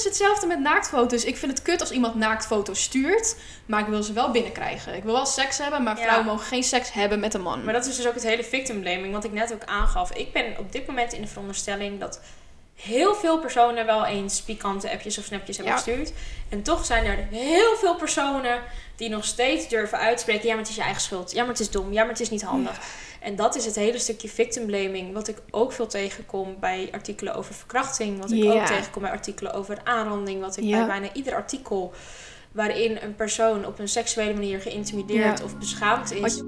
is hetzelfde met naaktfoto's. Ik vind het kut als iemand naaktfoto's stuurt, maar ik wil ze wel binnenkrijgen. Ik wil wel seks hebben, maar Ja. vrouwen mogen geen seks hebben met een man. Maar dat is dus ook het hele victim blaming, wat ik net ook aangaf. Ik ben op dit moment in de veronderstelling dat heel veel personen wel eens pikante appjes of snapjes hebben Ja. gestuurd. En toch zijn er heel veel personen die nog steeds durven uitspreken: ja, maar het is je eigen schuld. Ja, maar het is dom. Ja, maar het is niet handig. En dat is het hele stukje victim blaming, wat ik ook veel tegenkom bij artikelen over verkrachting, wat ik ook tegenkom bij artikelen over aanranding, wat ik bij bijna ieder artikel waarin een persoon op een seksuele manier geïntimideerd of beschaamd is.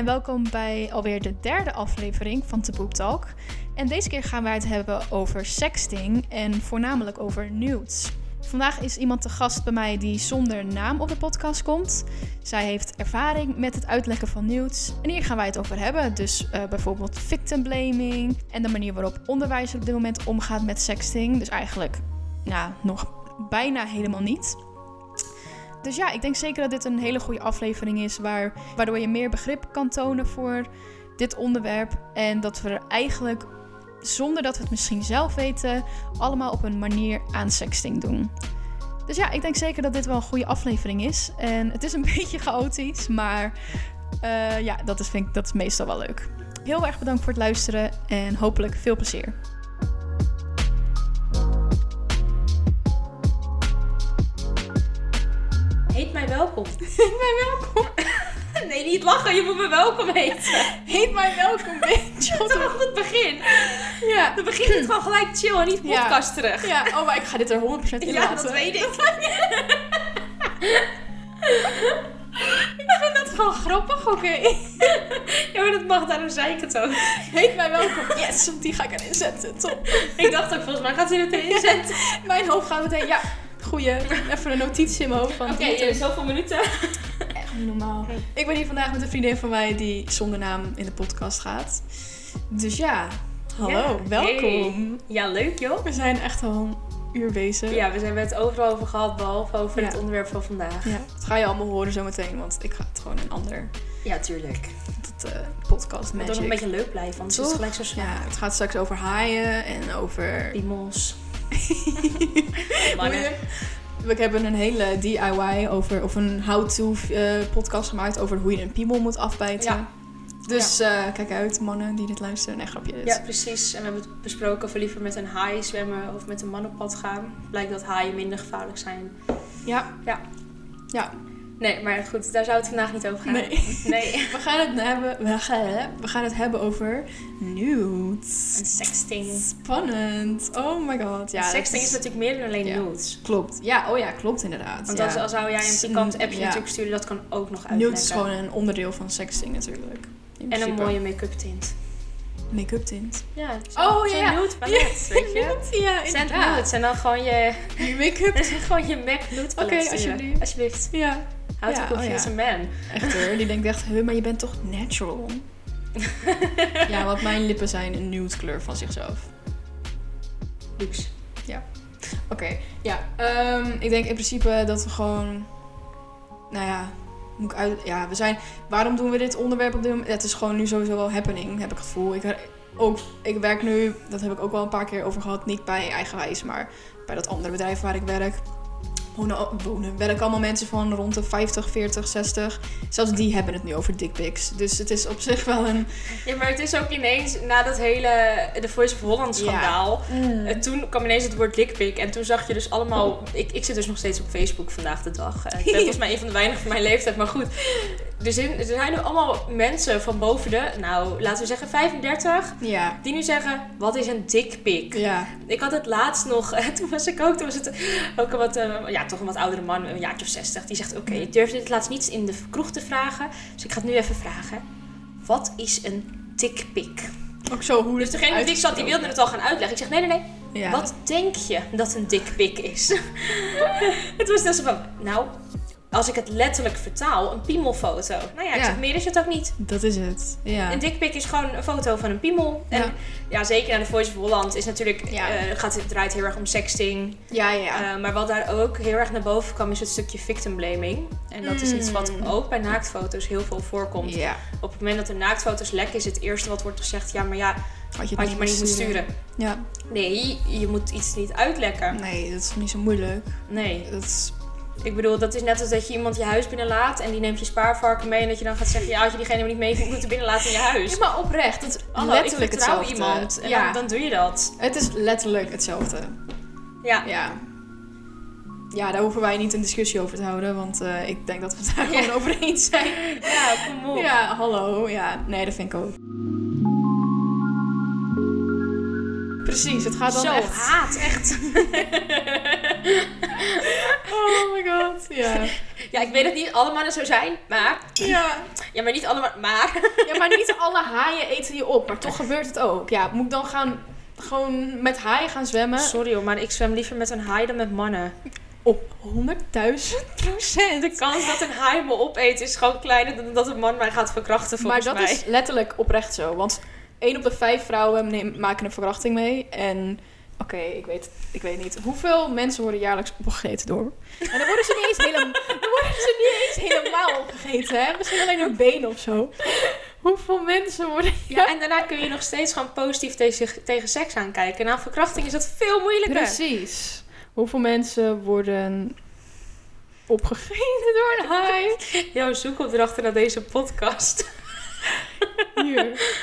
En welkom bij alweer de derde aflevering van Poop Talk. En deze keer gaan wij het hebben over sexting en voornamelijk over nudes. Vandaag is iemand te gast bij mij die zonder naam op de podcast komt. Zij heeft ervaring met het uitlekken van nudes. En hier gaan wij het over hebben. Dus eh, bijvoorbeeld victim blaming en de manier waarop onderwijs op dit moment omgaat met sexting. Dus eigenlijk, nou, nog bijna helemaal niet. Dus ja, ik denk zeker dat dit een hele goede aflevering is, waar, waardoor je meer begrip kan tonen voor dit onderwerp. En dat we er eigenlijk, zonder dat we het misschien zelf weten, allemaal op een manier aan sexting doen. Dus ja, ik denk zeker dat dit wel een goede aflevering is. En het is een beetje chaotisch, maar eh, ja, dat is, vind ik, dat is meestal wel leuk. Heel erg bedankt voor het luisteren en hopelijk veel plezier. Mij welkom. Heet mij welkom. Nee, niet lachen. Je moet me welkom heten. Heet mij welkom, bitch. Vanaf het begin. Ja. Dan begint het gewoon gelijk chill en niet Ja. podcast terug. ja, oh, maar ik ga dit er 100% in Ja, laten. dat weet ik. Ik vind dat gewoon grappig, oké. Ja, maar dat mag, daarom zei ik het ook. Heet mij welkom. Yes, die ga ik erin zetten. Top. Ik dacht ook, volgens mij gaat ze het erin zetten. Mijn hoofd gaat meteen, ja, goeie. Even een notitie in mijn hoofd van Oké, okay, is zoveel minuten. echt niet normaal. Ik ben hier vandaag met een vriendin van mij die zonder naam in de podcast gaat. Dus ja, hallo, Ja, welkom. Ja, leuk joh. We zijn echt al een uur bezig. Ja, we hebben het overal over gehad, behalve over Ja. het onderwerp van vandaag. Ja, dat ga je allemaal horen zometeen, want ik ga het gewoon een ander Ja, tuurlijk. tot, eh, podcast Het moet ook magic. een beetje leuk blijven, want het is Toch? gelijk zo zwaar. Ja, het gaat straks over haaien en over Piemels. Mannen. We hebben een hele DIY over, of een how-to eh, podcast gemaakt over hoe je een piemel moet afbijten. Ja. Dus eh, kijk uit, mannen die dit luisteren. Nee, grapje. Dit. Ja, precies. En we hebben het besproken of we liever met een haai zwemmen of met een man op pad gaan. Blijkt dat haaien minder gevaarlijk zijn. ja. Ja. Ja. Nee, maar goed, daar zou het vandaag niet over gaan. Nee. Nee. We gaan het hebben, we gaan, we gaan het hebben over nudes. Een sexting. Spannend. Oh my god. Ja, Ja, sexting is natuurlijk meer dan alleen Ja. nudes. Klopt. Ja, oh ja, klopt inderdaad. Want ja. als, als zou jij een pikant appje ja. natuurlijk sturen, dat kan ook nog uitleggen. Nudes is gewoon een onderdeel van sexting natuurlijk. En een mooie make-up tint. make-up tint. Ja, Oh, ja. nude palet, weet je. Nude, ja, Send inderdaad. nudes en dan gewoon je, Je make-up. gewoon je MAC nude palet Oké, sturen. alsjeblieft. Alsjeblieft. Ja. How to Ja, confuse oh a man. Echt hoor, die denkt echt, huh, maar je bent toch natural? ja, want mijn lippen zijn een nude kleur van zichzelf. Luxe. Oké, ja. ehm, ik denk in principe dat we gewoon, nou ja, moet ik uit, ja, we zijn, waarom doen we dit onderwerp op dit moment? Het is gewoon nu sowieso wel happening, heb ik het gevoel. Ik, ook, ik werk nu, dat heb ik ook wel een paar keer over gehad, niet bij Eigenwijs, maar bij dat andere bedrijf waar ik werk. Wonen, wonen, werken allemaal mensen van rond de 50, 40, 60. Zelfs die hebben het nu over dickpics. Dus het is op zich wel een... Ja, maar het is ook ineens na dat hele The Voice of Holland schandaal. Eh, toen kwam ineens het woord dickpic. En toen zag je dus allemaal... Ik, ik zit dus nog steeds op Facebook vandaag de dag. Eh, ik ben volgens mij een van de weinigen van mijn leeftijd. Maar goed, er zijn, er zijn nu allemaal mensen van boven de... Nou, laten we zeggen 35. Ja, Die nu zeggen, wat is een dickpic? ja. Ik had het laatst nog, toen was ik ook, toen was het ook een wat, eh, ja, toch een wat oudere man, een jaartje of 60. Die zegt, oké, ik durfde het laatst niet in de kroeg te vragen. Dus ik ga het nu even vragen. Wat is een dickpic? Ook zo hoe Dus degene die ik zat, die wilde het al gaan uitleggen. Ik zeg, nee, nee, nee. Ja. Wat denk je dat een dickpic is? het was dus van, nou, als ik het letterlijk vertaal, een piemelfoto. Nou ja, Ja. meer is het ook niet. Dat is het. Ja. Een dikpik is gewoon een foto van een piemel. En Ja. ja, zeker aan de Voice of Holland is natuurlijk, Ja. eh, gaat, het draait heel erg om sexting. Ja, ja. Eh, maar wat daar ook heel erg naar boven kwam, is het stukje victim blaming. En dat is iets wat Mm. ook bij naaktfoto's heel veel voorkomt. ja. Op het moment dat de naaktfoto's lekken, is het eerste wat wordt gezegd: ja, maar ja, Had je, had je maar niet moeten sturen. Ja. Nee, je moet iets niet uitlekken. Nee, dat is niet zo moeilijk. Nee. Dat is... Ik bedoel, dat is net als dat je iemand je huis binnenlaat en die neemt je spaarvarken mee. En dat je dan gaat zeggen: ja, als je diegene maar niet mee moeten binnenlaten in je huis. Ja, maar oprecht. Het is Hallo, letterlijk ik vertrouw hetzelfde. iemand en ja. dan, dan doe je dat. Het is letterlijk hetzelfde. Ja. Ja. Ja, daar hoeven wij niet een discussie over te houden, want eh, ik denk dat we het daar Ja. gewoon over eens zijn. Ja, kom op. Ja, hallo. Ja, nee, dat vind ik ook. Precies, het gaat dan Zo, echt... haat, echt. Oh my god, ja. Ja, ik weet dat niet alle mannen zo zijn, maar... Ja. Ja, maar niet alle mannen, maar... ja, maar niet alle haaien eten je op, maar toch gebeurt het ook. Ja, moet ik dan gaan, gewoon met haaien gaan zwemmen? Sorry hoor, maar ik zwem liever met een haai dan met mannen. Op 100.000 procent. De kans dat een haai me opeet is gewoon kleiner dan dat een man mij gaat verkrachten Maar volgens dat mij. is letterlijk oprecht zo. Want 1 op de 5 vrouwen neem- maken een verkrachting mee. En oké, ik, weet, ik weet niet. Hoeveel mensen worden jaarlijks opgegeten door? En dan worden ze niet eens helemaal, dan worden ze niet eens helemaal opgegeten. Hè? Misschien alleen hun benen of zo. Hoeveel mensen worden... Ja, en daarna kun je nog steeds gewoon positief tegen, tegen seks aankijken. Na verkrachting is dat veel moeilijker. Precies. Hoeveel mensen worden opgegeten door een haai? Jouw zoekopdrachten naar deze podcast. Hier.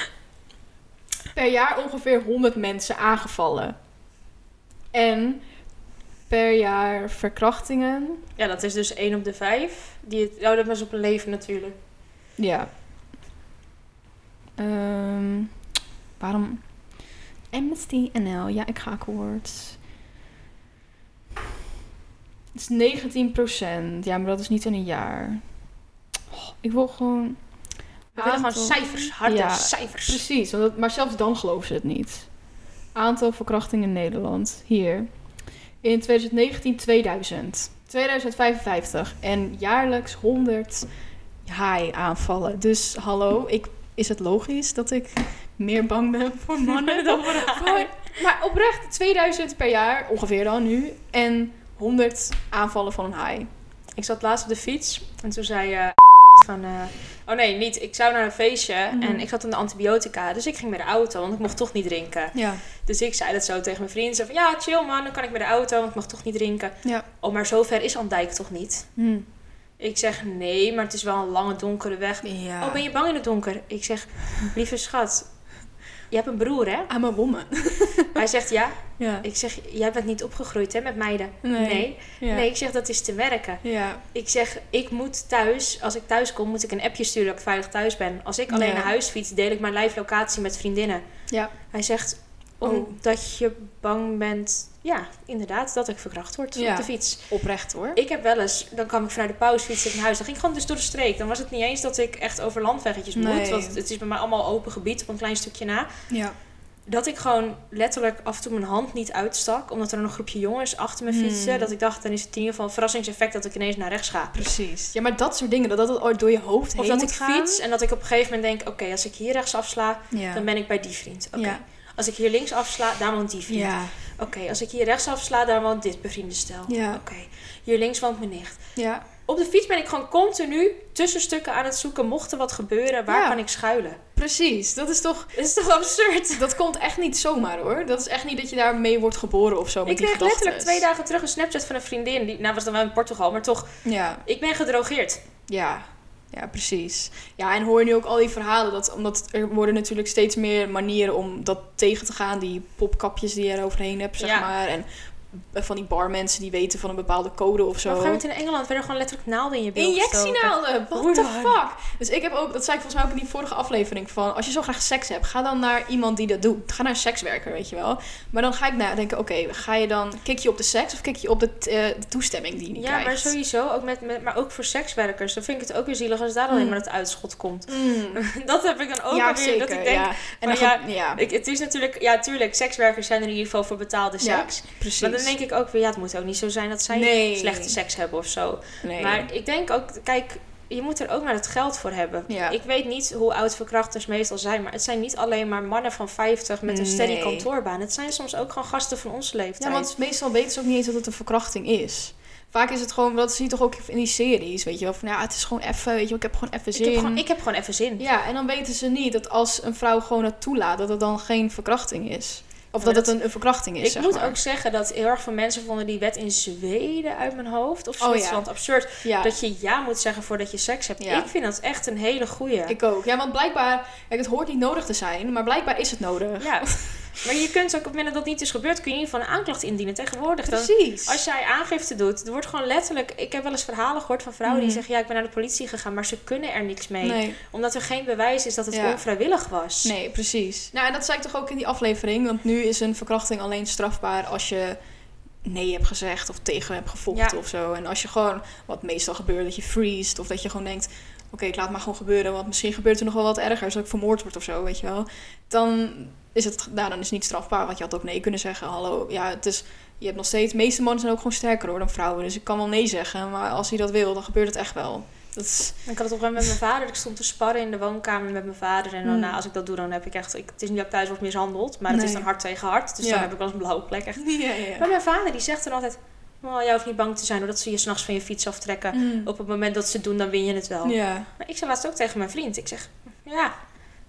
Per jaar ongeveer 100 mensen aangevallen. En per jaar verkrachtingen. Ja, dat is dus 1 op de 5. Die het, oh, dat was op een leven natuurlijk. Ja. Ehm, waarom? Amnesty NL. Ja, ik ga akkoord. Het is 19% Ja, maar dat is niet in een jaar. Oh, ik wil gewoon... We willen gewoon cijfers, harde Ja, cijfers. Precies, want dat- maar zelfs dan geloven ze het niet. Aantal verkrachtingen in Nederland. Hier. In 2019 2000. 2055. En jaarlijks 100 haai-aanvallen. Dus hallo, ik, is het logisch dat ik meer bang ben voor mannen dan voor haaien? Maar oprecht, 2000 per jaar, ongeveer dan nu. En 100 aanvallen van een haai. Ik zat laatst op de fiets en toen zei je van... eh, oh nee, niet. Ik zou naar een feestje Mhm. en ik zat in de antibiotica. Dus ik ging met de auto, want ik mocht toch niet drinken. Ja. Dus ik zei dat zo tegen mijn vriend. Zo van, ja, chill man, dan kan ik met de auto, want ik mag toch niet drinken. Ja. Oh, maar zover is Andijk toch niet? Hm. Ik zeg, nee, maar het is wel een lange donkere weg. ja. Oh, ben je bang in het donker? Ik zeg, lieve schat, je hebt een broer, hè? I'm a woman. Hij zegt, ja. Ja. Ik zeg, jij bent niet opgegroeid, hè, met meiden? Nee. Nee. Ja. Nee, ik zeg, dat is te werken. Ja. Ik zeg, ik moet thuis, als ik thuis kom, moet ik een appje sturen dat ik veilig thuis ben. Als ik alleen naar huis fiets, deel ik mijn live locatie met vriendinnen. Ja. Hij zegt. Omdat je bang bent, ja, inderdaad, dat ik verkracht word Ja. op de fiets. Oprecht hoor. Ik heb wel eens, dan kwam ik vanuit de pauze fietsen naar huis. Dan ging ik gewoon dus door de streek. Dan was het niet eens dat ik echt over landweggetjes moet. Nee. Want het is bij mij allemaal open gebied op een klein stukje na. Ja. Dat ik gewoon letterlijk af en toe mijn hand niet uitstak. Omdat er een groepje jongens achter me Hmm. fietsen. Dat ik dacht, dan is het in ieder geval een verrassingseffect dat ik ineens naar rechts ga. Precies. Ja, maar dat soort dingen, dat dat het ooit door je hoofd Of heen dat moet ik gaan. fiets en dat ik op een gegeven moment denk... Oké, als ik hier rechts afsla, Ja. dan ben ik bij die vriend. Oké. Ja. Als ik hier links afsla, daar woont die vriend. Ja. Oké, als ik hier rechts afsla, daar woont dit bevriende stel. Ja. Oké, hier links woont mijn nicht. Ja. Op de fiets ben ik gewoon continu tussenstukken aan het zoeken. Mocht er wat gebeuren, waar Ja. kan ik schuilen? Precies. Dat is toch... Dat is toch absurd? Dat komt echt niet zomaar hoor. Dat is echt niet dat je daarmee wordt geboren of zo Ik kreeg letterlijk twee dagen terug een Snapchat van een vriendin. Die, nou was dan wel in Portugal, maar toch. Ja. Ik ben gedrogeerd. Ja. Ja, precies. Ja, en hoor je nu ook al die verhalen. Dat, omdat er worden natuurlijk steeds meer manieren om dat tegen te gaan. Die popkapjes die je er overheen hebt, zeg Ja. maar. En van die barmensen die weten van een bepaalde code of zo. Maar op een gegeven moment in Engeland werden gewoon letterlijk naalden in je gestoken. Injectienaalden, what Hoe the fuck? Dus ik heb ook, dat zei ik volgens mij ook in die vorige aflevering van, als je zo graag seks hebt, ga dan naar iemand die dat doet. Ga naar een sekswerker, weet je wel. Maar dan ga ik nadenken, oké, ga je dan, kik je op de seks of kik je op de, eh, de toestemming die je niet Ja, krijgt? maar sowieso, ook met, met, maar ook voor sekswerkers. Dan vind ik het ook weer zielig als daar alleen Mm. maar het uitschot komt. Mm. Dat heb ik dan ook ja, alweer. zeker, dat ik denk, ja. En dan ja, gaat- ja, ik, het is natuurlijk, ja, tuurlijk, sekswerkers zijn er in ieder geval voor betaalde Ja, seks. precies. Denk ik ook weer, ja, het moet ook niet zo zijn dat zij Nee. slechte seks hebben of zo. Nee. Maar ik denk ook, kijk, je moet er ook maar het geld voor hebben. Ja. Ik weet niet hoe oud verkrachters meestal zijn, maar het zijn niet alleen maar mannen van 50 met een steady Nee. kantoorbaan. Het zijn soms ook gewoon gasten van onze leeftijd. Ja, want meestal weten ze ook niet eens dat het een verkrachting is. Vaak is het gewoon, dat zie je toch ook in die series, weet je wel. Van ja, het is gewoon even, weet je wel, ik heb gewoon even ik, zin. heb gewoon, ik heb gewoon even zin. Ja, en dan weten ze niet dat als een vrouw gewoon het toelaat, dat het dan geen verkrachting is. Of dat, dat- het een, een verkrachting is, Ik moet maar. ook zeggen dat heel erg veel mensen vonden die wet in Zweden uit mijn hoofd. Of Oh, ja. Absurd. Ja, Dat je ja moet zeggen voordat je seks hebt. Ja. Ik vind dat echt een hele goeie. ik ook. Ja, want blijkbaar, kijk, het hoort niet nodig te zijn, maar blijkbaar is het nodig. Ja. Maar je kunt ook op het moment dat dat niet is gebeurd, kun je in ieder geval een aanklacht indienen tegenwoordig. Dan, Precies. als jij aangifte doet, er wordt gewoon letterlijk... Ik heb wel eens verhalen gehoord van vrouwen die Mhm. zeggen... Ja, ik ben naar de politie gegaan, maar ze kunnen er niks mee. Nee, Omdat er geen bewijs is dat het Ja. onvrijwillig was. nee, precies. Nou, en dat zei ik toch ook in die aflevering, want nu is een verkrachting alleen strafbaar als je nee hebt gezegd of tegen hebt gevochten Ja. of zo. En als je gewoon, wat meestal gebeurt, dat je freest of dat je gewoon denkt, oké, ik laat maar gewoon gebeuren, want misschien gebeurt er nog wel wat ergers, dat ik vermoord word of zo, weet je wel. Dan is het, nou, dan is het niet strafbaar, want je had ook nee kunnen zeggen. Hallo, ja, het is, je hebt nog steeds, de meeste mannen zijn ook gewoon sterker hoor dan vrouwen, dus ik kan wel nee zeggen, maar als hij dat wil, dan gebeurt het echt wel. Dat is, Ik had het op een moment met mijn vader. Ik stond te sparren in de woonkamer met mijn vader. En dan, Mm. als ik dat doe, dan heb ik echt... Ik, het is niet dat ik thuis word mishandeld. Maar het is dan hard tegen hard. Dus Ja. dan heb ik wel eens een blauwe plek echt. ja, ja, Maar mijn vader die zegt dan altijd... Oh, jij hoeft niet bang te zijn doordat ze je s'nachts van je fiets aftrekken. Mm. Op het moment dat ze doen, dan win je het wel. Ja. Maar ik zei laatst ook tegen mijn vriend. Ik zeg, ja,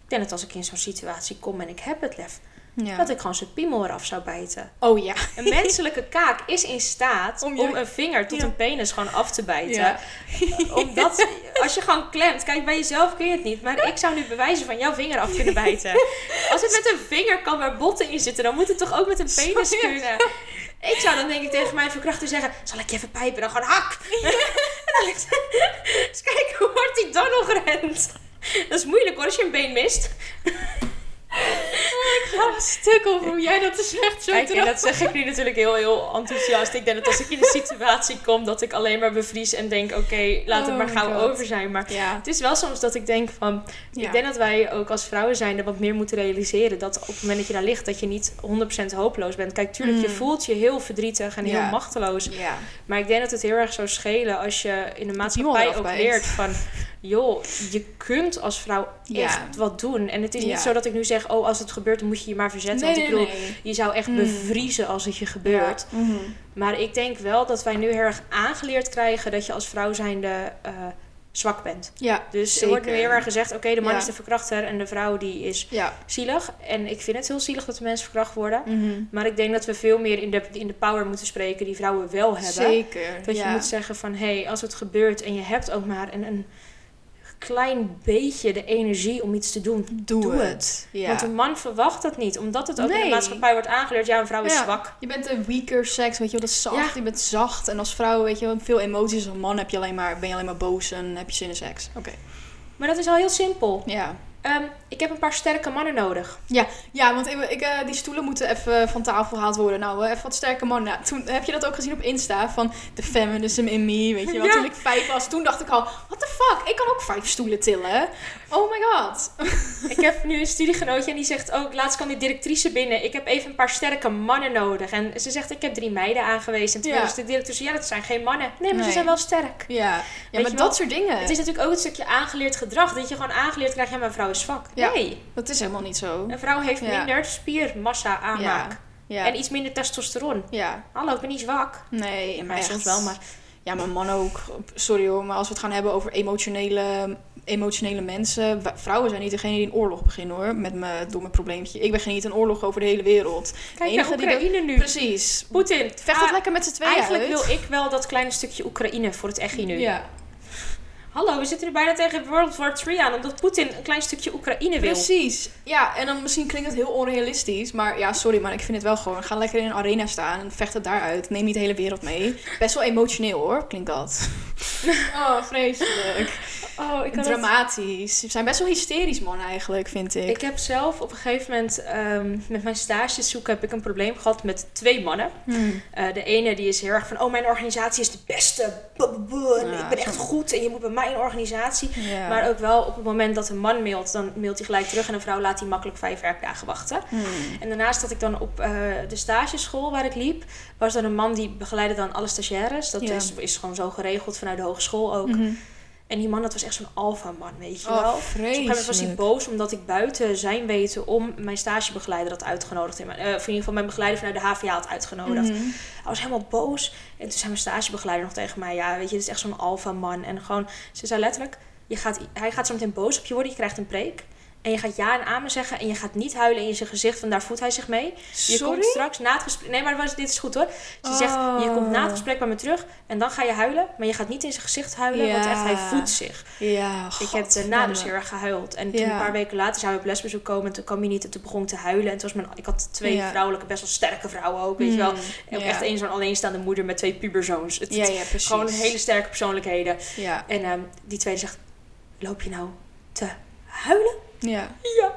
ik denk dat als ik in zo'n situatie kom en ik heb het lef... ja. dat ik gewoon zijn piemel eraf zou bijten. Oh ja. Een menselijke kaak is in staat Om een vinger tot Ja. een penis gewoon af te bijten. Ja. Omdat, als je gewoon klemt, kijk, bij jezelf kun je het niet. Maar ik zou nu bewijzen van jouw vinger af kunnen bijten. Als het met een vinger kan waar botten in zitten, dan moet het toch ook met een penis Sorry. kunnen. Ik zou dan denk ik tegen mijn verkrachter zeggen, zal ik je even pijpen? Dan gewoon hak! En dan kijken hoe hard hij dan nog rent. Dat is moeilijk hoor, als je een been mist. Ga een stuk over hoe jij dat dus echt zo Kijk, en dat zeg ik nu natuurlijk heel, heel enthousiast. Ik denk dat als ik in een situatie kom, dat ik alleen maar bevries en denk, oké, laat het Oh maar gauw God. over zijn. Maar Ja. het is wel soms dat ik denk van, Ja. ik denk dat wij ook als vrouwen zijn wat meer moeten realiseren. Dat op het moment dat je daar ligt, dat je niet 100% hopeloos bent. Kijk, tuurlijk, je Mm. voelt je heel verdrietig en Ja. heel machteloos. Maar ik denk dat het heel erg zou schelen als je in de maatschappij ook leert van... joh, je kunt als vrouw Ja. echt wat doen. En het is Ja. niet zo dat ik nu zeg... oh, als het gebeurt, dan moet je je maar verzetten. Nee, Want ik bedoel, nee. je zou echt Mm. bevriezen als het je gebeurt. Ja. Mhm. Maar ik denk wel dat wij nu heel erg aangeleerd krijgen... dat je als vrouw zijnde eh, zwak bent. Ja, Dus er wordt nu heel erg gezegd... oké, de man Ja. is de verkrachter en de vrouw die is Ja. zielig. En ik vind het heel zielig dat de mensen verkracht worden. Mhm. Maar ik denk dat we veel meer in de, in de power moeten spreken... die vrouwen wel hebben. Zeker. Dat je moet zeggen van, hé, hey, als het gebeurt en je hebt ook maar een, een klein beetje de energie om iets te doen, Doe, doe het. het. Ja. Want een man verwacht dat niet, omdat het ook in de maatschappij wordt aangeleerd, ja, een vrouw is Ja. zwak. Je bent een weaker seks, weet je wel, dat is zacht. Ja. Je bent zacht. En als vrouw, weet je wel, veel emoties. Als man heb je alleen maar, ben je alleen maar boos en heb je zin in seks. Oké. Maar dat is al heel simpel. Ja. Ehm, ik heb een paar sterke mannen nodig. Ja, want ik, ik, eh, die stoelen moeten even van tafel gehaald worden. Nou, eh, even wat sterke mannen. Nou, toen heb je dat ook gezien op Insta van de feminism in me, weet je wel. Ja. Toen ik vijf was, toen dacht ik al, what the fuck, ik kan ook vijf stoelen tillen. Oh my god. ik heb nu een studiegenootje en die zegt ook, laatst kwam die directrice binnen, ik heb even een paar sterke mannen nodig. En ze zegt, ik heb drie meiden aangewezen. En toen Ja. was de directrice, ja, dat zijn geen mannen. Nee, maar ze zijn wel sterk. Ja, ja Weet maar dat wel, soort dingen. Het is natuurlijk ook een stukje aangeleerd gedrag, dat je gewoon aangeleerd krijgt, ja, mijn vrouw is zwak. Ja. Nee, Dat is helemaal niet zo. een vrouw heeft minder spiermassa aanmaak. En iets minder testosteron. ja. Hallo, ik ben niet zwak. Nee, Ja, echt. soms wel, maar... Ja, maar mannen ook. Sorry hoor, maar als we het gaan hebben over emotionele, emotionele mensen. Vrouwen zijn niet degene die een oorlog beginnen hoor. Met mijn probleempje. Ik begin niet een oorlog over de hele wereld. Kijk die Oekraïne nu. Precies. Poetin. Vecht het Ah, lekker met z'n tweeën Eigenlijk uit. wil ik wel dat kleine stukje Oekraïne voor het echi nu. Ja, Hallo, we zitten er bijna tegen World War 3 aan. Omdat Poetin een klein stukje Oekraïne wil. precies. Ja, en dan misschien klinkt het heel onrealistisch. Maar ja, sorry, maar ik vind het wel gewoon. Ga lekker in een arena staan en vecht het daaruit. Neem niet de hele wereld mee. Best wel emotioneel hoor, klinkt dat. oh, vreselijk. Oh, ik Dramatisch. Ze zijn best wel hysterisch, man, eigenlijk, vind ik. Ik heb zelf op een gegeven moment ehm, met mijn stages zoeken heb ik een probleem gehad met twee mannen. Hmm. Eh, de ene die is heel erg van, oh mijn organisatie is de beste. Ja, ik ben echt goed en je moet bij organisatie. Ja. Maar ook wel op het moment dat een man mailt, dan mailt hij gelijk terug en een vrouw laat hij makkelijk vijf werkdagen wachten. Hmm. En daarnaast dat ik dan op eh, de stageschool waar ik liep, was er een man die begeleidde dan alle stagiaires. Dat Ja. is, is gewoon zo geregeld vanuit de hogeschool ook. Mhm. En die man, dat was echt zo'n alfa man, weet je Oh, wel. Dus op een gegeven moment was hij vreselijk. boos omdat ik buiten zijn weten om mijn stagebegeleider had uitgenodigd. In mijn, eh, in ieder geval mijn begeleider vanuit de HVA had uitgenodigd. Mhm. Hij was helemaal boos. En toen zei mijn stagebegeleider nog tegen mij: Ja, weet je, dit is echt zo'n alfa man. En gewoon, ze zei letterlijk: je gaat, hij gaat zo meteen boos op je worden, je krijgt een preek. En je gaat ja en amen zeggen en je gaat niet huilen in je gezicht, want daar voedt hij zich mee. Je Sorry? komt straks na het gesprek. Nee, maar dit is goed hoor. Ze zegt: Oh. Je komt na het gesprek bij me terug en dan ga je huilen. Maar je gaat niet in zijn gezicht huilen, want echt, hij voedt zich. Ja, Ik heb daarna dus heel erg gehuild. En toen Ja. een paar weken later zou je op lesbezoek komen. En toen kwam hij niet. En toen begon ik te huilen. En toen was mijn, ik had twee Ja. vrouwelijke, best wel sterke vrouwen ook. Weet je wel. En ook echt één zo'n alleenstaande moeder met twee puberzoons. Het, Ja, ja, precies. Gewoon hele sterke persoonlijkheden. En ehm, die tweede zegt, loop je nou te huilen? Ja. Ja.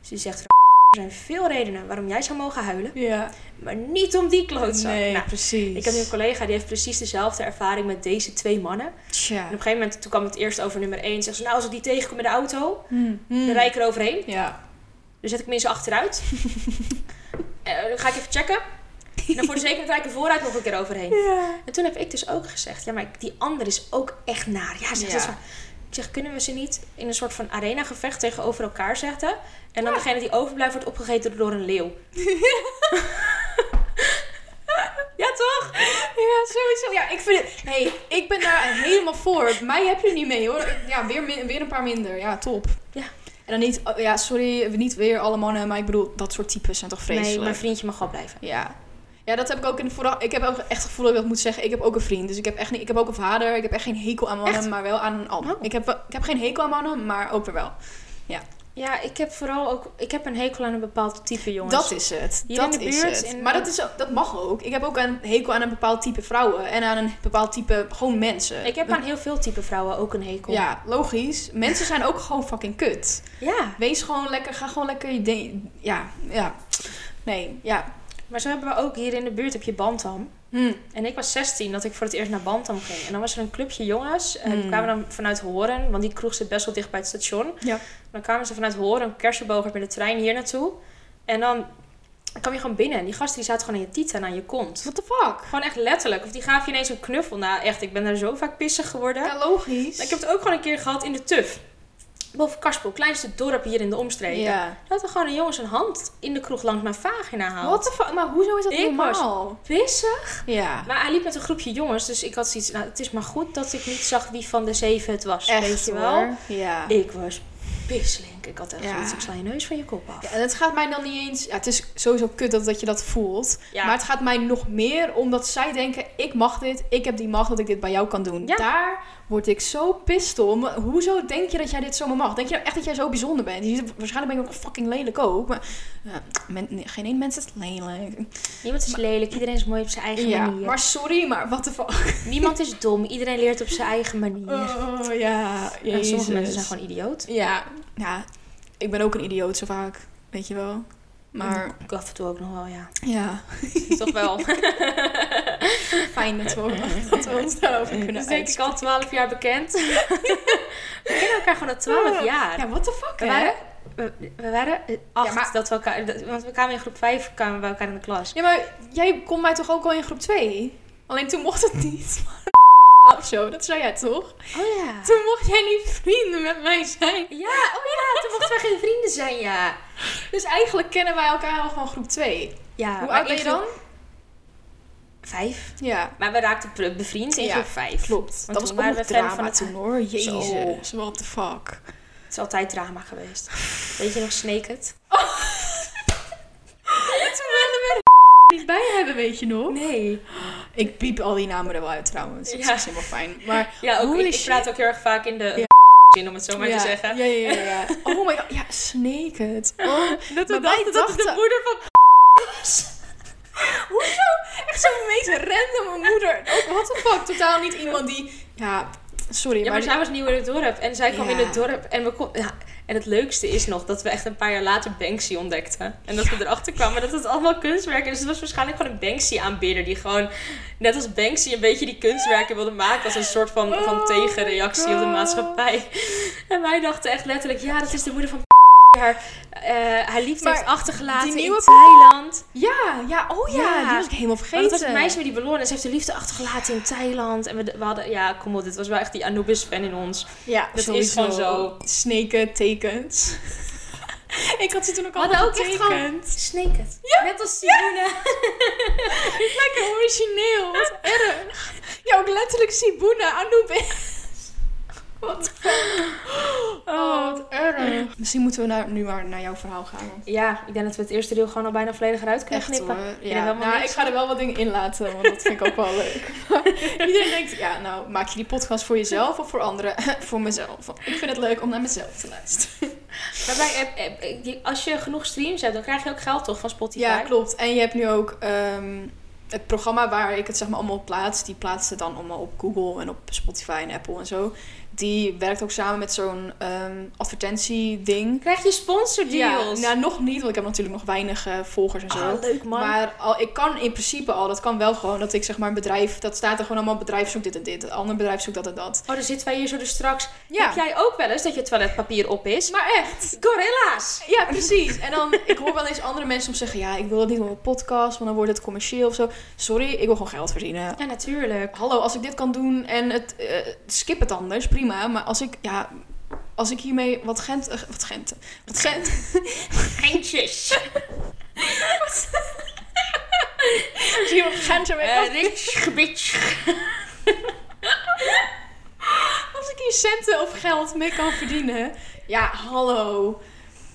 Ze zegt, er zijn veel redenen waarom jij zou mogen huilen. Ja. Maar niet om die klootzak. Nee, Nou, precies. ik heb nu een collega die heeft precies dezelfde ervaring met deze twee mannen. Tja. En op een gegeven moment, toen kwam het eerst over nummer 1. Zegt ze, nou als ik die tegenkom in de auto, Hmm. dan rijd ik er overheen. Ja. Dan zet ik me zijn achteruit. Eh, dan ga ik even checken. En dan voor de zekerheid rijd ik er vooruit nog een keer overheen. Ja. En toen heb ik dus ook gezegd, ja, maar die ander is ook echt naar. Ja, zegt Ja. ze. Ik zeg, kunnen we ze niet in een soort van arena-gevecht tegenover elkaar zetten? En dan degene die overblijft wordt opgegeten door een leeuw. ja, toch? Ja, sowieso. Ja, ik vind het... hey, ik ben daar helemaal voor. Mij heb je niet mee, hoor. Ja, weer, weer een paar minder. Ja, top. Ja. En dan niet... oh, Ja, sorry, niet weer alle mannen. Maar ik bedoel, dat soort types zijn toch vreselijk. Nee, mijn vriendje mag wel blijven. Ja. Ja, dat heb ik ook in de vorige... Ik heb ook echt het gevoel dat ik dat moet zeggen. Ik heb ook een vriend. Dus ik heb echt niet... Ik heb ook een vader. Ik heb echt geen hekel aan mannen, Echt? maar wel aan... al- Oh. Ik, heb, ik heb geen hekel aan mannen, maar ook weer wel. Ja, ik heb vooral ook... Ik heb een hekel aan een bepaald type jongens. Dat is het. Hier dat is het. in- Maar dat, is, dat mag ook. Ik heb ook een hekel aan een bepaald type vrouwen. En aan een bepaald type gewoon mensen. Ik heb aan heel veel type vrouwen ook een hekel. Ja, logisch. Mensen zijn ook gewoon fucking kut. Ja. Wees gewoon lekker, ga gewoon lekker je ding. Ja, ja. Nee, ja. Maar zo hebben we ook hier in de buurt heb je Bantam. Hm. En ik was 16 dat ik voor het eerst naar Bantam ging. En dan was er een clubje jongens. En die Hmm. kwamen dan vanuit Horen. Want die kroeg zit best wel dicht bij het station. Ja. Dan kwamen ze vanuit Horen, een kersenbogert met de trein hier naartoe. En dan kwam je gewoon binnen. En die gasten die zaten gewoon aan je tieten en aan je kont. What the fuck? Gewoon echt letterlijk. Of die gaven je ineens een knuffel. Nou echt, ik ben daar zo vaak pissig geworden. Ja, logisch. Ik heb het ook gewoon een keer gehad in de TUF. Boven Karspel, kleinste dorp hier in de omstreken. Ja. Dat er gewoon een jongen zijn hand in de kroeg langs mijn vagina haalt. What the fuck? Maar hoezo is dat Ik was- normaal? Pissig? Ja. Maar hij liep met een groepje jongens, dus ik had zoiets... Nou, het is maar goed dat ik niet zag wie van de zeven het was. Echt weet je hoor. wel? Ja. Ik was pisslink. Ik had echt Ja. ik sla je neus van je kop af. Ja, en het gaat mij dan niet eens... Ja, het is sowieso kut dat, dat je dat voelt. Ja. Maar het gaat mij nog meer omdat zij denken... Ik mag dit, ik heb die macht dat ik dit bij jou kan doen. Ja. Daar word ik zo pist om. Hoezo denk je dat jij dit zomaar mag? Denk je nou echt dat jij zo bijzonder bent? Je waarschijnlijk ben ik ook fucking lelijk ook. Maar ja, men- nee, geen één mens is lelijk. Niemand is lelijk, iedereen is mooi op zijn eigen Ja, manier. maar sorry, maar wat de fuck? Niemand is dom, iedereen leert op zijn eigen manier. Oh, ja, En sommige mensen zijn gewoon idioot. Ja, ja, ik ben ook een idioot zo vaak. Weet je wel. Maar Ik af en toe ook nog wel, ja. ja, Toch wel. fijn dat we, dat we ons daarover kunnen Dus denk ik al 12 jaar bekend. we kennen elkaar gewoon al 12 jaar. Ja, what the fuck, We hè? waren, we, we waren acht, Ja, maar- dat we elkaar, dat- want we kwamen in groep 5 kwamen we bij elkaar in de klas. Ja, maar jij kon mij toch ook al in groep 2? Alleen toen mocht het niet. Of zo, dat zei jij toch? Oh ja. Toen mocht jij niet vrienden met mij zijn. Ja, oh ja, toen mochten wij geen vrienden zijn, ja. Dus eigenlijk kennen wij elkaar al van groep 2. ja Hoe oud ben je dan? Vijf. Ja, Maar we raakten be- bevriend in Ja, groep 5. klopt. Want dat was ook we fan drama van het- toen hoor. Jezus, Zo. what the fuck. Het is altijd drama geweest. Weet je nog Snake It? We niet bij hebben, weet je nog? Nee. Ik piep al die namen er wel uit trouwens. Dat Ja. is helemaal fijn. Maar Ja, ook, ik, praat ook heel erg vaak in de Ja. zin, om het zo maar ja, te zeggen. Ja, ja, ja, ja. Oh my god. Ja, Snake it. Oh. Dat wij dachten- moeder van... Hoezo? Echt zo'n meest random moeder. Ook what the fuck. Totaal niet iemand die... Ja, Sorry, Ja, maar, maar... zij was nieuw in het dorp en zij kwam in het dorp en we kon, ja, en het leukste is nog dat we echt een paar jaar later Banksy ontdekten. En dat we erachter kwamen dat het allemaal kunstwerken is. Dus het was waarschijnlijk gewoon een Banksy-aanbidder die gewoon, net als Banksy, een beetje die kunstwerken wilde maken als een soort van, van Oh, tegenreactie op de maatschappij. En wij dachten echt letterlijk, ja, dat is de moeder van haar, eh, haar liefde Maar heeft achtergelaten die nieuwe in Thailand. Ja, ja, oh ja, Ja. die was ik helemaal vergeten. Maar dat was het meisje met die ballon en ze heeft de liefde achtergelaten in Thailand. En we, we hadden, ja, kom op, dit was wel echt die Anubis-fan in ons. Ja, Dat is gewoon zo. Sneken tekens. ik had ze toen ook We al hadden ook echt getekend. gewoon Snake it. Net als Simone. Lekker origineel. Wat erg. Ja, ook letterlijk Sibuna Anubis. Wat Oh, wat erg. Misschien moeten we nou, nu maar naar jouw verhaal gaan. want- Ja, ik denk dat we het eerste deel gewoon al bijna volledig eruit kunnen Echt knippen. hoor. Ja, nou, niks ik ga er wel wat dingen in laten, want dat vind ik ook wel leuk. Iedereen denkt, ja, nou, maak je die podcast voor jezelf of voor anderen? voor mezelf. Ik vind het leuk om naar mezelf te luisteren. Maar bij, eh, eh, die- als je genoeg streams hebt, dan krijg je ook geld toch van Spotify? Ja, klopt. En je hebt nu ook ehm, het programma waar ik het zeg maar allemaal op plaats. Die plaatst het dan allemaal op Google en op Spotify en Apple en zo. Die werkt ook samen met zo'n ehm advertentie-ding. Krijg je sponsordeals? Ja, nou nog niet, want ik heb natuurlijk nog weinig eh, volgers en zo. Ah, leuk man. Maar al, ik kan in principe al, dat kan wel gewoon, dat ik zeg maar een bedrijf, dat staat er gewoon allemaal, bedrijf zoekt dit en dit, een ander bedrijf zoekt dat en dat. Oh, dan zitten wij hier zo dus straks. Ja, Heb jij ook wel eens dat je toiletpapier op is? maar echt. Gorilla's! Ja, precies. En dan, ik hoor wel eens andere mensen soms zeggen, ja, ik wil dat niet op mijn podcast, want dan wordt het commercieel of zo. Sorry, ik wil gewoon geld verdienen. Ja, natuurlijk. Hallo, als ik dit kan doen en het, eh, skip het anders, prima. Maar als ik, ja, als ik hiermee wat Gent, eh, wat Gent, wat Gent, Eindjes. als ik hier wat Gent ermee kan- Eh, rich, bitch. als ik hier centen of geld mee kan verdienen. Ja, hallo.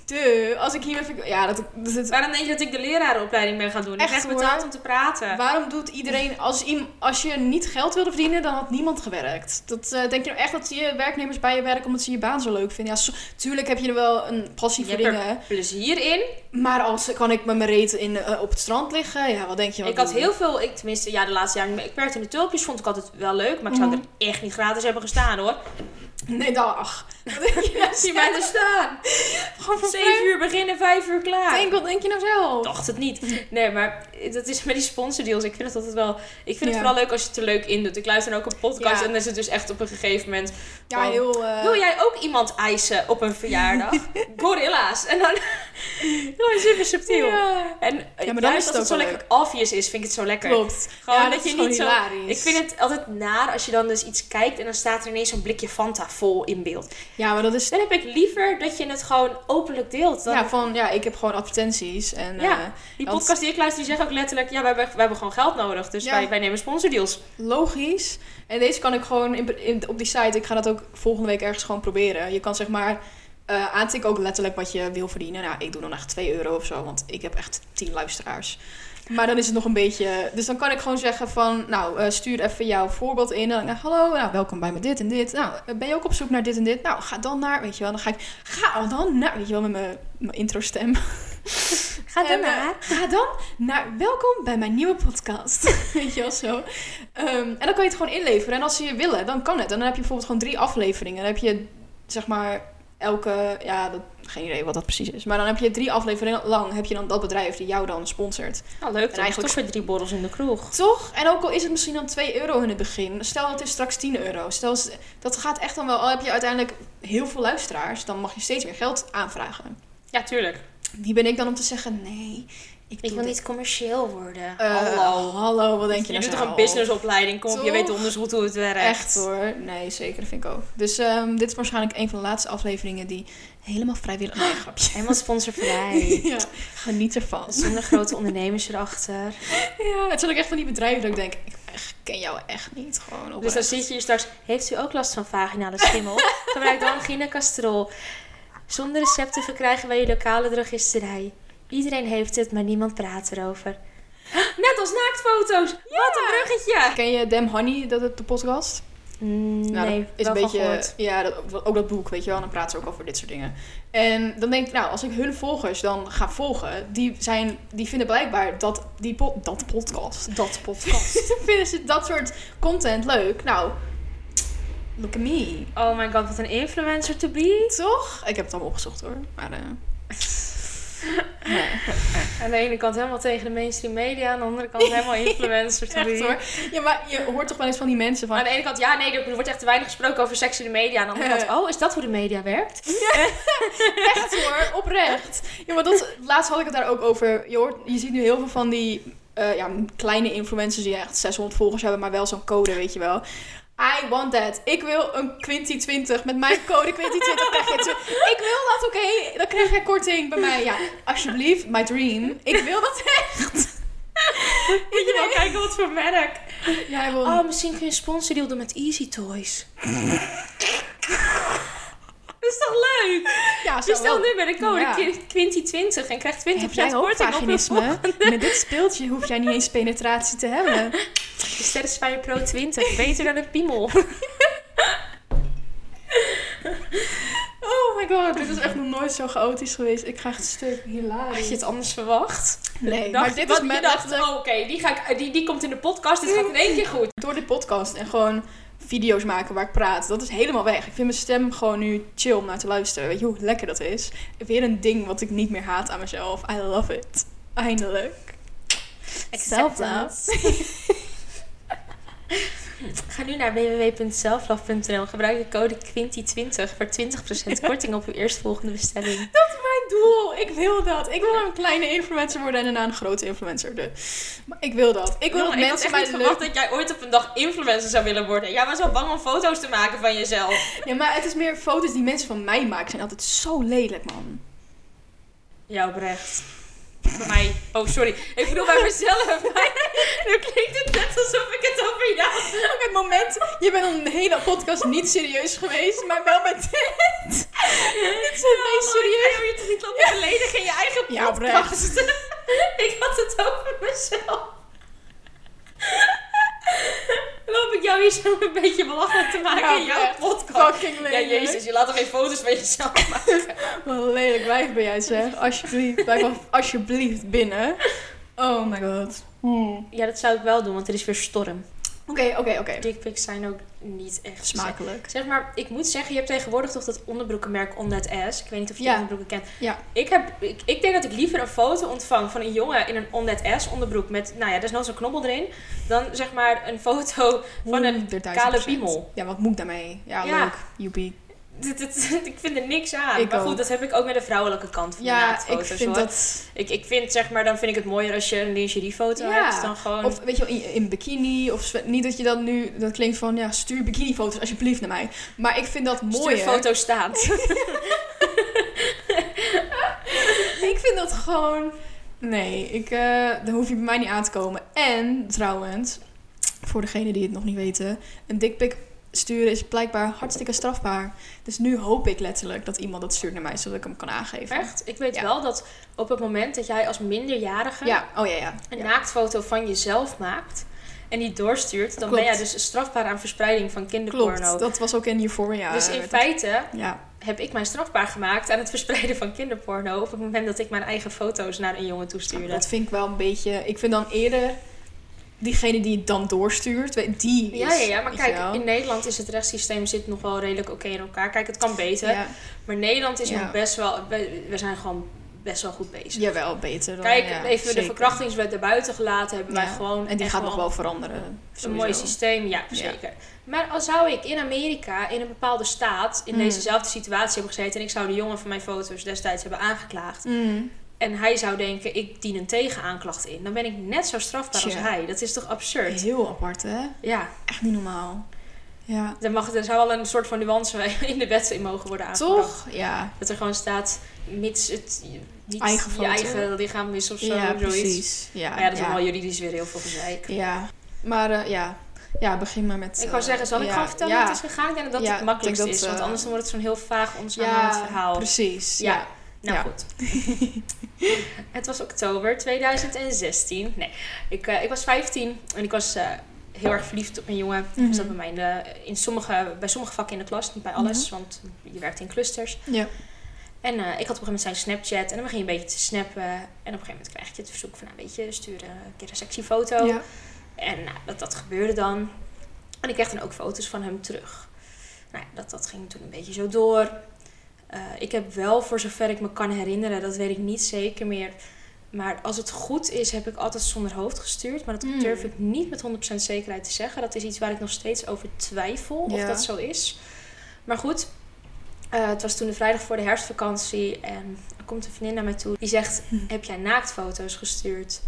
De, als ik hier even, ja, dat, dat, dat- Waarom denk je dat ik de lerarenopleiding ben gaan doen? Ik Echt, krijg hoor. betaald om te praten. waarom doet iedereen, als, iem- als je niet geld wilde verdienen, dan had niemand gewerkt. Dat, eh, denk je nou echt dat je werknemers bij je werken omdat ze je baan zo leuk vinden? Ja, tuurlijk heb je er wel een passie Je voor er dingen. plezier in. Maar als kan ik met mijn reet in, eh, op het strand liggen, ja, wat denk je? wat Ik had je? heel veel, ik, tenminste, ja, de laatste jaren. Ik werkte in de tulpjes, vond ik altijd wel leuk. Maar ik zou Mhm. er echt niet gratis hebben gestaan hoor. Nee, denk je nou Zie mij er staan. Gewoon voor Zeven uur beginnen, vijf uur klaar. Denk, wat denk je nou zelf? dacht het niet. Nee, maar dat is met die sponsordeals. Ik vind het altijd wel. Ik vind het Ja. vooral leuk als je het er leuk in doet. Ik luister dan ook een podcast Ja. en dan is het dus echt op een gegeven moment. Ja, van, heel... eh, Wil jij ook iemand eisen op een verjaardag? Gorilla's. En dan. Gewoon super subtiel. Ja. En Ja, maar ja, dan juist is het ook zo wel lekker obvious is, vind ik het zo lekker. Klopt. Gewoon ja, dat je niet zo- hilarisch. Ik vind het altijd naar als je dan dus iets kijkt en dan staat er ineens zo'n blikje Fanta vol in beeld. Ja, maar dat is... Dan heb ik liever dat je het gewoon openlijk deelt. Dan, Ja, van, ja, ik heb gewoon advertenties en... Ja. eh, die want- podcast die ik luister, die zeggen ook letterlijk, ja, wij hebben, hebben gewoon geld nodig. Dus Ja. wij, wij nemen sponsordeals. logisch. En deze kan ik gewoon in, in- op die site, ik ga dat ook volgende week ergens gewoon proberen. Je kan zeg maar eh aantikken ook letterlijk wat je wil verdienen. Nou, ik doe dan echt 2 euro of zo, want ik heb echt 10 luisteraars. Maar dan is het nog een beetje... Dus dan kan ik gewoon zeggen van, nou, eh, stuur even jouw voorbeeld in. En dan, nou, hallo, nou, welkom bij me dit en dit. Nou, ben je ook op zoek naar dit en dit? Nou, ga dan naar, weet je wel. Dan ga ik, ga dan naar, weet je wel, met mijn, mijn intro stem. Ga En, eh, ga dan naar welkom bij mijn nieuwe podcast. Weet je wel zo. Ehm, en dan kan je het gewoon inleveren. En als ze je willen, dan kan het. En dan heb je bijvoorbeeld gewoon drie afleveringen. Dan heb je zeg maar elke, ja, dat, geen idee wat dat precies is. Maar dan heb je drie afleveringen lang heb je dan dat bedrijf die jou dan sponsort. Nou, leuk. Dan eigenlijk- eigenlijk toch weer drie borrels in de kroeg. Toch? En ook al is het misschien dan 2 euro in het begin. Stel het is straks 10 euro. Stel, dat gaat echt dan wel. Al heb je uiteindelijk heel veel luisteraars, dan mag je steeds meer geld aanvragen. Ja, tuurlijk. Wie ben ik dan om te zeggen nee? Ik, wil dit. niet commercieel worden. Eh, Hallo. hallo, wat denk je, Je nou doet toch een businessopleiding? Kom op, je weet donders goed hoe het werkt. Echt hoor. Nee, zeker. Dat vind ik ook. Dus ehm, dit is waarschijnlijk een van de laatste afleveringen die helemaal vrijwillig... Nee, grapje. Helemaal sponsorvrij. ja, geniet ervan. Zonder grote ondernemers erachter. Ja, het zijn ook echt van die bedrijven dat ik denk, ik ken jou echt niet. Gewoon Dus dan zit je hier straks. Heeft u ook last van vaginale schimmel? Gebruik dan gynacastrol. Zonder recept te verkrijgen bij je lokale drogisterij. Iedereen heeft het, maar niemand praat erover. Net als naaktfoto's. Wat een bruggetje. Ken je Dem Honey, dat het de podcast? Mm, Nou, nee, dat is wel een beetje, ja, dat, ook dat boek, weet je wel. Dan praten ze ook over dit soort dingen. En dan denk ik, nou, als ik hun volgers dan ga volgen, die, zijn, die vinden blijkbaar dat die po- dat podcast, dat podcast, vinden ze dat soort content leuk. Nou, Look at me. Oh my god, wat een influencer to be. Toch? Ik heb het allemaal opgezocht hoor. Maar, uh... nee. Aan de ene kant helemaal tegen de mainstream media, aan de andere kant helemaal influencer to be. hoor. Ja, maar je hoort toch wel eens van die mensen van... Aan de ene kant, ja, nee, er wordt echt te weinig gesproken over seks in de media. Aan de andere kant, oh, is dat hoe de media werkt? Echt hoor, oprecht. Ja, maar dat, laatst had ik het daar ook over. Je, hoort, je ziet nu heel veel van die uh, ja, kleine influencers die echt 600 volgers hebben, maar wel zo'n code, weet je wel. I want that. Ik wil een Quinty 20 met mijn code Quinty 20 krijg je Ik wil dat, oké. Okay? Dan krijg je korting bij mij. Ja, alsjeblieft, my dream. Ik wil dat echt. Ik wil wel kijken wat voor merk. Ja, wil... Oh, misschien kun je een sponsordeal doen met Easy Toys. Dat is toch leuk? Ja, zo Bestel nu met de code ja. Quinty20 en krijg 20% korting op je volgende. Met dit speeltje hoef jij niet eens penetratie te hebben. De Satisfyer Pro 20, beter dan een piemel. Oh my god, dit is echt nog nooit zo chaotisch geweest. Ik krijg het stuk hilarisch. Had je het anders verwacht? Nee, dacht, maar dit is met... dacht, oh, oké, die, die, die komt in de podcast, dit gaat in één keer goed. Door de podcast en gewoon video's maken waar ik praat. Dat is helemaal weg. Ik vind mijn stem gewoon nu chill om naar te luisteren. Weet je hoe lekker dat is? Weer een ding wat ik niet meer haat aan mezelf. I love it. Eindelijk. Acceptance. Ga nu naar www.selflove.nl. Gebruik de code QUINTY20 voor 20% korting op uw eerstvolgende bestelling. Dat is mijn doel. Ik wil dat. Ik wil een kleine influencer worden en daarna een grote influencer. De. Maar ik wil dat. Ik wil dat ik mensen mij verwacht dat jij ooit op een dag influencer zou willen worden. Jij was wel bang om foto's te maken van jezelf. Ja, maar het is meer foto's die mensen van mij maken. zijn altijd zo lelijk, man. Ja, oprecht bij mij. Oh, sorry. Ik bedoel bij mezelf. nu klinkt het net alsof ik het over jou... Ook het moment, je bent een hele podcast niet serieus geweest, maar wel met dit. dit is het meest serieus. Je toch niet lopen geleden in je eigen podcast? Ja, ik had het over mezelf. Loop ik jou hier zo een beetje belachelijk te maken in jouw podcast? Fucking lelijk. Ja, jezus, je laat toch geen foto's van jezelf maken? Wat een lelijk wijf ben jij zeg. Alsjeblieft, blijf alsjeblieft binnen. Oh my god. Hmm. Ja, dat zou ik wel doen, want er is weer storm. Oké, oké, oké. Dickpics zijn ook niet echt smakelijk. Zeg maar, ik moet zeggen, je hebt tegenwoordig toch dat onderbroekenmerk On That Ass. Ik weet niet of je ja. onderbroeken kent. Ja. Ik, heb, ik, ik, denk dat ik liever een foto ontvang van een jongen in een On That Ass onderbroek met, nou ja, er is nog zo'n knobbel erin, dan zeg maar een foto van een kale piemel. Ja, wat moet ik daarmee? Ja, ja. leuk. Joepie. Ik vind er niks aan. maar goed, dat heb ik ook met de vrouwelijke kant van ja, de. Ik vind hoor. dat... Ik, ik vind, zeg maar, dan vind ik het mooier als je een lingeriefoto ja. hebt. Dan gewoon... Of weet je wel, in, in, bikini. Of niet dat je dan nu... Dat klinkt van, ja, stuur bikinifoto's alsjeblieft naar mij. Maar ik vind dat mooier. Stuur foto staat. ik vind dat gewoon... Nee, ik, uh, daar hoef je bij mij niet aan te komen. En, trouwens, voor degenen die het nog niet weten... Een dikpik sturen is blijkbaar hartstikke strafbaar. Dus nu hoop ik letterlijk dat iemand dat stuurt naar mij, zodat ik hem kan aangeven. Echt? Ik weet wel dat op het moment dat jij als minderjarige ja. Oh, ja, ja. een naaktfoto van jezelf maakt en die doorstuurt, dan ben jij dus strafbaar aan verspreiding van kinderporno. Klopt, dat was ook in Euphoria. Dus in feite ja. heb ik mij strafbaar gemaakt aan het verspreiden van kinderporno op het moment dat ik mijn eigen foto's naar een jongen toestuurde. Dat vind ik wel een beetje... Ik vind dan eerder diegene die het dan doorstuurt, die is, Ja, ja, ja maar kijk, in Nederland is het rechtssysteem zit nog wel redelijk oké in elkaar. Kijk, het kan beter. Maar Nederland is nog best wel... We, zijn gewoon best wel goed bezig. Jawel, beter dan, Kijk, even zeker. de verkrachtingswet erbuiten gelaten hebben wij gewoon... En die gaat nog wel veranderen. Een mooi systeem, ja, zeker. Maar als zou ik in Amerika, in een bepaalde staat, in mm. dezezelfde situatie hebben gezeten... en ik zou de jongen van mijn foto's destijds hebben aangeklaagd... Mm en hij zou denken, ik dien een tegenaanklacht in. Dan ben ik net zo strafbaar als hij. Dat is toch absurd? Heel apart, hè? Ja. Echt niet normaal. Ja. Er, mag, er zou wel een soort van nuance in de wet in mogen worden aangebracht. Toch? Ja. Dat er gewoon staat, mits het niet eigen je eigen lichaam is of zo. Ja, precies. Ja, maar ja, dat is allemaal juridisch weer heel veel gezeik. Ja. Maar uh, ja, ja, begin maar met... Ik wou zeggen, zal ik gewoon vertellen hoe het is gegaan? Ik denk dat het het makkelijkste is. Want anders wordt het zo'n heel vaag onsamenhangend verhaal. precies. ja. Nou goed. het was oktober 2016. Nee, ik, uh, ik was 15 en ik was uh, heel erg verliefd op een jongen. Mm -hmm. zat bij mij in, de, in sommige, bij sommige vakken in de klas, niet bij alles, mm -hmm. want je werkt in clusters. Ja. En uh, ik had op een gegeven moment zijn Snapchat en dan begin je een beetje te snappen. En op een gegeven moment krijg je het verzoek van, nou weet je, stuur een keer een sexy foto. Ja. En nou, dat, dat gebeurde dan. En ik kreeg dan ook foto's van hem terug. Nou, dat, dat ging toen een beetje zo door. Eh, ik heb wel, voor zover ik me kan herinneren, dat weet ik niet zeker meer. Maar als het goed is, heb ik altijd zonder hoofd gestuurd. Maar dat Mm. durf ik niet met 100% zekerheid te zeggen. Dat is iets waar ik nog steeds over twijfel of dat zo is. Maar goed, eh, het was toen de vrijdag voor de herfstvakantie. En er komt een vriendin naar mij toe. Die zegt, Hm. heb jij naaktfoto's gestuurd?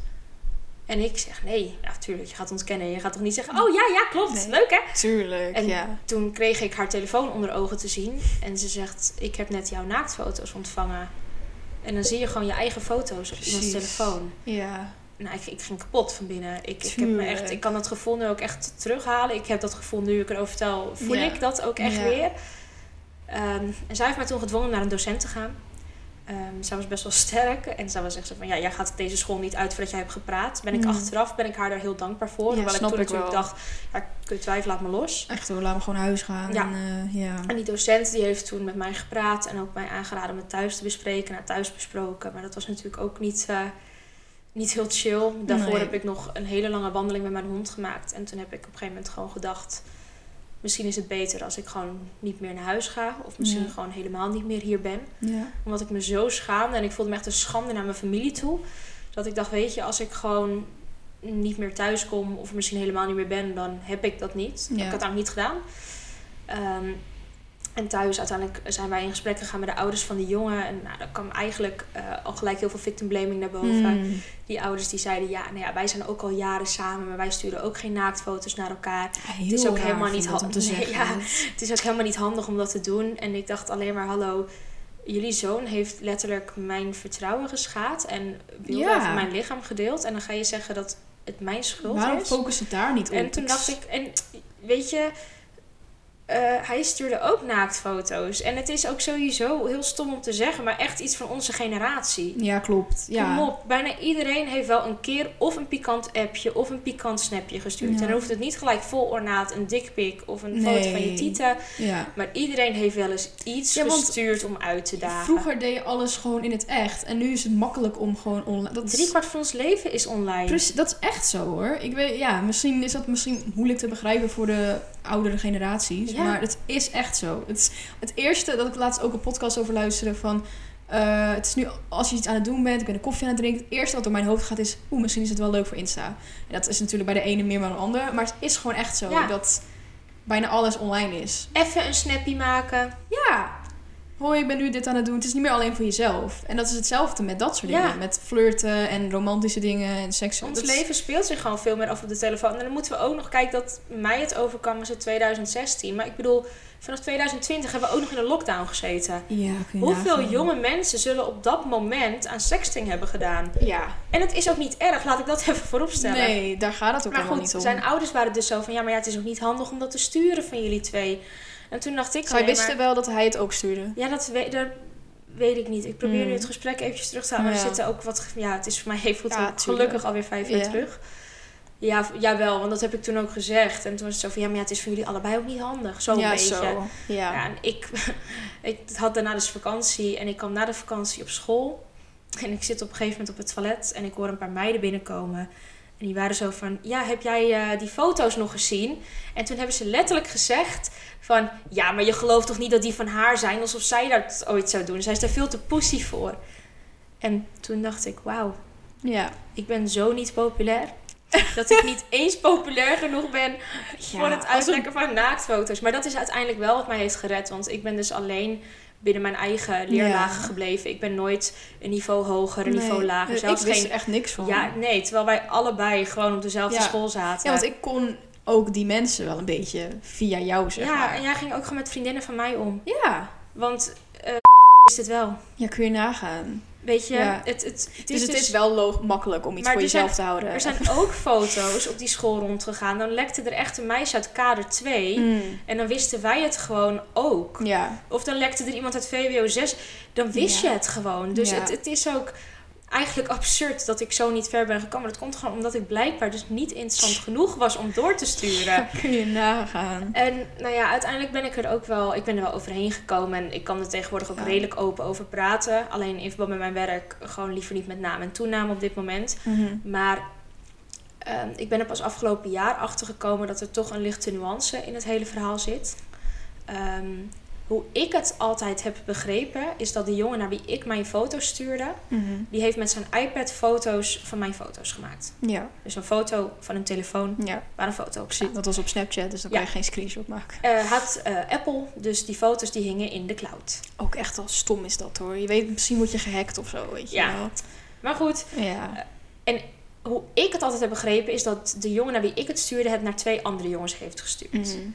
En ik zeg, nee, ja, tuurlijk, je gaat ontkennen. Je gaat toch niet zeggen, oh ja, ja, klopt. Nee. Leuk hè? Tuurlijk, En ja. toen kreeg ik haar telefoon onder ogen te zien. En ze zegt, ik heb net jouw naaktfoto's ontvangen. En dan zie je gewoon je eigen foto's op iemands telefoon. Ja. Nou, ik, ik ging kapot van binnen. Ik, ik, heb me echt, ik kan dat gevoel nu ook echt terughalen. Ik heb dat gevoel nu ik erover vertel, voel Ja. ik dat ook echt Ja. weer. Ehm, en zij heeft mij toen gedwongen naar een docent te gaan. Ehm, zij was best wel sterk. En zij was echt zo van, ja, jij gaat deze school niet uit voordat jij hebt gepraat. Ben ik Mm. achteraf, ben ik haar daar heel dankbaar voor. Ja, Hoewel ik toen ik natuurlijk dacht, ja, kun je twijfelen, laat me los. Echt hoor, laat me gewoon naar huis gaan. Ja. En, eh, ja. En die docent die heeft toen met mij gepraat en ook mij aangeraden om het thuis te bespreken. Nou, thuis besproken. Maar dat was natuurlijk ook niet, eh, niet heel chill. Daarvoor Nee. heb ik nog een hele lange wandeling met mijn hond gemaakt. En toen heb ik op een gegeven moment gewoon gedacht... Misschien is het beter als ik gewoon niet meer naar huis ga. Of misschien Ja. gewoon helemaal niet meer hier ben. ja. Omdat ik me zo schaamde. En ik voelde me echt een schande naar mijn familie toe. Dat ik dacht, weet je, als ik gewoon niet meer thuis kom... of misschien helemaal niet meer ben, dan heb ik dat niet. Ja. Ik had ook niet gedaan. Ehm, en thuis uiteindelijk zijn wij in gesprek gegaan met de ouders van die jongen. En nou, daar kwam eigenlijk eh, al gelijk heel veel victim blaming naar boven. Mm. Die ouders die zeiden, ja, nou ja, wij zijn ook al jaren samen... maar wij sturen ook geen naaktfoto's naar elkaar. Heel is ook helemaal niet handig. Nee, zeggen. ja. Het is ook helemaal niet handig om dat te doen. En ik dacht alleen maar, hallo, jullie zoon heeft letterlijk mijn vertrouwen geschaad en beelden Ja. over mijn lichaam gedeeld. En dan ga je zeggen dat het mijn schuld Waarom is. focus het daar niet op? En toen dacht ik, en weet je, eh, hij stuurde ook naaktfoto's. En het is ook sowieso heel stom om te zeggen, maar echt iets van onze generatie. Ja, klopt. Ja. Kom op, bijna iedereen heeft wel een keer of een pikant appje of een pikant snapje gestuurd. Ja. En dan hoeft het niet gelijk vol ornaat een dikpik of een foto van je tieten. Ja. Maar iedereen heeft wel eens iets Ja, gestuurd om uit te dagen. Vroeger deed je alles gewoon in het echt. En nu is het makkelijk om gewoon online... Dat Drie kwart van ons leven is online. Precies, dat is echt zo hoor. Ik weet, ja, misschien is dat misschien moeilijk te begrijpen voor de oudere generaties. Ja. Maar het is echt zo. Het, is het eerste dat ik laatst ook een podcast over luisterde van... eh, het is nu, als je iets aan het doen bent, ik ben een koffie aan het drinken. Het eerste wat door mijn hoofd gaat is, oeh, misschien is het wel leuk voor Insta. En dat is natuurlijk bij de ene meer dan de ander. Maar het is gewoon echt zo Ja. dat bijna alles online is. Even een snappy maken. Ja. Hoi, ik ben nu dit aan het doen. Het is niet meer alleen voor jezelf. En dat is hetzelfde met dat soort Ja. dingen. Met flirten en romantische dingen en seks. Ons Dat leven speelt zich gewoon veel meer af op de telefoon. En dan moeten we ook nog kijken dat mij het overkwam was het 2016. Maar ik bedoel, vanaf 2020 hebben we ook nog in een lockdown gezeten. Ja, Hoeveel nagaan. jonge mensen zullen op dat moment aan sexting hebben gedaan? Ja. En het is ook niet erg, laat ik dat even vooropstellen. Nee, daar gaat het ook maar helemaal goed, niet om. zijn ouders waren dus zo van... ja, maar ja, het is ook niet handig om dat te sturen van jullie twee. En toen dacht ik Zij wisten wel dat hij het ook stuurde. Ja, dat, we, dat weet ik niet. Ik probeer Mm. nu het gesprek eventjes terug te halen. Maar Ja. er zitten ook wat... Ja, het is voor mij goed, Ja, gelukkig alweer vijf jaar Ja. terug. Ja, jawel, want dat heb ik toen ook gezegd. En toen was het zo van... ja, maar ja, het is voor jullie allebei ook niet handig. Zo een ja, beetje. zo. Ja. Ja, en ik, ik had daarna dus vakantie en ik kwam na de vakantie op school. En ik zit op een gegeven moment op het toilet en ik hoor een paar meiden binnenkomen. En die waren zo van, ja, heb jij eh, die foto's nog gezien? En toen hebben ze letterlijk gezegd van, ja, maar je gelooft toch niet dat die van haar zijn? Alsof zij dat ooit zou doen. Zij is daar veel te pussy voor. En toen dacht ik, wauw, Ja. ik ben zo niet populair. dat ik niet eens populair genoeg ben voor het uitlekken van naaktfoto's. Maar dat is uiteindelijk wel wat mij heeft gered. Want ik ben dus alleen binnen mijn eigen leerlagen Ja. gebleven. Ik ben nooit een niveau hoger, een Nee, niveau lager. Zelfs ik wist geen... echt niks van. Ja, nee. Terwijl wij allebei gewoon op dezelfde Ja. school zaten. Ja, want ik kon ook die mensen wel een beetje via jou, zeg ja, maar. en jij ging ook gewoon met vriendinnen van mij om. Ja. Want eh is dit wel. Ja, kun je nagaan. Weet je, Ja. het, het, het is dus het dus- is wel makkelijk om iets Maar voor zijn- jezelf te houden. Er zijn ook foto's op die school rondgegaan. Dan lekte er echt een meisje uit kader 2. Mm, En dan wisten wij het gewoon ook. Ja. Of dan lekte er iemand uit VWO 6. Dan wist Ja. je het gewoon. Dus Ja. het, het is ook eigenlijk absurd dat ik zo niet ver ben gekomen. Dat komt gewoon omdat ik blijkbaar dus niet interessant genoeg was om door te sturen. kun je nagaan. En nou ja, uiteindelijk ben ik er ook wel, ik ben er wel overheen gekomen. En ik kan er tegenwoordig ook Ja. redelijk open over praten. Alleen in verband met mijn werk gewoon liever niet met naam en toenaam op dit moment. Mhm. Maar ehm, ik ben er pas afgelopen jaar achter gekomen dat er toch een lichte nuance in het hele verhaal zit. Ehm, hoe ik het altijd heb begrepen, is dat de jongen naar wie ik mijn foto's stuurde, Mhm. die heeft met zijn iPad foto's van mijn foto's gemaakt. Ja, Dus een foto van een telefoon ja. waar een foto op staat. dat was op Snapchat, dus dan Ja. kan je geen screenshot maken. Eh, had eh, Apple, dus die foto's die hingen in de cloud. Ook echt wel stom is dat hoor. Je weet, misschien word je gehackt of zo, weet je Ja. wel. Maar goed, Ja. hoe ik het altijd heb begrepen, is dat de jongen naar wie ik het stuurde, het naar twee andere jongens heeft gestuurd. Mhm.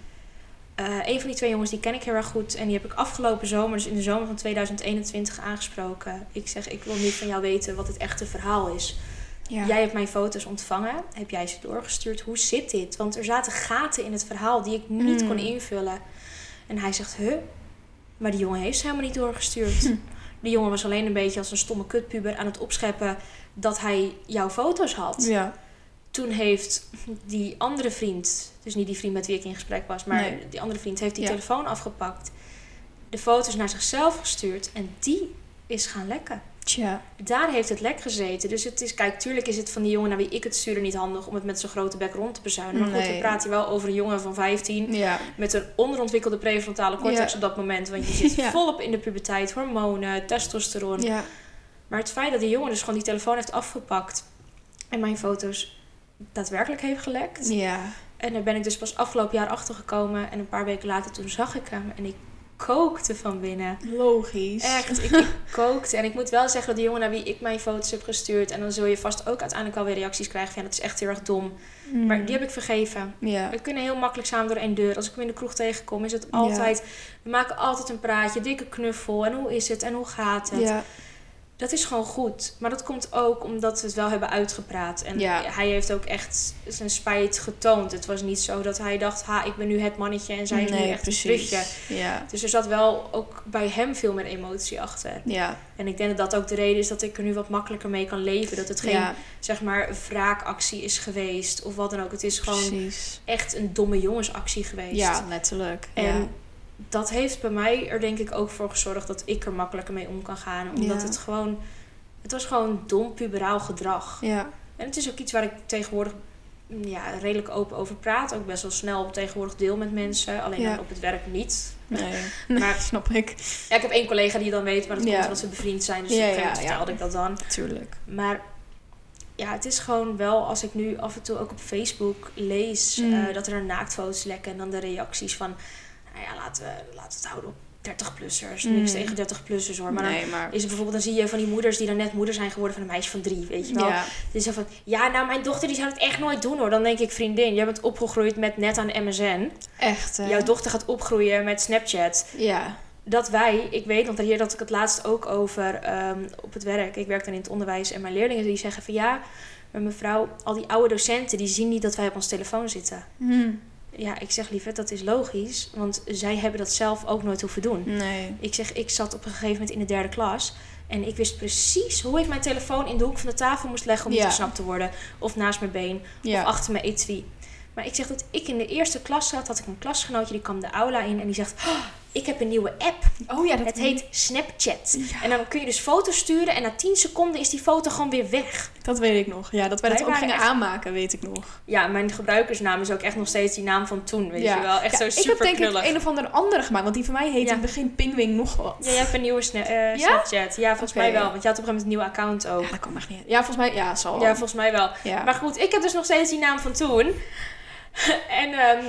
Eh, een van die twee jongens die ken ik heel erg goed. En die heb ik afgelopen zomer, dus in de zomer van 2021, aangesproken. Ik zeg, ik wil niet van jou weten wat het echte verhaal is. Ja. Jij hebt mijn foto's ontvangen. Heb jij ze doorgestuurd? Hoe zit dit? Want er zaten gaten in het verhaal die ik niet Mm. kon invullen. En hij zegt, huh? Maar die jongen heeft ze helemaal niet doorgestuurd. Hm. Die jongen was alleen een beetje als een stomme kutpuber aan het opscheppen dat hij jouw foto's had. Ja. Toen heeft die andere vriend, dus niet die vriend met wie ik in gesprek was, maar Nee. die andere vriend heeft die Ja. telefoon afgepakt, de foto's naar zichzelf gestuurd en die is gaan lekken. Tja. Daar heeft het lek gezeten. Dus het is, kijk, tuurlijk is het van die jongen naar wie ik het stuurde niet handig om het met zo'n grote bek rond te bezuinen. Maar goed, we praten hier wel over een jongen van 15 Ja. met een onderontwikkelde prefrontale cortex Ja. op dat moment. Want je zit volop in de puberteit, hormonen, testosteron. Ja. Maar het feit dat die jongen dus gewoon die telefoon heeft afgepakt en mijn foto's daadwerkelijk heeft gelekt. Ja. En daar ben ik dus pas afgelopen jaar achter gekomen. En een paar weken later toen zag ik hem en ik kookte van binnen. Logisch. Echt, ik, ik kookte. En ik moet wel zeggen dat de jongen naar wie ik mijn foto's heb gestuurd... en dan zul je vast ook uiteindelijk wel weer reacties krijgen van... ja, dat is echt heel erg dom. Mm. Maar die heb ik vergeven. Ja. We kunnen heel makkelijk samen door één deur. Als ik hem in de kroeg tegenkom, is het altijd... We maken altijd een praatje, dikke knuffel. En hoe is het en hoe gaat het? Ja. Dat is gewoon goed. Maar dat komt ook omdat we het wel hebben uitgepraat. En Ja. hij heeft ook echt zijn spijt getoond. Het was niet zo dat hij dacht... ha, ik ben nu het mannetje en zij is nu echt precies. een trutje. Ja. Dus er zat wel ook bij hem veel meer emotie achter. Ja. En ik denk dat dat ook de reden is dat ik er nu wat makkelijker mee kan leven. Dat het geen, ja. zeg maar, wraakactie is geweest. Of wat dan ook. Het is gewoon Precies. echt een domme jongensactie geweest. Ja, letterlijk. En. Dat heeft bij mij er denk ik ook voor gezorgd dat ik er makkelijker mee om kan gaan. Omdat Ja. het gewoon... Het was gewoon dom puberaal gedrag. Ja. En het is ook iets waar ik tegenwoordig mm, ja, redelijk open over praat. Ook best wel snel tegenwoordig deel met mensen. Alleen Ja. dan op het werk niet. Nee. Maar Snap ik. ja, ik heb één collega die dan weet. Maar dat komt omdat ze bevriend zijn. Dus Ja, ja. vertelde ik dat dan. Tuurlijk. Maar ja, het is gewoon wel als ik nu af en toe ook op Facebook lees Mm. eh, dat er naaktfoto's lekken en dan de reacties van, nou ja, laten we, laten we het houden op 30-plussers. Niks Mm. tegen 30-plussers hoor. Maar dan maar... is bijvoorbeeld, dan zie je van die moeders die dan net moeder zijn geworden van een meisje van drie, weet je wel. Ja. Die zo van, ja, nou mijn dochter die zou het echt nooit doen hoor. Dan denk ik, vriendin, jij bent opgegroeid met net aan MSN. Echt, hè? Jouw dochter gaat opgroeien met Snapchat. Ja. Dat wij, ik weet, want hier had ik het laatst ook over ehm, op het werk. Ik werk dan in het onderwijs en mijn leerlingen die zeggen van ja, maar mevrouw, al die oude docenten die zien niet dat wij op ons telefoon zitten. Hm. Ja, ik zeg liever, dat is logisch, want zij hebben dat zelf ook nooit hoeven doen. Nee. Ik zeg, ik zat op een gegeven moment in de derde klas. En ik wist precies hoe ik mijn telefoon in de hoek van de tafel moest leggen om niet Ja. gesnapt te worden. Of naast mijn been, Ja. of achter mijn etui. Maar ik zeg dat ik in de eerste klas zat, had ik een klasgenootje, die kwam de aula in en die zegt... "Oh, ik heb een nieuwe app. Oh ja, dat Het heet Snapchat. Ja. En dan kun je dus foto's sturen en na 10 seconden is die foto gewoon weer weg. Dat weet ik nog. Ja, dat wij dat ook gingen echt- aanmaken, weet ik nog. Ja, mijn gebruikersnaam is ook echt nog steeds die naam van toen, weet ja. je wel. Echt Ja, zo Ik super heb denk knullig. ik een of andere andere gemaakt, want die van mij heette Ja. in het begin Pingwing nog wat. Ja, jij hebt een nieuwe Sna- eh? Snapchat. Ja, volgens mij wel. Want je had op een gegeven moment een nieuwe account ook. Ja, dat kan echt niet. Ja, volgens mij, ja, zal. Ja, volgens mij wel. Maar goed, ik heb dus nog steeds die naam van toen. en ehm,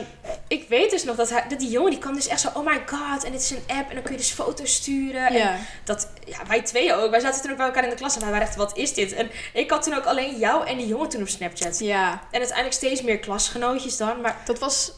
ik weet dus nog dat, hij, dat die jongen die kwam dus echt zo... Oh my god, en dit is een app. En dan kun je dus foto's sturen. En ja. dat, ja, wij twee ook. Wij zaten toen ook bij elkaar in de klas. En wij waren echt, wat is dit? En ik had toen ook alleen jou en die jongen toen op Snapchat. ja, En uiteindelijk steeds meer klasgenootjes dan. Maar dat was...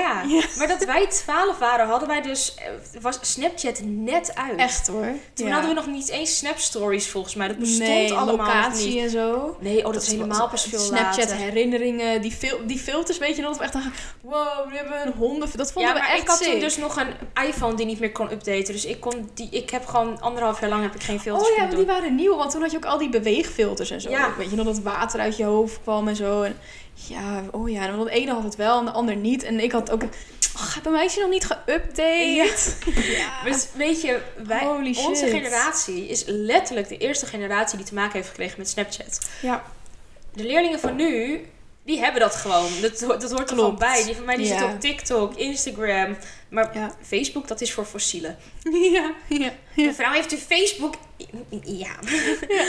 ja, maar dat wij twaalf waren, hadden wij dus... eh, was Snapchat net uit. Echt hoor. Toen ja. hadden we nog niet eens Snap Stories volgens mij. Dat bestond nee, allemaal locatie niet. en zo. Nee, oh, dat, is helemaal pas veel Snapchat later. herinneringen, die, fil die filters, weet je nog? Echt dan, wow, we hebben een honden. Dat vonden Ja, we maar echt ik had toen dus nog een iPhone die niet meer kon updaten. Dus ik kon die, ik heb gewoon anderhalf jaar lang heb ik geen filters Oh ja, want die waren nieuw, want toen had je ook al die beweegfilters en zo. Ja. Weet je nog dat water uit je hoofd kwam en zo. En ja, oh ja, want de ene had het wel en de ander niet. En ik had ook, oh, bij mij is nog niet geüpdate. Ja. Dus weet je, wij, Holy onze shit. generatie is letterlijk de eerste generatie die te maken heeft gekregen met Snapchat. Ja. De leerlingen van nu, die hebben dat gewoon. Dat, dat hoort er gewoon bij. Die van mij die Ja. zit op TikTok, Instagram. Maar Ja. Facebook, dat is voor fossielen. ja, ja, ja. Mevrouw heeft u Facebook? Ja.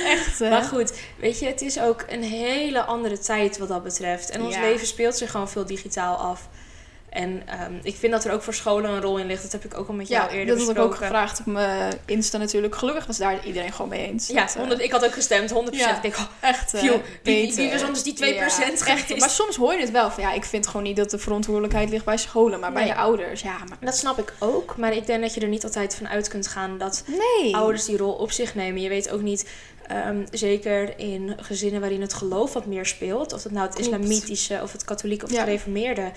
echt. hè? Maar goed, weet je, het is ook een hele andere tijd wat dat betreft. En ons Ja. leven speelt zich gewoon veel digitaal af. En ehm, ik vind dat er ook voor scholen een rol in ligt. Dat heb ik ook al met jou Ja, eerder dat had ik besproken. ook gevraagd op mijn Insta natuurlijk. Gelukkig was daar iedereen gewoon mee eens. Ja, Dat, eh, 100, ik had ook gestemd, 100%. Ja. Ik denk, oh, echt. eh, wie, wie, beter. wie was anders die 2% Ja, echt. Maar soms hoor je het wel van ja, ik vind gewoon niet dat de verantwoordelijkheid ligt bij scholen, maar bij de ouders. Ja, maar Dat snap ik ook, maar ik denk dat je er niet altijd van uit kunt gaan dat nee. ouders die rol op zich nemen. Je weet ook niet, ehm, zeker in gezinnen waarin het geloof wat meer speelt, of het nou het Klopt. islamitische of het katholieke of het Ja. gereformeerde,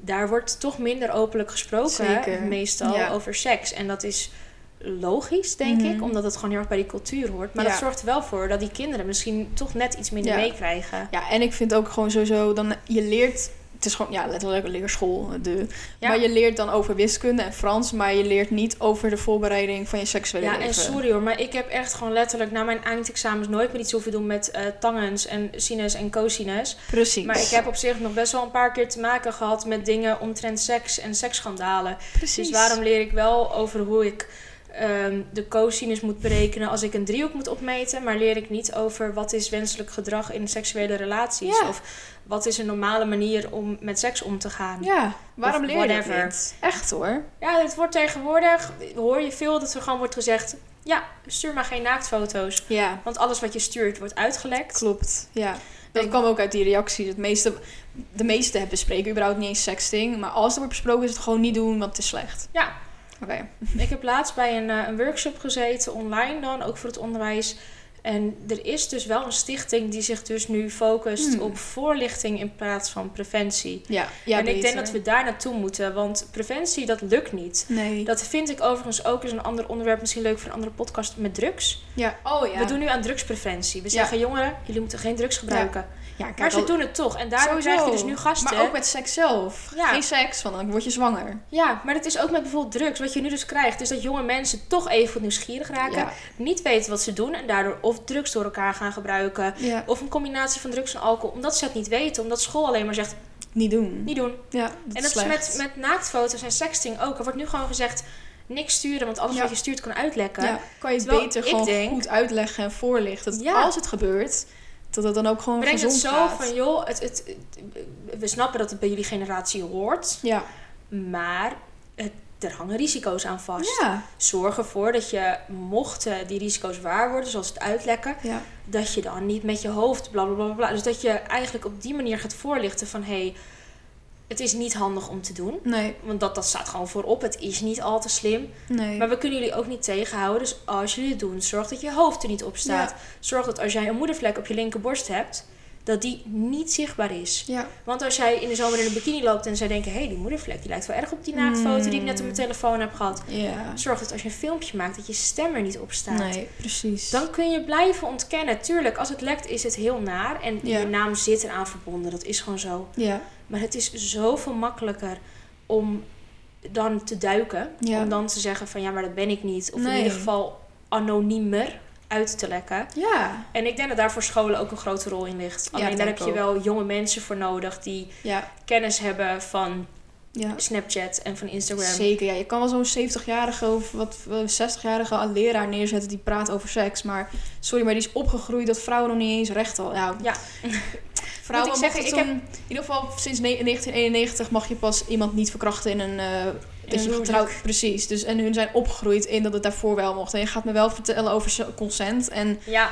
daar wordt toch minder openlijk gesproken, Zeker. meestal Ja. over seks. En dat is logisch, denk Mhm. ik, omdat het gewoon heel erg bij die cultuur hoort. Maar Ja. dat zorgt er wel voor dat die kinderen misschien toch net iets minder Ja. meekrijgen. Ja, en ik vind ook gewoon sowieso, dan je leert, het is gewoon ja, letterlijk een leerschool, de, Ja. maar je leert dan over wiskunde en Frans, maar je leert niet over de voorbereiding van je seksuele Ja, leven. en sorry hoor, maar ik heb echt gewoon letterlijk na mijn eindexamens nooit meer iets hoeven doen met eh tangens en sinus en cosinus. Precies. Maar ik heb op zich nog best wel een paar keer te maken gehad met dingen omtrent seks en seksschandalen. Precies. Dus waarom leer ik wel over hoe ik ehm, de cosinus moet berekenen als ik een driehoek moet opmeten, maar leer ik niet over wat is wenselijk gedrag in seksuele relaties Ja. of wat is een normale manier om met seks om te gaan. Ja, waarom leer je dat niet? Echt hoor. Ja, het wordt tegenwoordig, hoor je veel dat er gewoon wordt gezegd, ja, stuur maar geen naaktfoto's. Ja, Want alles wat je stuurt wordt uitgelekt. klopt. Ja. Dat kwam ook uit die reacties. Het meeste, de meeste hebben bespreken überhaupt niet eens sexting. Maar als er wordt besproken is het gewoon niet doen, want het is slecht. Ja. Oké. Ik heb laatst bij een, eh, een workshop gezeten, online dan, ook voor het onderwijs. En er is dus wel een stichting die zich dus nu focust Hmm. op voorlichting in plaats van preventie. Ja, ja en ik denk dat we daar naartoe moeten, want preventie, dat lukt niet. Nee. Dat vind ik overigens ook is een ander onderwerp, misschien leuk voor een andere podcast met drugs. Ja, oh ja. We doen nu aan drugspreventie. We Ja. zeggen, jongeren, jullie moeten geen drugs gebruiken. ja, kijk, maar ze al- doen het toch. En daardoor sowieso. krijg je dus nu gasten. Maar ook met seks zelf. Ja. Geen seks, want dan word je zwanger. Ja, maar het is ook met bijvoorbeeld drugs. Wat je nu dus krijgt, is dat jonge mensen toch even nieuwsgierig raken. Ja. Niet weten wat ze doen en daardoor of drugs door elkaar gaan gebruiken. ja. Of een combinatie van drugs en alcohol. Omdat ze het niet weten. Omdat school alleen maar zegt, Niet doen. niet doen. Ja, dat en dat is met, met naaktfoto's en sexting ook. Er wordt nu gewoon gezegd, niks sturen. Want alles Ja. wat je stuurt kan uitlekken. Ja, kan je het Terwijl beter gewoon denk- goed uitleggen en voorlichten. Dat Ja. als het gebeurt, dat het dan ook gewoon Breng het gezond zo gaat. van, joh, het, het, het- we snappen dat het bij jullie generatie hoort. Ja. Maar het, er hangen risico's aan vast. Ja. Zorg ervoor dat je, mochten die risico's waar worden, zoals het uitlekken, Ja. dat je dan niet met je hoofd bla bla bla bla. Dus dat je eigenlijk op die manier gaat voorlichten van hé, hey, het is niet handig om te doen. Nee. Want dat, dat staat gewoon voorop. Het is niet al te slim. Nee. Maar we kunnen jullie ook niet tegenhouden. Dus als jullie het doen, zorg dat je hoofd er niet op staat. Ja. Zorg dat als jij een moedervlek op je linkerborst hebt, dat die niet zichtbaar is. Ja. Want als jij in de zomer in een bikini loopt en zij denken... hé, hey, die moedervlek die lijkt wel erg op die naaktfoto die ik net op mijn telefoon heb gehad. Ja. Zorg dat als je een filmpje maakt, dat je stem er niet op staat. Nee, precies. Dan kun je blijven ontkennen. Tuurlijk, als het lekt is het heel naar. En je naam zit eraan verbonden. Dat is gewoon zo. Ja. Maar het is zoveel makkelijker om dan te duiken. Ja. Om dan te zeggen van ja, maar dat ben ik niet. Of in ieder geval anoniemer uit te lekken. Ja. En ik denk dat daar voor scholen ook een grote rol in ligt. Ja, Alleen daar heb je wel jonge mensen voor nodig die Ja. kennis hebben van Ja. Snapchat en van Instagram. Zeker, ja. Je kan wel zo'n 70-jarige of wat eh, 60-jarige leraar neerzetten die praat over seks. Maar sorry, maar die is opgegroeid dat vrouwen nog niet eens recht al. Ja, Ja. vrouwen ik zeggen, ik toen- in ieder geval sinds ne- 1991 mag je pas iemand niet verkrachten in een... eh, dat je getrouwd... Precies. Dus, en hun zijn opgegroeid in dat het daarvoor wel mocht. En je gaat me wel vertellen over consent. En, Ja,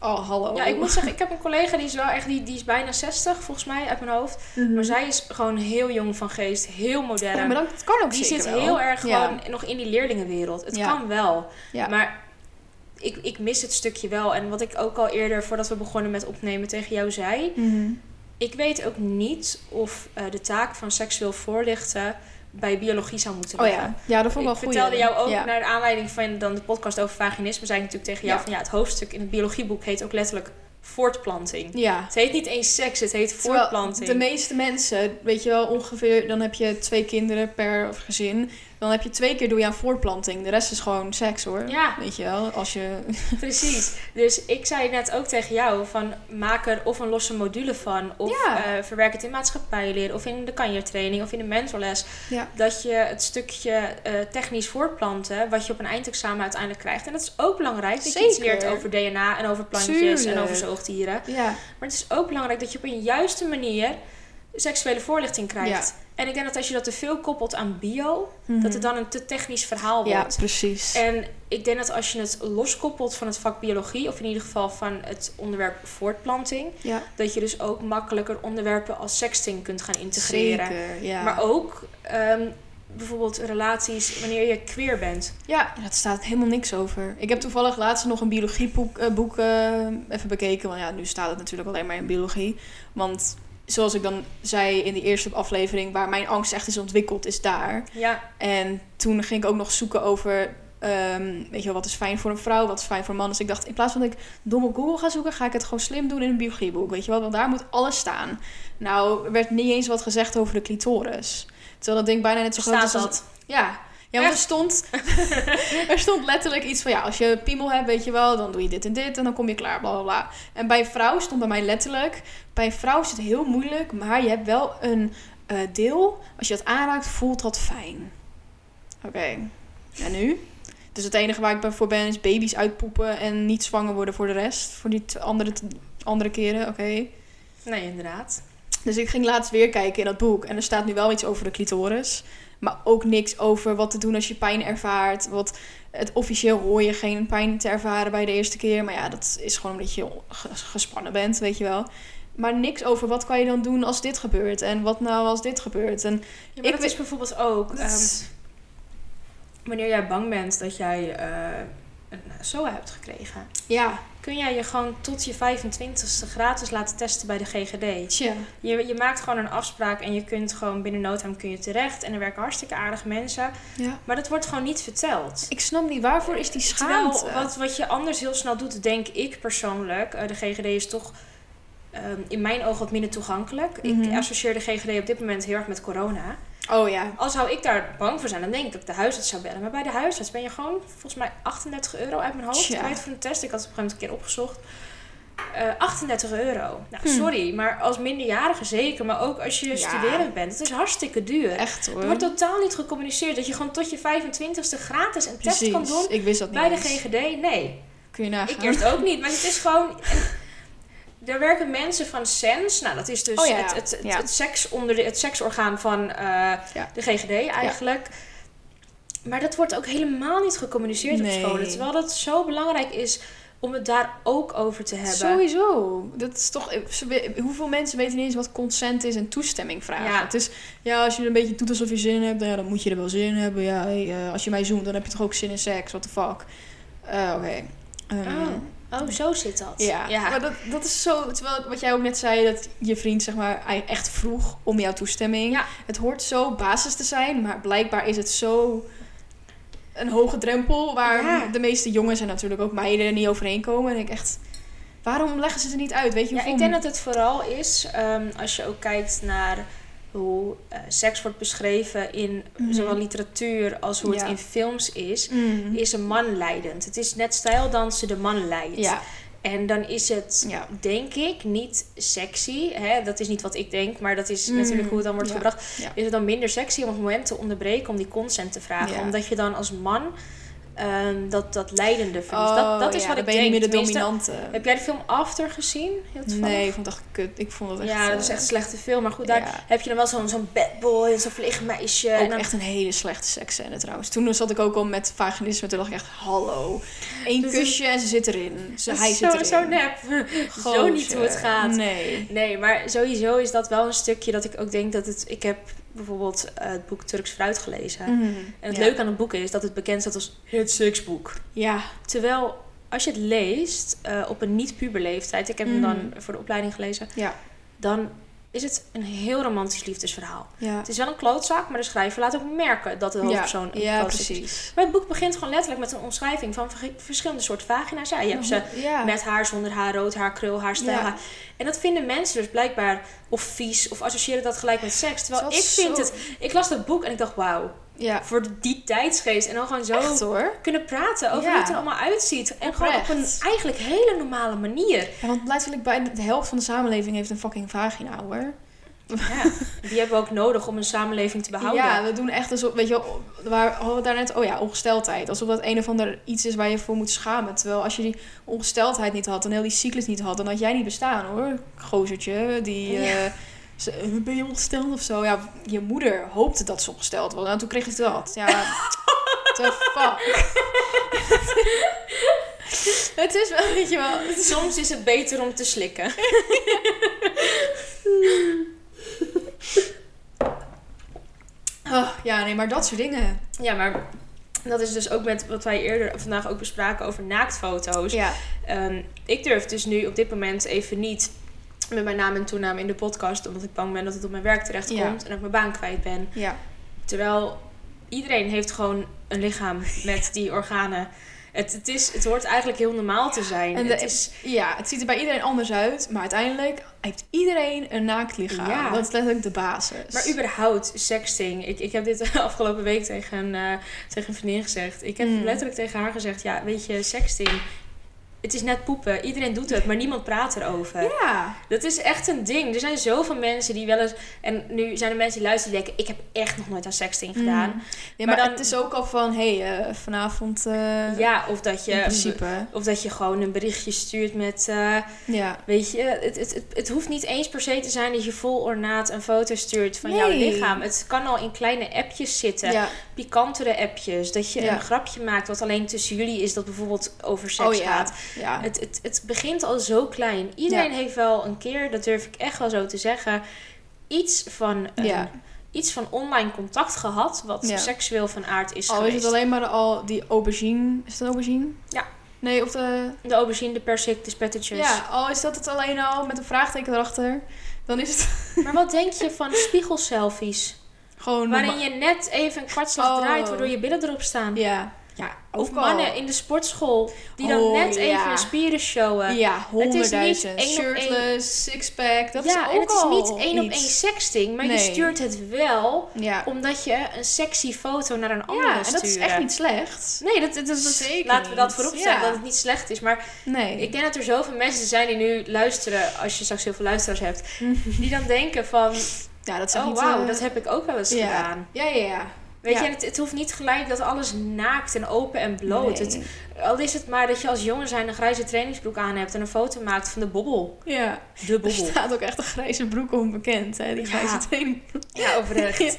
oh, hallo. ja, ik moet zeggen, ik heb een collega die is wel echt, die, die is bijna 60 volgens mij uit mijn hoofd. Mhm. Maar zij is gewoon heel jong van geest, heel modern. Ja, maar dat kan ook die zit wel. heel erg Ja. gewoon nog in die leerlingenwereld. Het Ja. kan wel. Ja. Maar ik, ik mis het stukje wel. En wat ik ook al eerder, voordat we begonnen met opnemen, tegen jou zei. Mhm. Ik weet ook niet of eh, de taak van seksueel voorlichten bij biologie zou moeten Oh liggen. ja. ja, dat vond ik Ik wel goed. vertelde jou ook ja. naar de aanleiding van dan de podcast over vaginisme, zei ik natuurlijk tegen jou Ja. van ja, het hoofdstuk in het biologieboek heet ook letterlijk voortplanting. Ja. Het heet niet eens seks, het heet Terwijl voortplanting. De meeste mensen, weet je wel, ongeveer, dan heb je twee kinderen per gezin. Dan heb je twee keer doe je aan voortplanting. De rest is gewoon seks hoor. Ja. Weet je wel, als je... Precies. Dus ik zei net ook tegen jou van maak er of een losse module van. Of Ja. eh, verwerk het in maatschappijleer. Of in de kanjertraining. Of in de mentorles. Ja. Dat je het stukje eh, technisch voortplanten. Wat je op een eindexamen uiteindelijk krijgt. En dat is ook belangrijk. Dat je iets leert over DNA en over plantjes en over zoogdieren. Ja. Maar het is ook belangrijk dat je op een juiste manier seksuele voorlichting krijgt. En ik denk dat als je dat te veel koppelt aan bio, dat het dan een te technisch verhaal Mhm. Ja, wordt. precies. En ik denk dat als je het loskoppelt van het vak biologie, of in ieder geval van het onderwerp voortplanting, ja, dat je dus ook makkelijker onderwerpen als sexting kunt gaan integreren. zeker. Ja. Maar ook ehm, bijvoorbeeld relaties wanneer je queer bent. Ja, daar staat helemaal niks over. Ik heb toevallig laatst nog een biologieboek eh, boek, eh, even bekeken. Want ja, nu staat het natuurlijk alleen maar in biologie. Want zoals ik dan zei in die eerste aflevering, waar mijn angst echt is ontwikkeld, is daar. Ja, En toen ging ik ook nog zoeken over, ehm, weet je wel, wat is fijn voor een vrouw, wat is fijn voor een man. Dus ik dacht, in plaats van dat ik dom op Google ga zoeken, ga ik het gewoon slim doen in een biologieboek. Weet je wel, want daar moet alles staan. Nou, er werd niet eens wat gezegd over de clitoris. Terwijl dat ding bijna net zo groot staat is als... dat. Ja, ja want er stond, er stond letterlijk iets van, ja, als je piemel hebt, weet je wel, dan doe je dit en dit en dan kom je klaar, bla bla bla. En bij vrouw stond bij mij letterlijk, bij vrouw is het heel moeilijk, maar je hebt wel een eh, deel, als je dat aanraakt, voelt dat fijn. Oké, en nu? Dus het enige waar ik voor ben is baby's uitpoepen en niet zwanger worden voor de rest, voor die andere, andere keren, oké. Nee, inderdaad. Dus ik ging laatst weer kijken in dat boek. En er staat nu wel iets over de clitoris. Maar ook niks over wat te doen als je pijn ervaart. Wat het officieel hoor je geen pijn te ervaren bij de eerste keer. Maar ja, dat is gewoon omdat je ge- gespannen bent, weet je wel. Maar niks over wat kan je dan doen als dit gebeurt. En wat nou als dit gebeurt. En Ja, Ik is bijvoorbeeld ook ehm, wanneer jij bang bent dat jij eh, een SOA hebt gekregen. ja, Kun jij je gewoon tot je 25ste gratis laten testen bij de GGD? tja. Je, je maakt gewoon een afspraak en je kunt gewoon binnen no time kun je terecht. En er werken hartstikke aardige mensen. Ja. Maar dat wordt gewoon niet verteld. Ik snap niet, waarvoor is die schaamte? Terwijl wat, wat je anders heel snel doet, denk ik persoonlijk. eh, de GGD is toch ehm, in mijn ogen wat minder toegankelijk. Mhm. Ik associeer de GGD op dit moment heel erg met corona. Oh ja. Al zou ik daar bang voor zijn, dan denk ik dat ik de huisarts zou bellen. Maar bij de huisarts ben je gewoon volgens mij 38 euro uit mijn hoofd kwijt voor een test. Ik had het op een gegeven moment een keer opgezocht. Eh 38 euro. Nou, Hm. sorry, maar als minderjarige zeker. Maar ook als je Ja. studerend bent. Het is hartstikke duur. Echt Er hoor. wordt totaal niet gecommuniceerd dat je gewoon tot je 25ste gratis een test kan doen. Ik wist dat niet Bij de. GGD, nee. Kun je nagaan. Ik eerst ook niet, maar het is gewoon. Er werken mensen van SENS. Nou, dat is dus Oh ja, het, het, het, seks onder de, het seksorgaan van eh, de GGD eigenlijk. Maar dat wordt ook helemaal niet gecommuniceerd Nee. op scholen. Terwijl dat zo belangrijk is om het daar ook over te hebben. Sowieso. Dat is toch, hoeveel mensen weten niet eens wat consent is en toestemming vragen? Ja. Is, ja, als je een beetje doet alsof je zin hebt, dan, ja, dan moet je er wel zin in hebben. Ja, hey, eh, als je mij zoent, dan heb je toch ook zin in seks? What the fuck? Eh, Oké. Ehm, Oh. Oh, zo zit dat. Ja, maar dat, dat is zo, terwijl wat jij ook net zei, dat je vriend zeg maar echt vroeg om jouw toestemming. Ja. Het hoort zo basis te zijn, maar blijkbaar is het zo een hoge drempel waar Ja. de meeste jongens en natuurlijk ook meiden er niet overheen komen. En ik echt, waarom leggen ze het er niet uit? Weet je Ja, ik denk dat het vooral is, ehm, als je ook kijkt naar hoe eh, seks wordt beschreven in Mhm. zowel literatuur als hoe Ja. het in films is, Mm. is een man leidend. Het is net stijldansen, de man leidt. Ja, En dan is het, ja. denk ik, niet sexy. Hè? Dat is niet wat ik denk, maar dat is Mm, natuurlijk hoe het dan wordt gebracht. Is het dan minder sexy om het moment te onderbreken om die consent te vragen? Omdat je dan als man ehm, dat, dat leidende verliest. Oh, dat, dat is ja, wat ik ben je denk. niet meer de dominante. Heb jij de film After gezien? Nee, ik vond het echt kut. Ik vond het echt... ja, dat is eh, echt een slechte film. Maar goed, daar ja. heb je dan wel zo'n zo'n bad boy en zo'n vleegmeisje. Ook en dan, echt een hele slechte seksscène trouwens. Toen zat ik ook al met vaginisme. Toen dacht ik echt, hallo. Eén Dus kusje en ze zit erin. Ze, dat hij is zit zo, erin. zo nep. zo niet hoe het gaat. Nee. Nee, maar sowieso is dat wel een stukje dat ik ook denk dat het... Ik heb bijvoorbeeld eh, het boek Turks Fruit gelezen. Mhm. En het ja. leuke aan het boek is dat het bekend staat als het seksboek. Ja. Terwijl, als je het leest eh, op een niet-puberleeftijd... Ik heb hem Mhm. dan voor de opleiding gelezen. Ja. Dan is het een heel romantisch liefdesverhaal. Ja. Het is wel een klootzak, maar de schrijver laat ook merken dat de hoofdpersoon een ja, klootzak is. precies. Maar het boek begint gewoon letterlijk met een omschrijving van ver- verschillende soorten vagina's. Ja, je hebt ze ja. met haar, zonder haar, rood haar, krul haar, stijl haar. En dat vinden mensen dus blijkbaar of vies of associëren dat gelijk met seks. Terwijl ik vind zo- het... Ik las dat boek en ik dacht, wauw, Ja. Voor die tijdsgeest. En dan gewoon zo Echt kunnen praten over Ja. hoe het er allemaal uitziet. En gewoon op een eigenlijk hele normale manier. Ja, want letterlijk bij de helft van de samenleving heeft een fucking vagina hoor. Ja, die hebben we ook nodig om een samenleving te behouden. Ja, we doen echt alsof, weet je, waar hadden we daarnet? Oh ja, ongesteldheid. Alsof dat een of ander iets is waar je voor moet schamen. Terwijl als je die ongesteldheid niet had en heel die cyclus niet had, dan had jij niet bestaan hoor. Gozertje, die. Ja. eh, ben je ongesteld of zo? Ja, je moeder hoopte dat ze ongesteld was. En toen kreeg je dat. Ja, the fuck. het is wel, weet je wel. Soms is het beter om te slikken. Oh, ja, nee, maar dat soort dingen. Ja, maar dat is dus ook met wat wij eerder vandaag ook bespraken over naaktfoto's. Ja, Ehm, ik durf dus nu op dit moment even niet met mijn naam en toename in de podcast, omdat ik bang ben dat het op mijn werk terechtkomt Ja. en dat ik mijn baan kwijt ben. ja. Terwijl iedereen heeft gewoon een lichaam met die organen. Het, het, is, het hoort eigenlijk heel normaal te zijn. En de- het is, Ja, het ziet er bij iedereen anders uit. Maar uiteindelijk heeft iedereen een naakt lichaam. Ja. Dat is letterlijk de basis. maar überhaupt, sexting. Ik, ik heb dit de afgelopen week tegen, eh, tegen een vriendin gezegd. Ik heb Mm. letterlijk tegen haar gezegd, ja, weet je, sexting... Het is net poepen. Iedereen doet het, maar niemand praat erover. Ja. Dat is echt een ding. Er zijn zoveel mensen die wel eens... En nu zijn er mensen die luisteren die denken... Ik heb echt nog nooit aan sexting gedaan. Mm. Ja, Maar maar, dan- het is ook al van, hé, hey, eh, vanavond eh, Ja, of dat je... in principe. Of dat je gewoon een berichtje stuurt met... eh, Ja. weet je, het, het, het, het hoeft niet eens per se te zijn dat je vol ornaat een foto stuurt van Nee. jouw lichaam. Het kan al in kleine appjes zitten. Ja. Pikantere appjes. Dat je Ja. een grapje maakt wat alleen tussen jullie is. Dat bijvoorbeeld over seks Oh ja. gaat. Ja. Het, het, het begint al zo klein. Iedereen Ja. heeft wel een keer, dat durf ik echt wel zo te zeggen, iets van, een- Ja. iets van online contact gehad wat Ja. seksueel van aard is Al is het alleen maar al die aubergine. Is een aubergine? Ja. Nee, of de... De aubergine, de persik, de spettetjes. Ja, al is dat het alleen al met een vraagteken erachter. Dan is het Maar wat denk je van spiegelselfies? gewoon... Waarin je net even een kwartslag Oh. draait waardoor je billen erop staan. Ja. Of mannen in de sportschool die dan Oh, net even hun spieren showen. Ja, honderdduizend. Shirtless, sixpack. Dat ja, is ook en het is niet één op één sexting, maar je stuurt het wel Ja. omdat je een sexy foto naar een ander ja, wil en dat is echt niet slecht. Nee, dat, dat, dat- Zeker laten we dat voorop stellen dat het niet slecht is. Maar Nee. ik denk dat er zoveel mensen zijn die nu luisteren, als je straks heel veel luisteraars hebt, die dan denken van, ja, dat is oh wauw, eh, dat heb ik ook wel eens gedaan. Ja, ja, ja. Weet Ja. je, het, het hoeft niet gelijk dat alles naakt en open en bloot. Nee. Het, al is het maar dat je als jongen zijn een grijze trainingsbroek aan hebt en een foto maakt van de bobbel. Ja. De Er bobbel. staat ook echt een grijze broek onbekend, hè? Die Ja. grijze training. Ja, oprecht.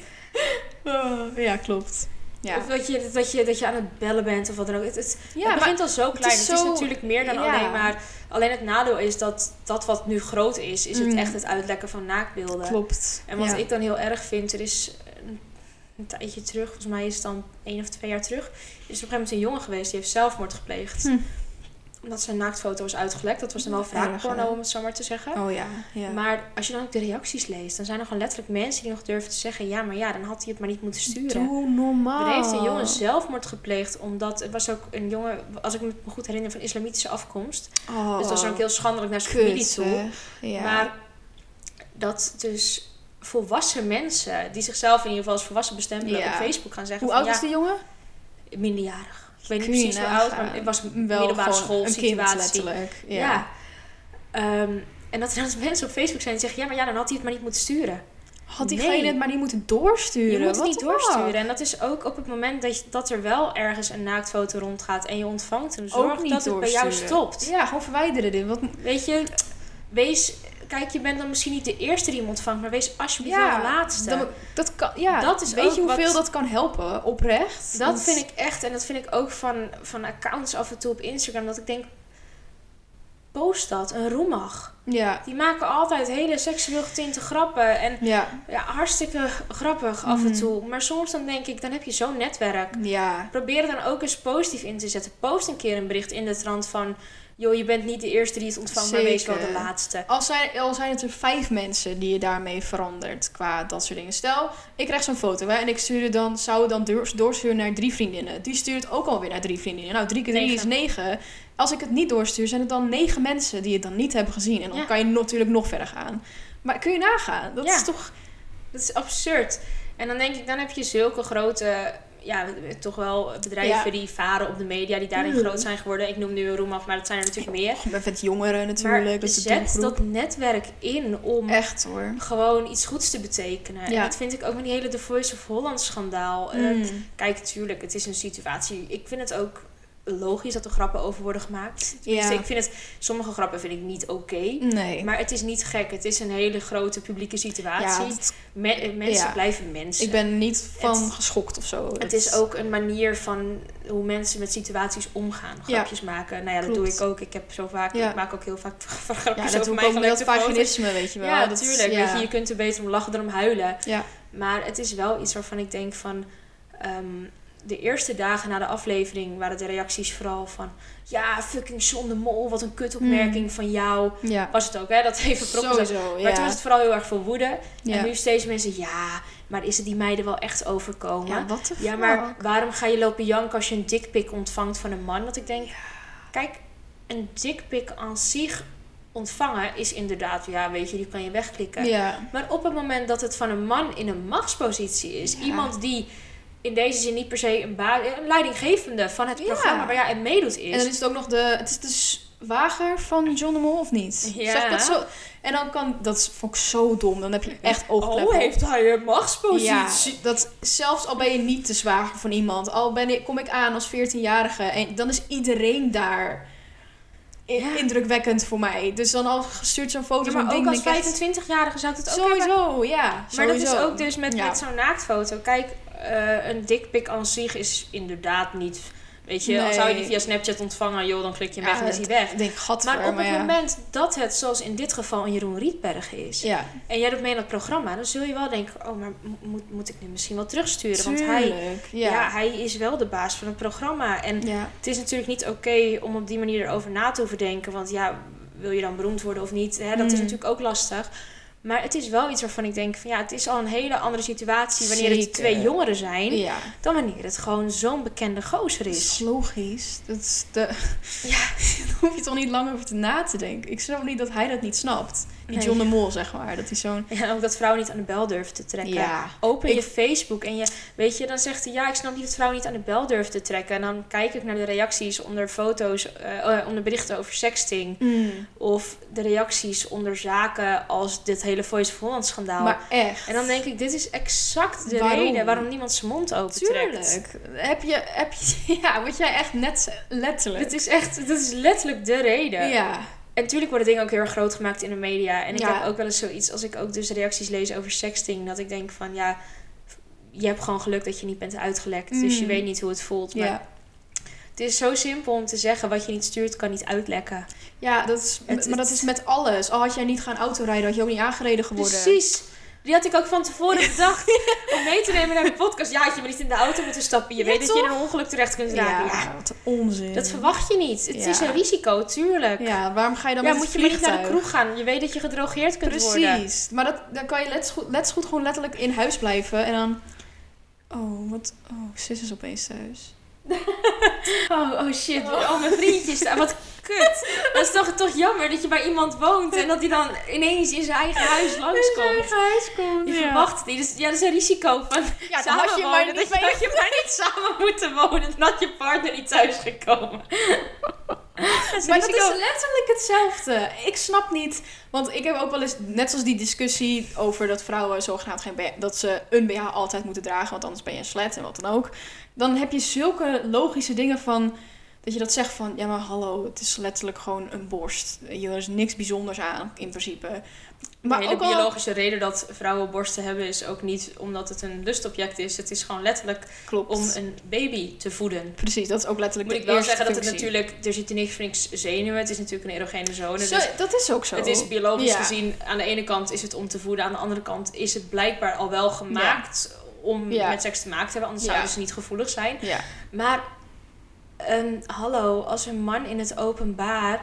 Oh, ja, klopt. Ja. Of dat je, dat, je, dat je aan het bellen bent of wat dan ook. Het, het, Ja, het maar begint al zo klein. Het is natuurlijk meer dan ja. alleen maar... Alleen het nadeel is dat dat wat nu groot is, is het Mm. echt het uitlekken van naakbeelden. klopt. En wat ik dan heel erg vind, er is een, tijdje terug, volgens mij is het dan één of twee jaar terug, is er op een gegeven moment een jongen geweest die heeft zelfmoord gepleegd. Hm. Omdat zijn naaktfoto was uitgelekt. Dat was dan wel wraakporno, om het zo maar te zeggen. Oh ja, ja. Maar als je dan ook de reacties leest, dan zijn er gewoon letterlijk mensen die nog durven te zeggen: ja, maar ja, dan had hij het maar niet moeten sturen. Doe normaal. Er heeft een jongen zelfmoord gepleegd, omdat het was ook een jongen, als ik me goed herinner, van islamitische afkomst. Oh, Dus dat was ook heel schandelijk naar zijn kut, familie toe. Ja. Maar dat dus volwassen mensen, die zichzelf in ieder geval als volwassen bestempelen, Ja. op Facebook gaan zeggen: Hoe van, oud is die jongen? ja, minderjarig. Ik weet niet Kun precies hoe oud, nagaan. maar het was een Wel middelbare gewoon school een kind, situatie. letterlijk. Ja. Ja. Ehm, en dat er dan mensen op Facebook zijn die zeggen: ja, maar ja, dan had hij het maar niet moeten sturen. Had Nee. diegene het maar niet moeten doorsturen? Je moet het niet doorsturen. En dat is ook op het moment dat, je, dat er wel ergens een naaktfoto rondgaat en je ontvangt hem, zorg dat het bij jou stopt. Ja, gewoon verwijderen dit. Wat, Weet je, wees, kijk, je bent dan misschien niet de eerste die hem ontvangt, maar wees alsjeblieft Ja, wel de laatste. dan- dat kan, ja, Dat is weet je hoeveel wat- dat kan helpen? Oprecht. dat vind ik echt, en dat vind ik ook van, van accounts af en toe op Instagram, dat ik denk, post dat, een roemag. Ja, Die maken altijd hele seksueel getinte grappen en ja, ja, hartstikke grappig af en Mhm. toe. Maar soms dan denk ik, dan heb je zo'n netwerk. ja. Probeer er dan ook eens positief in te zetten. Post een keer een bericht in de trant van... joh, je bent niet de eerste die het ontvangt, maar wees wel Zeker. de laatste. Al zijn, al zijn het er vijf mensen die je daarmee verandert qua dat soort dingen. Stel, ik krijg zo'n foto hè, en ik stuur het dan, zou het dan door- doorsturen naar drie vriendinnen. Die stuurt ook alweer naar drie vriendinnen. Nou, drie keer drie Negen. is negen. Als ik het niet doorstuur, zijn het dan negen mensen die het dan niet hebben gezien. En dan Ja. kan je natuurlijk nog verder gaan. Maar kun je nagaan? Dat Ja. is toch... Dat is absurd. En dan denk ik, dan heb je zulke grote ja, toch wel bedrijven die varen op de media, die daarin mm. groot zijn geworden. Ik noem nu een roem af, maar dat zijn er natuurlijk meer. Maar vet jongeren natuurlijk. Maar dat zet dat netwerk in om Echt, hoor. gewoon iets goeds te betekenen. Ja. En dat vind ik ook met die hele The Voice of Holland schandaal. Mm. Uh, kijk, natuurlijk, het is een situatie. Ik vind het ook logisch dat er grappen over worden gemaakt. Ja. Ik vind het, sommige grappen vind ik niet oké. nee. Maar het is niet gek. Het is een hele grote publieke situatie. Ja, mensen blijven mensen. Ik ben niet van geschokt of zo. Het, is ook een manier van hoe mensen met situaties omgaan. Grapjes maken. Nou ja, dat doe ik ook. Ik heb zo vaak, ik maak ook heel vaak grapjes ja, over mijn gelukte vaginisme, weet je wel. Ja, natuurlijk. Weet je, je kunt er beter om lachen dan om huilen. Ja. Maar het is wel iets waarvan ik denk van... Um, de eerste dagen na de aflevering waren de reacties vooral van... Ja, fucking zonde mol, wat een kutopmerking mm. van jou. Ja. Was het ook, hè? Dat even ja. Maar toen was het vooral heel erg veel woede. En nu steeds mensen, ja, maar is het die meiden wel echt overkomen? Ja, wat Ja, maar waarom ga je lopen janken als je een dikpik ontvangt van een man? Dat ik denk, kijk, een dikpik aan zich ontvangen is inderdaad, ja, weet je, die kan je wegklikken. Ja. Maar op het moment dat het van een man in een machtspositie is, iemand die in deze zin niet per se een, een leidinggevende van het programma waar jij in meedoet is. En dan is het ook nog de, het is de zwager van John de Mol of niet? Ja. Zeg dat zo? En dan kan, dat vond ik zo dom. Dan heb je echt oogkleppen. Oh, heeft hij een machtspositie? Ja, dat zelfs al ben je niet de zwager van iemand, al ben ik, kom ik aan als 14-jarige en dan is iedereen daar indrukwekkend voor mij. Dus dan al gestuurd zo'n foto ja, maar ook als 25-jarige zou ik het ook Sowieso, ja. Maar dat is ook dus met, met zo'n naaktfoto. Kijk, uh, een dikpik aan zich is inderdaad niet Weet je, nee. zou je die via Snapchat ontvangen, joh, dan klik je weg en is hij weg. Denk, maar op het moment dat het, zoals in dit geval, een Jeroen Rietberg is, ja. en jij doet mee in dat programma, dan zul je wel denken, oh, maar moet, moet ik nu misschien wel terugsturen? Tuurlijk, want hij, ja. hij is wel de baas van het programma. En het is natuurlijk niet oké om op die manier erover na te hoeven denken, want ja, wil je dan beroemd worden of niet? Hè? Dat is mm. natuurlijk ook lastig. Maar het is wel iets waarvan ik denk van ja, het is al een hele andere situatie wanneer het twee jongeren zijn. Ja. Dan wanneer het gewoon zo'n bekende gozer is. Dat is logisch. Dat is de... Ja, daar hoef je toch niet lang over te na te denken. Ik snap niet dat hij dat niet snapt. Die John de Mol, zeg maar. Dat hij zo'n... Ja, ook dat vrouwen niet aan de bel durven te trekken. Ja. Open je Facebook en je... Weet je, dan zegt hij... Ja, ik snap niet dat vrouwen niet aan de bel durven te trekken. En dan kijk ik naar de reacties onder foto's... Uh, onder berichten over sexting. Mm. Of de reacties onder zaken als dit hele Voice of Holland schandaal. Maar echt. En dan denk ik, dit is exact de reden waarom niemand zijn mond open Tuurlijk. Heb je, heb je... Ja, wat jij echt net letterlijk... Het is echt... Dit is letterlijk de reden. Ja. En natuurlijk worden dingen ook heel erg groot gemaakt in de media. En ik heb ook wel eens zoiets, als ik ook dus reacties lees over sexting, dat ik denk van ja, je hebt gewoon geluk dat je niet bent uitgelekt. Dus je mm. weet niet hoe het voelt. Maar ja. het is zo simpel om te zeggen, wat je niet stuurt, kan niet uitlekken. Ja, dat is, maar dat is met alles. Al had jij niet gaan autorijden, had je ook niet aangereden geworden. Precies. Die had ik ook van tevoren bedacht om mee te nemen naar de podcast. Ja, had je maar niet in de auto moeten stappen. Je weet dat je in een ongeluk terecht kunt raken. Ja, wat onzin. Dat verwacht je niet. Het is een risico, tuurlijk. Ja, waarom ga je dan ja, met moet je maar niet naar de kroeg gaan. Je weet dat je gedrogeerd kunt Precies. worden. Precies. Maar dat, dan kan je let's goed, let's goed gewoon letterlijk in huis blijven. En dan... Oh, wat... Oh, sis is opeens thuis. oh, oh shit. Oh, mijn vriendjes. Wat kut. Dat is toch, toch jammer dat je bij iemand woont en dat hij dan ineens in zijn eigen huis langskomt. In zijn eigen huis komt, Je verwacht het niet. Dus ja, dat is een risico van ja, had je maar niet, dat, je, dat je maar niet samen moeten wonen. Dan had je partner niet thuis gekomen. maar dat is letterlijk hetzelfde. Ik snap niet, want ik heb ook wel eens, net zoals die discussie over dat vrouwen zogenaamd geen dat ze een BH altijd moeten dragen, want anders ben je een slet en wat dan ook. Dan heb je zulke logische dingen van dat je dat zegt van, ja maar hallo, het is letterlijk gewoon een borst. Er is niks bijzonders aan in principe. Maar de hele biologische reden dat vrouwen borsten hebben is ook niet omdat het een lustobject is. Het is gewoon letterlijk Klopt. om een baby te voeden. Precies, dat is ook letterlijk Moet ik wel zeggen dat het natuurlijk, er zit niks voor niks zenuwen. Het is natuurlijk een erogene zone. Zo, dus dat is ook zo. Het is biologisch gezien, aan de ene kant is het om te voeden. Aan de andere kant is het blijkbaar al wel gemaakt om met seks te maken te hebben. Anders zouden ze niet gevoelig zijn. Maar hallo, als een man in het openbaar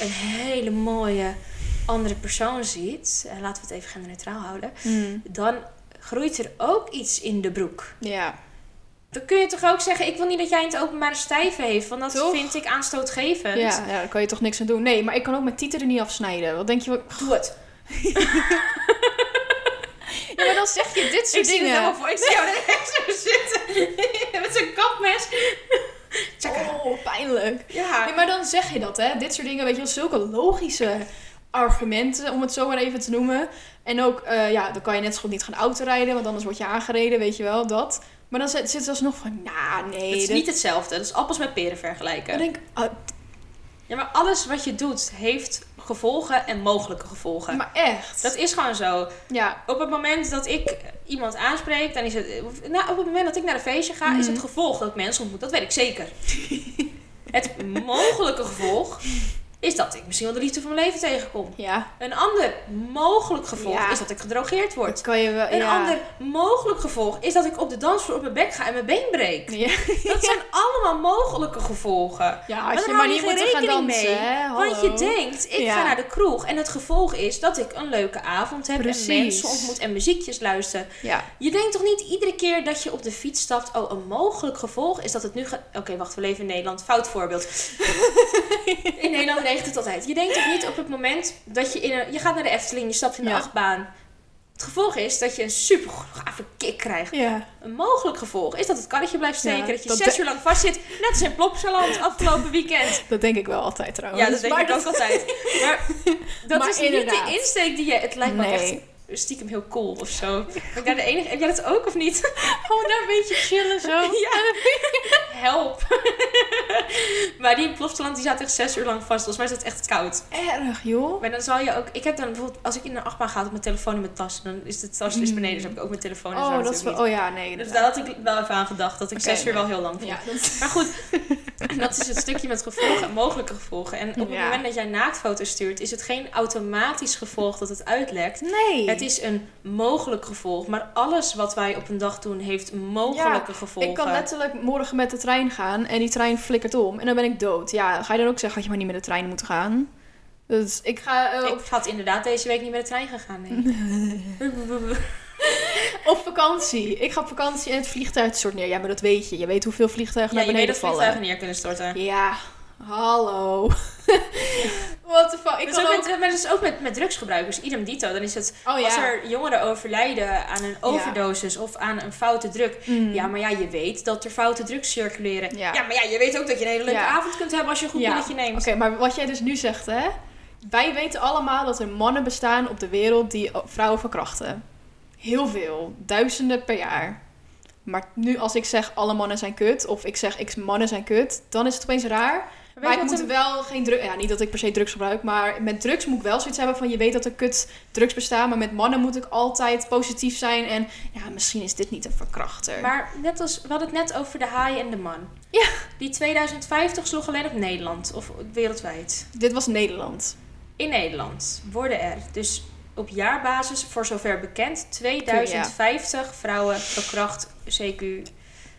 een hele mooie andere persoon ziet, en laten we het even genderneutraal houden, hmm. dan groeit er ook iets in de broek. Ja. Dan kun je toch ook zeggen, ik wil niet dat jij in het openbaar stijve heeft, want dat vind ik aanstootgevend. Ja, ja, daar kan je toch niks aan doen. Nee, maar ik kan ook mijn tieten er niet afsnijden. Wat denk je? Doe het. ja, maar dan zeg je dit soort ik zie het dingen. helemaal voor. Ik zie jou er echt zo zitten. Met zo'n kapmes. Oh, pijnlijk. Ja. Nee, maar dan zeg je dat, hè. Dit soort dingen, weet je wel, zulke logische argumenten, om het zo maar even te noemen. En ook, eh, ja, dan kan je net zo goed niet gaan autorijden, want anders word je aangereden, weet je wel, dat. Maar dan zit zit alsnog van, nou, nee. Het is niet hetzelfde. Dat is appels met peren vergelijken. Ik denk, ah, Ja, maar alles wat je doet heeft gevolgen en mogelijke gevolgen. maar echt. Dat is gewoon zo. ja, Op het moment dat ik iemand aanspreek, dan is het. Nou, op het moment dat ik naar een feestje ga, is Mhm. het gevolg dat ik mensen ontmoet. Dat weet ik zeker. het mogelijke gevolg is dat ik misschien wel de liefde van mijn leven tegenkom. ja. Een ander mogelijk gevolg Ja. is dat ik gedrogeerd word. Kan je wel, Een ja. ander mogelijk gevolg is dat ik op de dansvloer op mijn bek ga en mijn been breek. Ja, Dat zijn allemaal mogelijke gevolgen. ja Maar als daar je maar niet moet gaan dansen, mee, hè. Want je denkt, ik ga naar de kroeg en het gevolg is dat ik een leuke avond heb Precies. en mensen ontmoet en muziekjes luister. Ja, Je denkt toch niet iedere keer dat je op de fiets stapt, oh, een mogelijk gevolg is dat het nu gaat... Oké, wacht, we leven in Nederland. Fout voorbeeld. in Nederland regent het altijd. Je denkt toch niet op het moment dat je in een... Je gaat naar de Efteling, je stapt in de Ja. achtbaan. Het gevolg is dat je een super gave kick krijgt. ja. Een mogelijk gevolg is dat het karretje blijft steken, Ja, dat je dat zes uur lang vastzit, net als in Plopsaland afgelopen weekend. Dat denk ik wel altijd trouwens. Ja, dat denk Maar ik ook altijd. Maar dat Maar is niet de insteek die je... Het lijkt me Nee. echt stiekem heel cool of zo. Ben de enige... Heb jij dat ook of niet? Gewoon daar een beetje chillen zo. Ja. Help. maar die in Plopsaland die zat echt zes uur lang vast. Volgens mij is het echt koud. Erg, joh. Maar dan zal je ook... Ik heb dan bijvoorbeeld... Als ik in een achtbaan ga op mijn telefoon in mijn tas... Dan is de tas dus beneden. Dus heb ik ook mijn telefoon zo Mm. Oh, dat is wel... Oh ja, nee. Dus daar had ik wel even aan gedacht. Dat ik Oké, zes uur nee. wel heel lang vond. Ja, dat... Maar goed, dat is het stukje met gevolgen en mogelijke gevolgen. En op het Ja. moment dat jij naaktfoto's stuurt, is het geen automatisch gevolg dat het uitlekt. Nee. Het is een mogelijk gevolg. Maar alles wat wij op een dag doen, heeft mogelijke gevolgen. Ik kan letterlijk morgen met de trein gaan en die trein flikkert om en dan ben ik dood. Ja, ga je dan ook zeggen dat je maar niet met de trein moet gaan? Dus ik ga eh, op, Ik had inderdaad deze week niet met de trein gegaan. Nee. op vakantie. Ik ga op vakantie en het vliegtuig stort neer. Ja, maar dat weet je. Je weet hoeveel vliegtuigen ja, naar je weet beneden dat vallen. vliegtuigen neer kunnen storten. Ja, hallo. What the fuck? Ik kan ook ook... met, maar is ook met, met drugsgebruikers, idem dito. Dan is het, Oh ja. als er jongeren overlijden aan een overdosis of aan een foute druk. Mm. Ja, maar ja, je weet dat er foute drugs circuleren. Ja. Ja, maar ja, je weet ook dat je een hele leuke avond kunt hebben als je een goed billetje neemt. Oké, maar wat jij dus nu zegt, hè? Wij weten allemaal dat er mannen bestaan op de wereld die vrouwen verkrachten. Heel veel. Duizenden per jaar. Maar nu als ik zeg alle mannen zijn kut, of ik zeg x mannen zijn kut, dan is het opeens raar. Weet Maar ik moet een- wel geen drugs... Ja, niet dat ik per se drugs gebruik, maar met drugs moet ik wel zoiets hebben van... Je weet dat er kut drugs bestaan, maar met mannen moet ik altijd positief zijn. En ja, misschien is dit niet een verkrachter. Maar net als, we hadden het net over de haai en de man. Ja. Die 2050 sloeg alleen op Nederland, of wereldwijd. Dit was Nederland. In Nederland worden er dus op jaarbasis, voor zover bekend, 2050 vrouwen verkracht, CQ,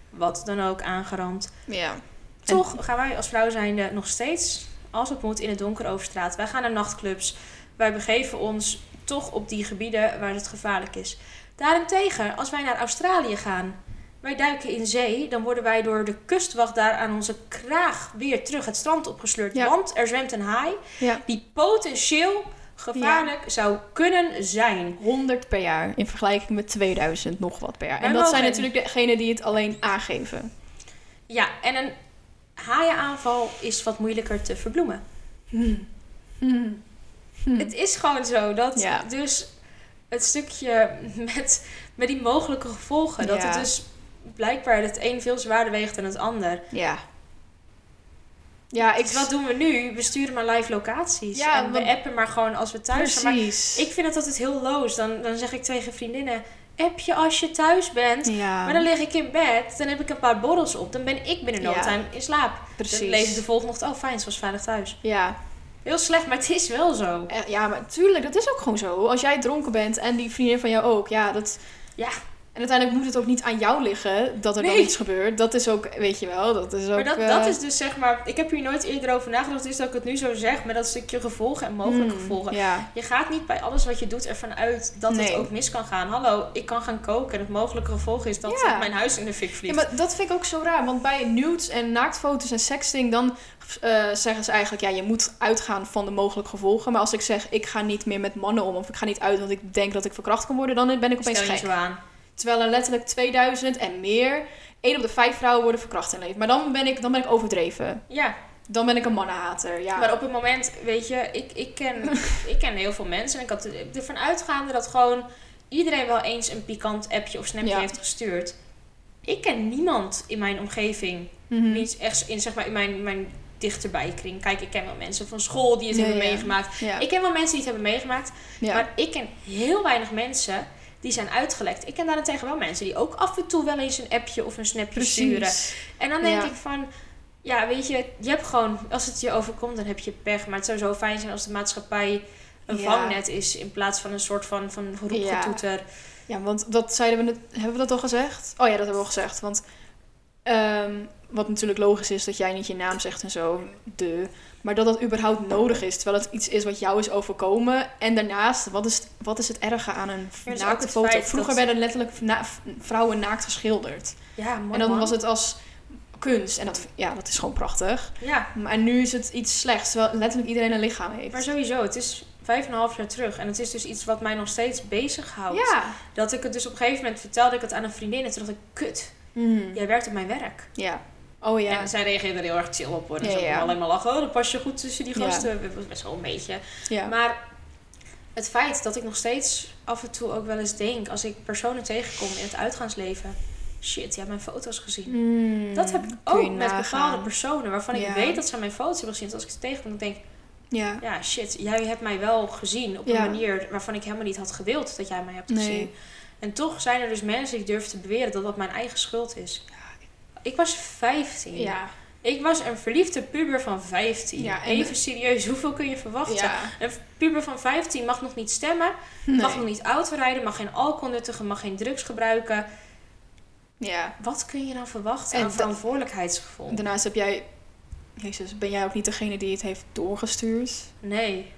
wat dan ook, aangerand. Ja. Toch gaan wij als vrouw zijnde nog steeds, als het moet, in het donker over straat. Wij gaan naar nachtclubs. Wij begeven ons toch op die gebieden waar het gevaarlijk is. Daarentegen, als wij naar Australië gaan, wij duiken in zee, dan worden wij door de kustwacht daar aan onze kraag weer terug het strand opgesleurd. Ja. Want er zwemt een haai Ja. die potentieel gevaarlijk zou kunnen zijn. 100 per jaar in vergelijking met 2000 nog wat per jaar. En dat zijn natuurlijk degenen die het alleen aangeven. Ja, en een haaienaanval is wat moeilijker te verbloemen. Hmm. Hmm. Hmm. Het is gewoon zo dat Ja. dus het stukje met, met die mogelijke gevolgen, dat Ja. het dus blijkbaar het een veel zwaarder weegt dan het ander. Ja. Ja, ik Dus wat doen we nu? We sturen maar live locaties. Ja, en we want- appen maar gewoon als we thuis zijn. Maar ik vind het altijd heel loos. Dan, dan zeg ik tegen vriendinnen, app je als je thuis bent. ja, Maar dan lig ik in bed, dan heb ik een paar borrels op. Dan ben ik binnen no Ja. time in slaap. precies. Dan lees ik de volgende ochtend, oh fijn, ze was veilig thuis. Ja. Heel slecht, maar het is wel zo. Eh, ja, maar tuurlijk, dat is ook gewoon zo. Als jij dronken bent en die vriendin van jou ook, ja, dat... Ja. En uiteindelijk moet het ook niet aan jou liggen dat er dan Nee. iets gebeurt. Dat is ook, weet je wel, dat is ook... Maar dat, eh, dat is dus zeg maar, ik heb hier nooit eerder over nagedacht, dus dat ik het nu zo zeg, met dat stukje gevolgen en mogelijke hmm, gevolgen. Ja, Je gaat niet bij alles wat je doet ervan uit dat Nee. het ook mis kan gaan. Hallo, ik kan gaan koken en het mogelijke gevolg is dat Ja. mijn huis in de fik Ja, vliegt. maar dat vind ik ook zo raar. Want bij nudes en naaktfoto's en sexting, dan eh, zeggen ze eigenlijk, ja, je moet uitgaan van de mogelijke gevolgen. Maar als ik zeg, ik ga niet meer met mannen om, of ik ga niet uit, want ik denk dat ik verkracht kan worden, dan ben ik opeens Stel je gek. zo aan. Terwijl er letterlijk 2000 en meer, één op de vijf vrouwen worden verkracht in leven. Maar dan ben ik, dan ben ik overdreven. Ja, Dan ben ik een mannenhater, ja. maar op het moment, weet je, ik, ik, ken, ik ken heel veel mensen en ik had ervan uitgaande dat gewoon iedereen wel eens een pikant appje of snapje Ja. heeft gestuurd. Ik ken niemand in mijn omgeving Mhm. Niet echt in, zeg maar, in mijn, mijn dichterbij kring. Kijk, ik ken wel mensen van school die het Ja, hebben ja. meegemaakt. Ja. Ik ken wel mensen die het hebben meegemaakt. ja. Maar ik ken heel weinig mensen die zijn uitgelekt. Ik ken daarentegen wel mensen die ook af en toe wel eens een appje of een snapje sturen. En dan denk Ja. ik van... Ja, weet je, je hebt gewoon... Als het je overkomt, dan heb je pech. Maar het zou zo fijn zijn als de maatschappij een Ja. vangnet is... in plaats van een soort van, van roepgetoeter. Ja, want dat zeiden we net, hebben we dat al gezegd? Oh ja, dat hebben we al gezegd. Want ehm, wat natuurlijk logisch is dat jij niet je naam zegt en zo, de. Maar dat dat überhaupt nodig is, terwijl het iets is wat jou is overkomen. En daarnaast, wat is, wat is het erge aan een Ja, naakte foto? Vroeger werden letterlijk na- vrouwen naakt geschilderd. Ja, mooi en dan man. was het als kunst. En dat, ja, dat is gewoon prachtig. Ja, Maar nu is het iets slechts, terwijl letterlijk iedereen een lichaam heeft. maar sowieso. Het is vijf en een half jaar terug. En het is dus iets wat mij nog steeds bezighoudt. ja. Dat ik het dus op een gegeven moment vertelde ik het aan een vriendin. En toen dacht ik, kut, Mhm. jij werkt op mijn werk. Ja. Oh ja. En zij reageerde er heel erg chill op. Hoor. Dus Ja, ja. alleen maar lachen. Oh, dan pas je goed tussen die gasten. Dat was best wel een beetje. Maar het feit dat ik nog steeds af en toe ook wel eens denk... als ik personen tegenkom in het uitgaansleven... Shit, je hebt mijn foto's gezien. Mm, Dat heb ik ook met nagaan. bepaalde personen waarvan ik weet dat ze mijn foto's hebben gezien. Dat als ik ze tegenkom, dan denk ik, Ja. ja shit, jij hebt mij wel gezien op een manier waarvan ik helemaal niet had gewild dat jij mij hebt Nee. gezien. En toch zijn er dus mensen die durven te beweren dat dat mijn eigen schuld is. Ik was 15. Ja. Ik was een verliefde puber van 15. Ja, en- Even serieus, hoeveel kun je verwachten? Ja. Een puber van 15 mag nog niet stemmen, mag nog niet autorijden, mag geen alcohol nuttigen, mag geen drugs gebruiken. Ja. Wat kun je dan verwachten En aan verantwoordelijkheidsgevoel? Daarnaast heb jij... Jezus, ben jij ook niet degene die het heeft doorgestuurd? Nee,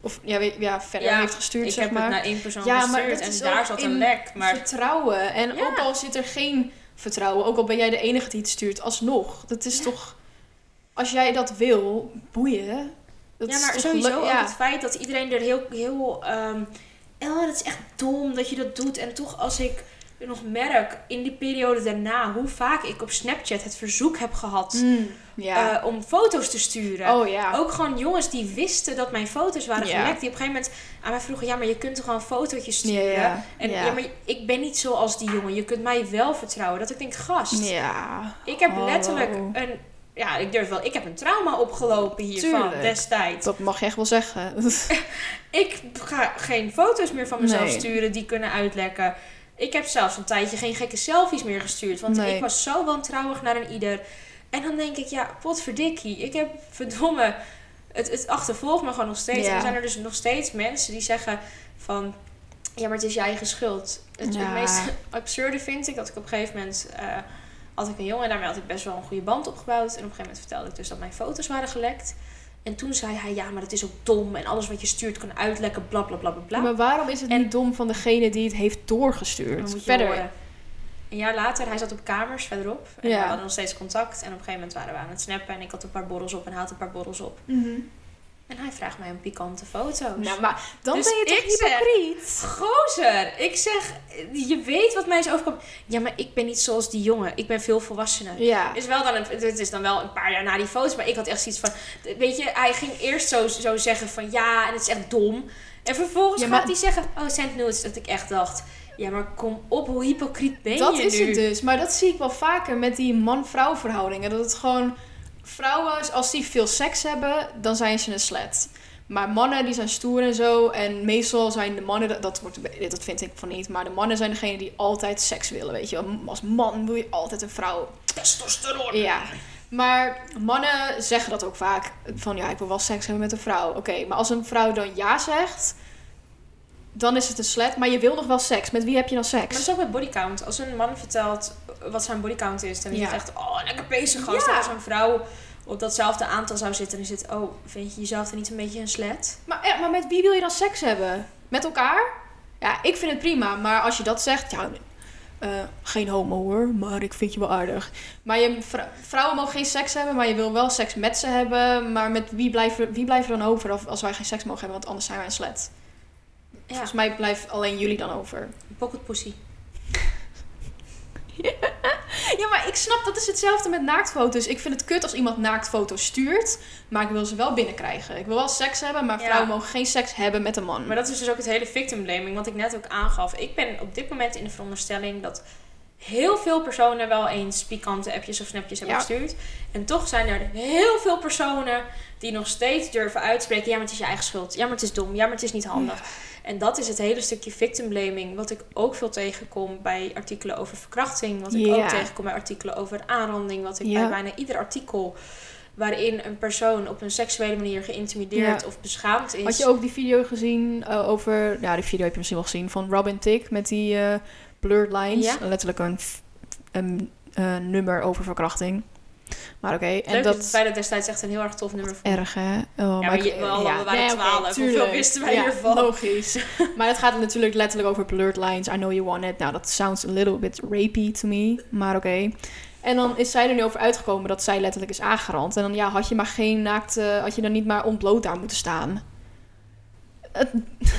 Of ja, ja verder Ja, heeft gestuurd, ik zeg heb maar. het naar één persoon Ja, gestuurd en daar zat een lek. Maar Vertrouwen. En ook al zit er geen vertrouwen, ook al ben jij de enige die het stuurt, alsnog. Dat is Ja. toch... Als jij dat wil, boeien. Dat ja, is maar toch sowieso ook het feit dat iedereen er heel... heel ehm, oh, dat is echt dom dat je dat doet. En toch als ik nog merk in die periode daarna... hoe vaak ik op Snapchat het verzoek heb gehad... Mm, eh, om foto's te sturen. oh. Ook gewoon jongens die wisten dat mijn foto's waren Ja. gelekt. Die op een gegeven moment aan mij vroegen... Ja, maar je kunt toch gewoon fotootjes sturen? ja. En ja. maar ik ben niet zoals die jongen. Je kunt mij wel vertrouwen. Dat ik denk, gast... Ja. Ik heb Hallo. letterlijk een... Ja, ik durf wel. Ik heb een trauma opgelopen hiervan Tuurlijk. destijds. Dat mag je echt wel zeggen. Ik ga geen foto's meer van mezelf Nee. sturen die kunnen uitlekken. Ik heb zelfs een tijdje geen gekke selfies meer gestuurd. Want Nee. ik was zo wantrouwig naar een ieder. En dan denk ik, ja, potverdikkie. Ik heb verdomme... Het, het achtervolgt me gewoon nog steeds. Ja. En er zijn er dus nog steeds mensen die zeggen van... Ja, maar het is je eigen schuld. Het, Ja. het meest absurde vind ik dat ik op een gegeven moment... eh, had ik een jongen en daarmee had ik best wel een goede band opgebouwd. En op een gegeven moment vertelde ik dus dat mijn foto's waren gelekt. En toen zei hij, ja, maar dat is ook dom. En alles wat je stuurt kan uitlekken, bla bla bla bla. Maar waarom is het En- niet dom van degene die het heeft doorgestuurd? Verder. horen. Een jaar later, hij zat op kamers verderop. En Ja. we hadden nog steeds contact. En op een gegeven moment waren we aan het snappen. En ik had een paar borrels op en hij had een paar borrels op. Mhm. Vraagt mij om pikante foto's. Nou, maar dan Dus ben je toch zeg- hypocriet? Gozer, ik zeg, je weet wat mij is overkomen. Ja, maar ik ben niet zoals die jongen. Ik ben veel volwassener. Ja. Is wel dan een, het is dan wel een paar jaar na die foto's, maar ik had echt zoiets van, weet je, hij ging eerst zo, zo zeggen van ja, en het is echt dom. En vervolgens Ja, maar- gaat hij zeggen, oh, send nudes. Dat ik echt dacht, ja, maar kom op, hoe hypocriet ben Dat je is nu? het dus. Maar dat zie ik wel vaker met die man-vrouw verhoudingen. Dat het gewoon... Vrouwen, als die veel seks hebben, dan zijn ze een slet. Maar mannen, die zijn stoer en zo. En meestal zijn de mannen... dat- wordt, dat vind ik van niet. Maar de mannen zijn degene die altijd seks willen, weet je wel. Als man wil je altijd een vrouw. Testosteron. Ja. Maar mannen zeggen dat ook vaak. Van ja, ik wil wel seks hebben met een vrouw. Oké, maar als een vrouw dan ja zegt... dan is het een slet. Maar je wil nog wel seks. Met wie heb je dan seks? Maar dat is ook met bodycount. Als een man vertelt wat zijn bodycount is, dan is Ja. het echt, oh, lekker bezig gast. Ja. Als een vrouw op datzelfde aantal zou zitten, dan is het, oh, vind je jezelf dan niet een beetje een slet? Maar, ja, maar met wie wil je dan seks hebben? Met elkaar? Ja, ik vind het prima. Maar als je dat zegt, ja, eh, geen homo hoor, maar ik vind je wel aardig. Maar je, vrou- vrouwen mogen geen seks hebben, maar je wil wel seks met ze hebben. Maar met wie blijven, wie blijven dan over als- als wij geen seks mogen hebben? Want anders zijn wij een slet. Ja, Volgens mij blijft alleen jullie dan over. pocket pussy. Ja, maar ik snap, dat is hetzelfde met naaktfoto's. Ik vind het kut als iemand naaktfoto's stuurt, maar ik wil ze wel binnenkrijgen. Ik wil wel seks hebben, maar Ja. vrouwen mogen geen seks hebben met een man. Maar dat is dus ook het hele victim blaming, wat ik net ook aangaf. Ik ben op dit moment in de veronderstelling dat heel veel personen wel eens pikante appjes of snapjes hebben Ja. gestuurd. En toch zijn er heel veel personen die nog steeds durven uitspreken: ja, maar het is je eigen schuld. Ja, maar het is dom. Ja, maar het is niet handig. En dat is het hele stukje victim blaming, wat ik ook veel tegenkom bij artikelen over verkrachting. Wat ik ook tegenkom bij artikelen over aanranding. Wat ik bij bijna ieder artikel waarin een persoon op een seksuele manier geïntimideerd Ja. of beschaamd is. Had je ook die video gezien eh, over... Ja, die video heb je misschien wel gezien. Van Robin Tick met die eh, blurred lines. Ja. Letterlijk een, een nummer over verkrachting. Maar oké, en Leuk dat... dat wij dat destijds echt een heel erg tof nummer vonden. Erg, hè? Oh, Ja, maar je- we allemaal- we waren Nee, oké, 12. Hoeveel wisten wij Ja, hiervan? logisch. maar het gaat natuurlijk letterlijk over blurred lines. I know you want it. Nou, dat sounds a little bit rapey to me. Maar oké. En dan is zij er nu over uitgekomen dat zij letterlijk is aangerand. En dan ja, had je maar geen naakt... eh, had je dan niet maar ontbloot daar moeten staan. Het,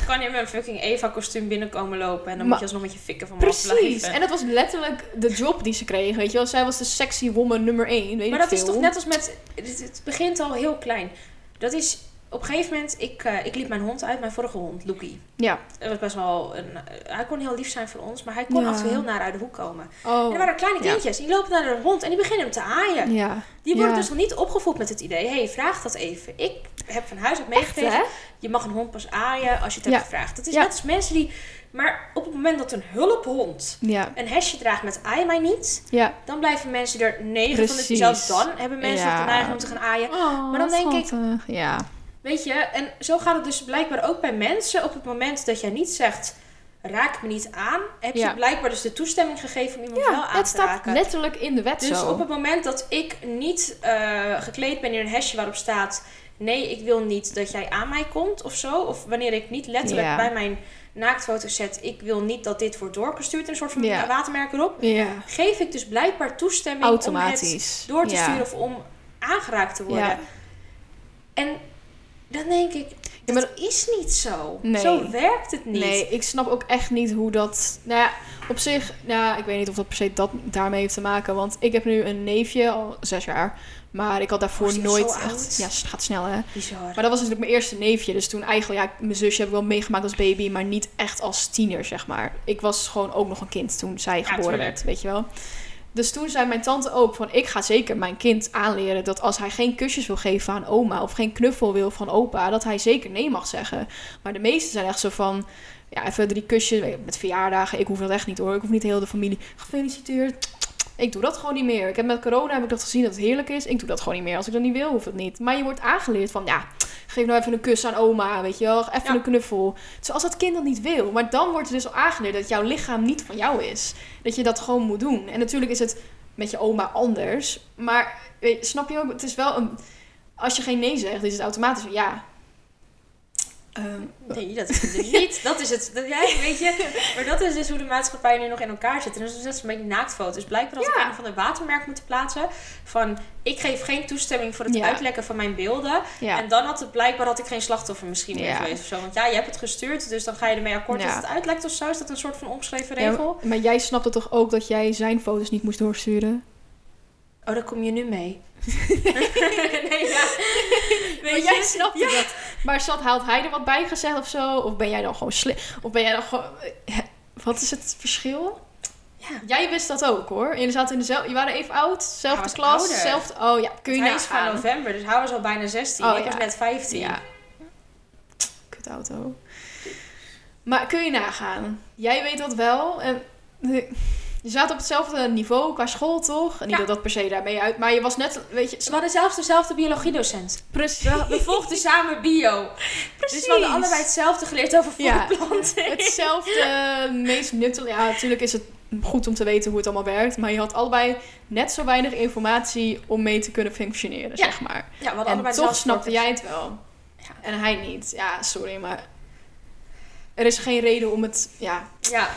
kan je met een fucking Eva-kostuum binnenkomen lopen en dan Maar- moet je alsnog met je fikken van me precies. En dat was letterlijk de job die ze kreeg. Weet je wel, zij was de sexy woman nummer één. Weet maar dat is toch net als met... Het, het begint al heel klein. Dat is... Op een gegeven moment, ik, eh, ik liep mijn hond uit, mijn vorige hond, Loekie. Ja. Dat was best wel een... hij kon heel lief zijn voor ons, maar hij kon Ja. af en toe heel naar uit de hoek komen. Oh. En er waren kleine Ja. kindjes, die lopen naar de hond en die beginnen hem te aaien. Ja. Die worden dus nog niet opgevoed met het idee, hé, hey, vraag dat even. Ik heb van huis uit meegekregen, je mag een hond pas aaien als je het hebt gevraagd. Dat is net als mensen die... Maar op het moment dat een hulphond een hesje draagt met aai mij niet, Ja. dan blijven mensen er negen van de zelfs dan hebben mensen Ja. de neiging om te gaan aaien. Oh, Maar dan denk ik-. Ja. Weet je, en zo gaat het dus blijkbaar ook bij mensen. Op het moment dat jij niet zegt, raak me niet aan, heb je Ja. blijkbaar dus de toestemming gegeven om iemand wel aan het te staat raken. letterlijk in de wet Dus zo. op het moment dat ik niet eh, gekleed ben in een hesje waarop staat... nee, ik wil niet dat jij aan mij komt of zo. Of wanneer ik niet letterlijk Ja. bij mijn naaktfoto's zet... ik wil niet dat dit wordt doorgestuurd, een soort van Ja. watermerk erop... Ja, geef ik dus blijkbaar toestemming om het door te sturen of om aangeraakt te worden. Ja. En dan denk ik, dat is niet zo. Nee. Zo werkt het niet. Nee, ik snap ook echt niet hoe dat... Nou ja, op zich... Nou, ik weet niet of dat per se dat daarmee heeft te maken. Want ik heb nu een neefje, al zes jaar. Maar ik had daarvoor Oh, nooit echt... Ja, het gaat snel hè. Bizar. Maar dat was natuurlijk mijn eerste neefje. Dus toen eigenlijk... Ja, mijn zusje heb ik wel meegemaakt als baby. Maar niet echt als tiener, zeg maar. Ik was gewoon ook nog een kind toen zij geboren tuurlijk. werd. Weet je wel. Dus toen zei mijn tante ook van... Ik ga zeker mijn kind aanleren dat als hij geen kusjes wil geven aan oma... of geen knuffel wil van opa... dat hij zeker nee mag zeggen. Maar de meesten zijn echt zo van... Ja, even drie kusjes met verjaardagen. Ik hoef dat echt niet hoor. Ik hoef niet heel de familie... Gefeliciteerd. Ik doe dat gewoon niet meer. Ik heb met corona heb ik dat gezien dat het heerlijk is. Ik doe dat gewoon niet meer. Als ik dat niet wil, hoeft het niet. Maar je wordt aangeleerd van... Ja, geef nou even een kus aan oma, weet je wel. Even Ja. een knuffel. Zoals dat kind dat niet wil. Maar dan wordt er dus al aangeleerd dat jouw lichaam niet van jou is. Dat je dat gewoon moet doen. En natuurlijk is het met je oma anders. Maar weet, snap je ook? Het is wel een... Als je geen nee zegt, is het automatisch ja. Ehm, Nee, dat is het dus niet. Dat is het. Dat, ja, weet je. Maar dat is dus hoe de maatschappij nu nog in elkaar zit. En dat is dus net als met die naaktfoto's. Blijkbaar had ik een of ander watermerk moeten plaatsen. Van, ik geef geen toestemming voor het Ja. uitlekken van mijn beelden. ja. En dan had het blijkbaar had ik geen slachtoffer misschien meer geweest of zo. Want ja, je hebt het gestuurd, dus dan ga je ermee akkoord dat het uitlekt of zo. Is dat een soort van omschreven Ja, regel? maar jij snapte toch ook dat jij zijn foto's niet moest doorsturen? Oh, daar kom je nu mee. nee, ja. Maar je? jij snapte dat. Maar zat, had hij er wat bij gezegd of zo? Of ben jij dan gewoon slim? Of ben jij dan gewoon... eh, Wat is het verschil? Ja. Jij wist dat ook hoor. Jullie zaten in dezelfde... Je waren even oud, zelfde klas, ouder. zelfde... Oh ja, kun je Hij is van november, dus hij was al bijna 16. Oh, ik ja. was net 15. Ja. Kut auto. Maar kun je nagaan? Jij weet dat wel. En Je zat op hetzelfde niveau qua school, toch? En niet Ja. dat dat per se daarmee uit... Maar je was net, weet je... We hadden zelfs dezelfde biologiedocent. Precies. We, we volgden samen bio. Dus we hadden allebei hetzelfde geleerd over Ja. voedplanten. Hetzelfde, meest nuttige... Ja, natuurlijk is het goed om te weten hoe het allemaal werkt. Maar je had allebei net zo weinig informatie om mee te kunnen functioneren, Ja. zeg maar. Ja, we En toch snapte jij het wel. Ja. En hij niet. Ja, sorry, maar... Er is geen reden om het... Ja, Ja.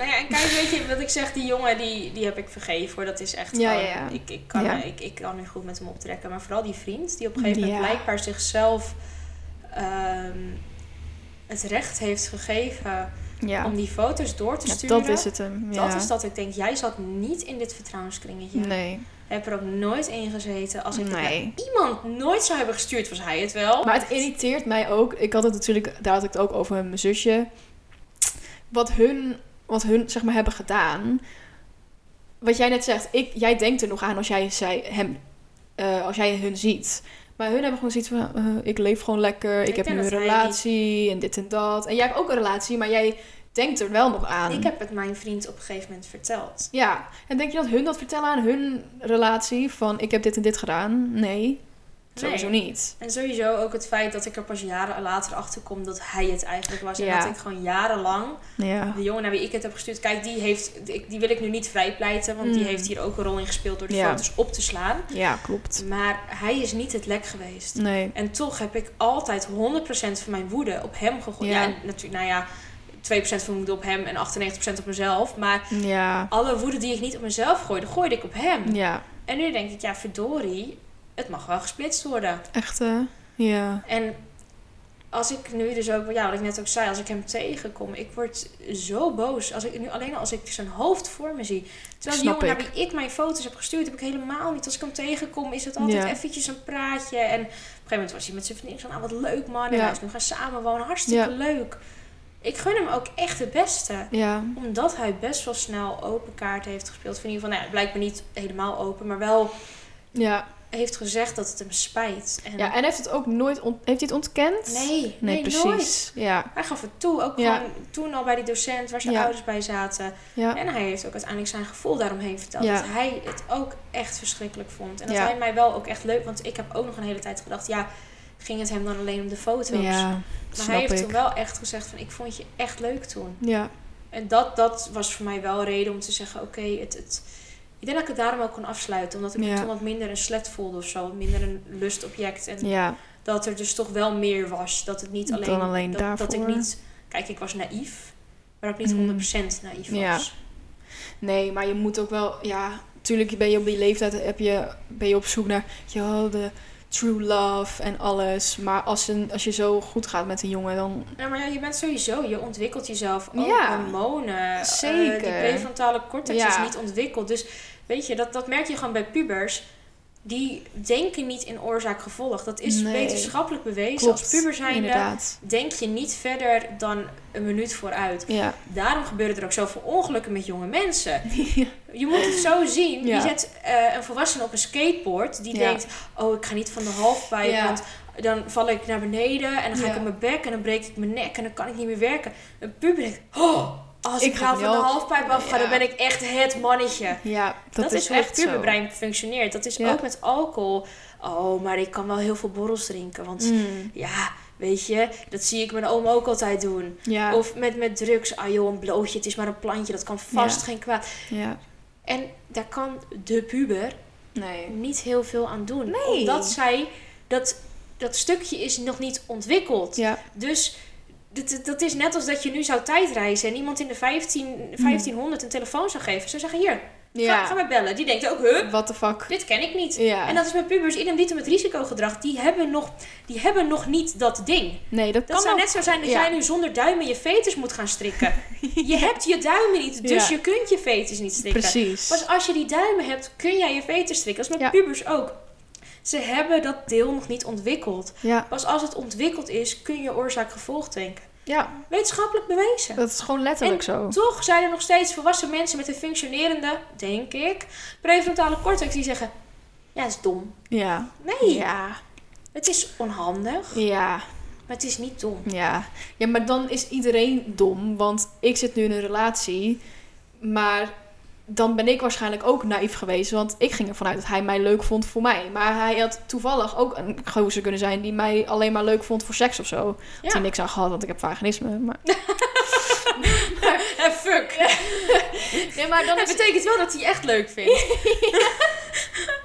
Nou ja, en kijk, weet je, wat ik zeg, die jongen, die, die heb ik vergeven hoor. Dat is echt Ja, gewoon, ja, ja. Ik, ik, kan, ik, ik kan nu goed met hem optrekken. Maar vooral die vriend, die op een gegeven moment blijkbaar zichzelf ehm, het recht heeft gegeven om die foto's door te sturen. dat is het hem. Ja. Dat is dat ik denk, jij zat niet in dit vertrouwenskringetje. Nee. Heb er ook nooit in gezeten. Als ik Nee. iemand nooit zou hebben gestuurd, was hij het wel. Maar het irriteert mij ook. Ik had het natuurlijk, daar had ik het ook over met mijn zusje. Wat hun, wat hun zeg maar hebben gedaan. Wat jij net zegt, ik, jij denkt er nog aan als jij zij, hem, eh, als jij hun ziet. Maar hun hebben gewoon zoiets van, eh, ik leef gewoon lekker, ik, Ik heb nu een relatie en dit en dat. En jij hebt ook een relatie, maar jij denkt er wel nog aan. Ik heb het mijn vriend op een gegeven moment verteld. Ja, en denk je dat hun dat vertellen aan hun relatie? Van, ik heb dit en dit gedaan? Nee, sowieso Nee. niet. En sowieso ook het feit dat ik er pas jaren later achter kom dat hij het eigenlijk was. En Ja. dat ik gewoon jarenlang, Ja, de jongen naar wie ik het heb gestuurd, kijk, die, heeft, die wil ik nu niet vrijpleiten, want die Mm. heeft hier ook een rol in gespeeld door de Ja. foto's op te slaan. ja klopt. Maar hij is niet het lek geweest. Nee. En toch heb ik altijd 100% van mijn woede op hem gegooid. Ja. Natuurlijk, nou ja, 2% van mijn woede op hem en 98% op mezelf. Maar Ja, alle woede die ik niet op mezelf gooide, gooide ik op hem. ja. En nu denk ik, ja, verdorie, het mag wel gesplitst worden. Echt, hè? Ja. En als ik nu dus ook, ja, wat ik net ook zei, als ik hem tegenkom, ik word zo boos. Als ik nu alleen al als ik zijn hoofd voor me zie. Terwijl die jongen naar ik. wie ik mijn foto's heb gestuurd, heb ik helemaal niet. Als ik hem tegenkom, is het altijd Ja. eventjes een praatje. En op een gegeven moment was hij met zijn vriendin van, ah, wat leuk man. En Ja. hij is nu gaan samenwonen, hartstikke Ja. leuk. Ik gun hem ook echt het beste. Ja. Omdat hij best wel snel open kaart heeft gespeeld. Of in ieder geval, nou, ja, blijkbaar niet helemaal open, maar wel Ja. Heeft gezegd dat het hem spijt. En ja, en heeft het ook nooit... ont- heeft hij het ontkend? nee, nee, Nee, precies. nooit. Ja. Hij gaf het toe, ook Ja. gewoon toen al bij die docent waar zijn Ja. ouders bij zaten. Ja. En hij heeft ook uiteindelijk zijn gevoel daaromheen verteld. Dat hij het ook echt verschrikkelijk vond. En dat hij mij wel ook echt leuk... Want ik heb ook nog een hele tijd gedacht... Ja, ging het hem dan alleen om de foto's? Ja. maar hij heeft ik. toen wel echt gezegd van... Ik vond je echt leuk toen. Ja. En dat, dat was voor mij wel reden om te zeggen... Oké, het, het... Ik denk dat ik het daarom ook kon afsluiten. Omdat ik me Ja. toen wat minder een slet voelde of zo. Wat minder een lustobject. En Ja. dat er dus toch wel meer was. Dat het niet Dan alleen... alleen dat, dat ik niet... Kijk, ik was naïef. Maar ook niet Mm. 100% naïef was. Ja. Nee, maar je moet ook wel... Ja, natuurlijk ben je op die leeftijd... Heb je, ben je op zoek naar... Ja, de true love en alles. Maar als, een, als je zo goed gaat met een jongen, dan... Ja, maar ja, je bent sowieso, je ontwikkelt jezelf ook Ja. hormonen. eh, Zeker. die prefrontale cortex Ja. is niet ontwikkeld. Dus weet je, dat, dat merk je gewoon bij pubers. Die denken niet in oorzaak-gevolg. Dat is Nee. wetenschappelijk bewezen. Klopt, Als puber zijnde inderdaad. denk je niet verder dan een minuut vooruit. Ja. Daarom gebeuren er ook zoveel ongelukken met jonge mensen. Je moet het zo zien. Ja. Je zet eh, een volwassene op een skateboard. Die denkt, oh, ik ga niet van de halfpijp. Want dan val ik naar beneden. En dan ga ik op mijn bek. En dan breek ik mijn nek. En dan kan ik niet meer werken. Een puber denkt, oh, als ik, Ik ga nou van de halfpijp af ga, Ja. dan ben ik echt het mannetje. Ja, dat, Dat, is, is hoe echt zo. puberbrein functioneert. Dat is Ja. ook met alcohol. Oh, maar ik kan wel heel veel borrels drinken. Want Mm. ja, weet je, dat zie ik mijn oom ook altijd doen. Ja. Of met, met drugs. Ah joh, een blootje, het is maar een plantje. Dat kan vast geen kwaad. ja. En daar kan de puber Nee. niet heel veel aan doen. Nee. Omdat zij, dat, dat stukje is nog niet ontwikkeld. Ja. Dus dat, dat is net als dat je nu zou tijdreizen en iemand in de 15, 1500 een telefoon zou geven. Zou zeggen, hier, ga, maar bellen. Die denkt ook, huh, What the fuck? dit ken ik niet. Ja. En dat is met pubers, idem dito met risicogedrag. Die hebben, nog, die hebben nog niet dat ding. Nee, dat, Dat kan zou ook. net zo zijn dat Ja. jij nu zonder duimen je fetus moet gaan strikken. Je hebt je duimen niet, dus je kunt je fetus niet strikken. Precies. Pas als je die duimen hebt, kun jij je veter strikken. Dat is met pubers ook. Ze hebben dat deel nog niet ontwikkeld. Ja. Pas als het ontwikkeld is, kun je oorzaak-gevolg denken. ja, Wetenschappelijk bewezen. dat is gewoon letterlijk zo. Toch zijn er nog steeds volwassen mensen met een functionerende, denk ik, prefrontale cortex die zeggen: Ja, dat is dom. Ja. Nee, Ja. het is onhandig, Ja. maar het is niet dom. Ja. Ja, maar dan is iedereen dom. Want ik zit nu in een relatie. Maar dan ben ik waarschijnlijk ook naïef geweest. Want ik ging ervan uit dat hij mij leuk vond voor mij. Maar hij had toevallig ook een gozer kunnen zijn die mij alleen maar leuk vond voor seks of zo. Ja. Had hij niks aan gehad, want ik heb vaginisme. Maar... maar eh, fuck. nee, maar dan het betekent wel dat hij echt leuk vindt.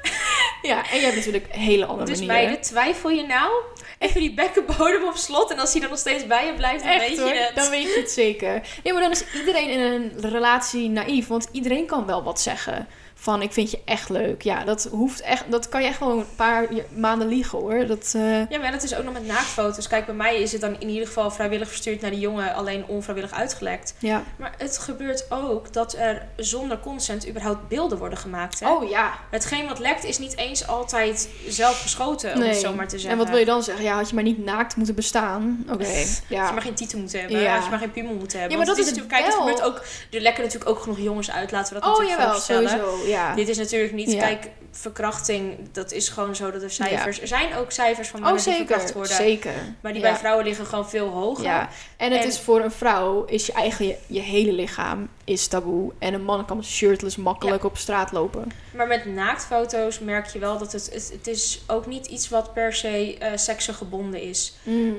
ja, en je hebt natuurlijk hele andere dus manieren. Dus bij de twijfel je nou? Even die bekkenbodem op slot. En als hij dan nog steeds bij je blijft, dan Echt, weet hoor, je het. Dan weet je het zeker. Nee, maar dan is iedereen in een relatie naïef. Want iedereen kan wel wat zeggen. Van, ik vind je echt leuk. Ja, dat hoeft echt... Dat kan je echt gewoon een paar maanden liegen, hoor. Dat, uh... Ja, maar dat is ook nog met naaktfoto's. Kijk, bij mij is het dan in ieder geval vrijwillig verstuurd naar die jongen. Alleen onvrijwillig uitgelekt. Ja. Maar het gebeurt ook dat er zonder consent überhaupt beelden worden gemaakt. Hè? Oh, ja. Hetgeen wat lekt is niet eens altijd zelf geschoten, om nee. het zo maar te zeggen. En wat wil je dan zeggen? Ja, had je maar niet naakt moeten bestaan? Oké, okay. ja. Als je maar geen titel moeten hebben. Ja. Als je maar geen piemel moeten hebben. Ja, maar dat is natuurlijk... Kijk, het gebeurt ook... Er lekken natuurlijk ook genoeg jongens uit. Laten we dat oh, natuurlijk jawel, sowieso, ja. Dit is natuurlijk niet... Kijk, verkrachting, dat is gewoon zo dat er cijfers... Er zijn ook cijfers van mannen oh, zeker, die verkracht worden. zeker. Maar die ja. bij vrouwen liggen gewoon veel hoger. Ja, en het En- is voor een vrouw, is je eigen, je, je hele lichaam is taboe. En een man kan shirtless makkelijk op straat lopen. Maar met naaktfoto's merk je wel dat het... Het, het is ook niet iets wat per se eh seksengebonden is.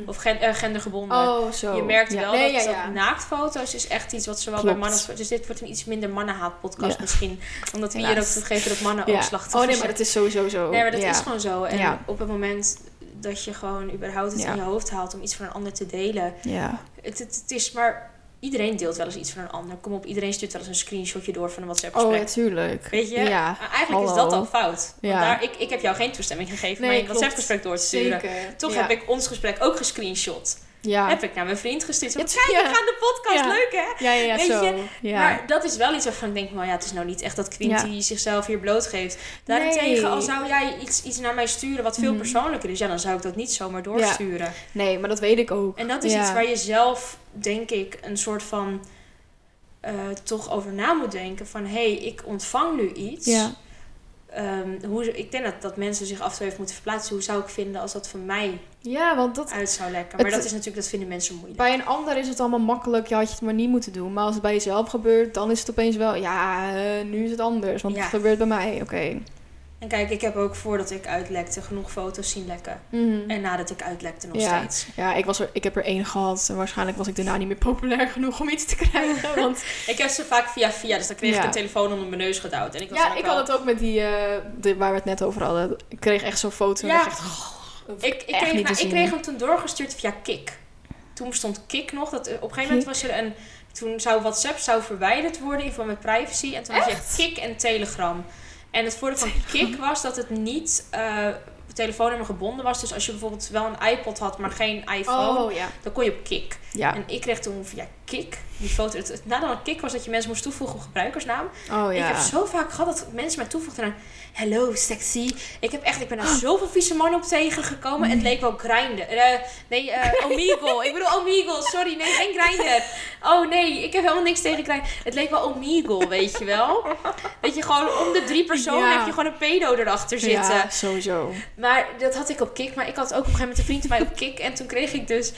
Of gen, eh, gendergebonden. Oh, zo. Je merkt wel nee, dat, naaktfoto's is echt iets wat zowel Klopt. bij mannen... Dus dit wordt een iets minder mannenhaat podcast misschien. Omdat we hier ook toegeven dat mannen ook Ja. Nee, maar dat is sowieso zo. Nee, maar dat ja. is gewoon zo. En Ja. op het moment dat je gewoon überhaupt het Ja. in je hoofd haalt om iets van een ander te delen. Ja. Het, het, het is maar... Iedereen deelt wel eens iets van een ander. Kom op, iedereen stuurt wel eens een screenshotje door van een WhatsApp Oh, natuurlijk. Weet je? Ja. Maar Eigenlijk hallo. is dat al fout. Want Ja. daar, ik, ik heb jou geen toestemming gegeven Nee, om een. WhatsApp-gesprek door te sturen. Zeker. Toch heb ik ons gesprek ook gescreenshot. Ja. Heb ik naar mijn vriend gestuurd. Zo, Kijk, ja. we gaan de podcast. Ja. Leuk, hè? Ja, Weet zo. je. Maar dat is wel iets waarvan ik denk, maar ja, het is nou niet echt dat Quinty zichzelf hier blootgeeft. Daarentegen, Nee. als zou jij iets, iets naar mij sturen wat veel Mhm. persoonlijker is, ja, dan zou ik dat niet zomaar doorsturen. Nee, maar dat weet ik ook. En dat is iets waar je zelf, denk ik, een soort van eh, toch over na moet denken. Van, hé, hey, ik ontvang nu iets. Ja. Ehm, hoe, ik denk dat, dat mensen zich af en toe even moeten verplaatsen. Hoe zou ik vinden als dat van mij Ja, want dat, uit zou lekken? Maar Het- dat is natuurlijk, dat vinden mensen moeilijk. bij een ander is het allemaal makkelijk. Je had je het maar niet moeten doen. Maar als het bij jezelf gebeurt, dan is het opeens wel... Ja, eh, nu is het anders. Want Ja. het gebeurt bij mij. Oké. En kijk, ik heb ook voordat ik uitlekte genoeg foto's zien lekken. Mhm. En nadat ik uitlekte nog Ja. steeds. Ja, ik, was er, ik heb er één gehad. En waarschijnlijk was ik daarna niet meer populair genoeg om iets te krijgen. Want Ik heb ze vaak via via, dus dan kreeg Ja. ik een telefoon onder mijn neus gedouwd. En ik was ja, ik wel- had het ook met die, eh, de, waar we het net over hadden. Ik kreeg echt zo'n foto. Ja. En echt, oh, Ik, ik, echt kreeg, niet nou, te ik zien. kreeg hem toen doorgestuurd via Kik. Toen bestond Kik nog. Dat, eh, op een gegeven moment was er een... Toen zou WhatsApp zou verwijderd worden in verband met privacy. En toen had je Kik en Telegram. En het voordeel van Kik was dat het niet eh, telefoonnummer gebonden was. Dus als je bijvoorbeeld wel een iPod had, maar geen iPhone... Oh, ja. Dan kon je op Kik. Ja. En ik kreeg toen via Kik die foto. Het, het nadeel aan Kik was dat je mensen moest toevoegen op gebruikersnaam. Oh, Ik ja. heb zo vaak gehad dat mensen mij toevoegden aan... Hello, sexy. Ik heb echt... Ik ben daar zoveel vieze mannen op tegengekomen. Het leek wel Grindr. Eh, nee, eh Omegle. ik bedoel Omegle. Sorry, nee, geen Grindr. Oh nee, ik heb helemaal niks tegen Grindr. Het leek wel Omegle, weet je wel. Weet je, gewoon om de drie personen Ja. heb je gewoon een pedo erachter zitten. Ja, sowieso. Maar dat had ik op Kik. Maar ik had ook op een gegeven moment een vriend van mij op Kik. En toen kreeg ik dus...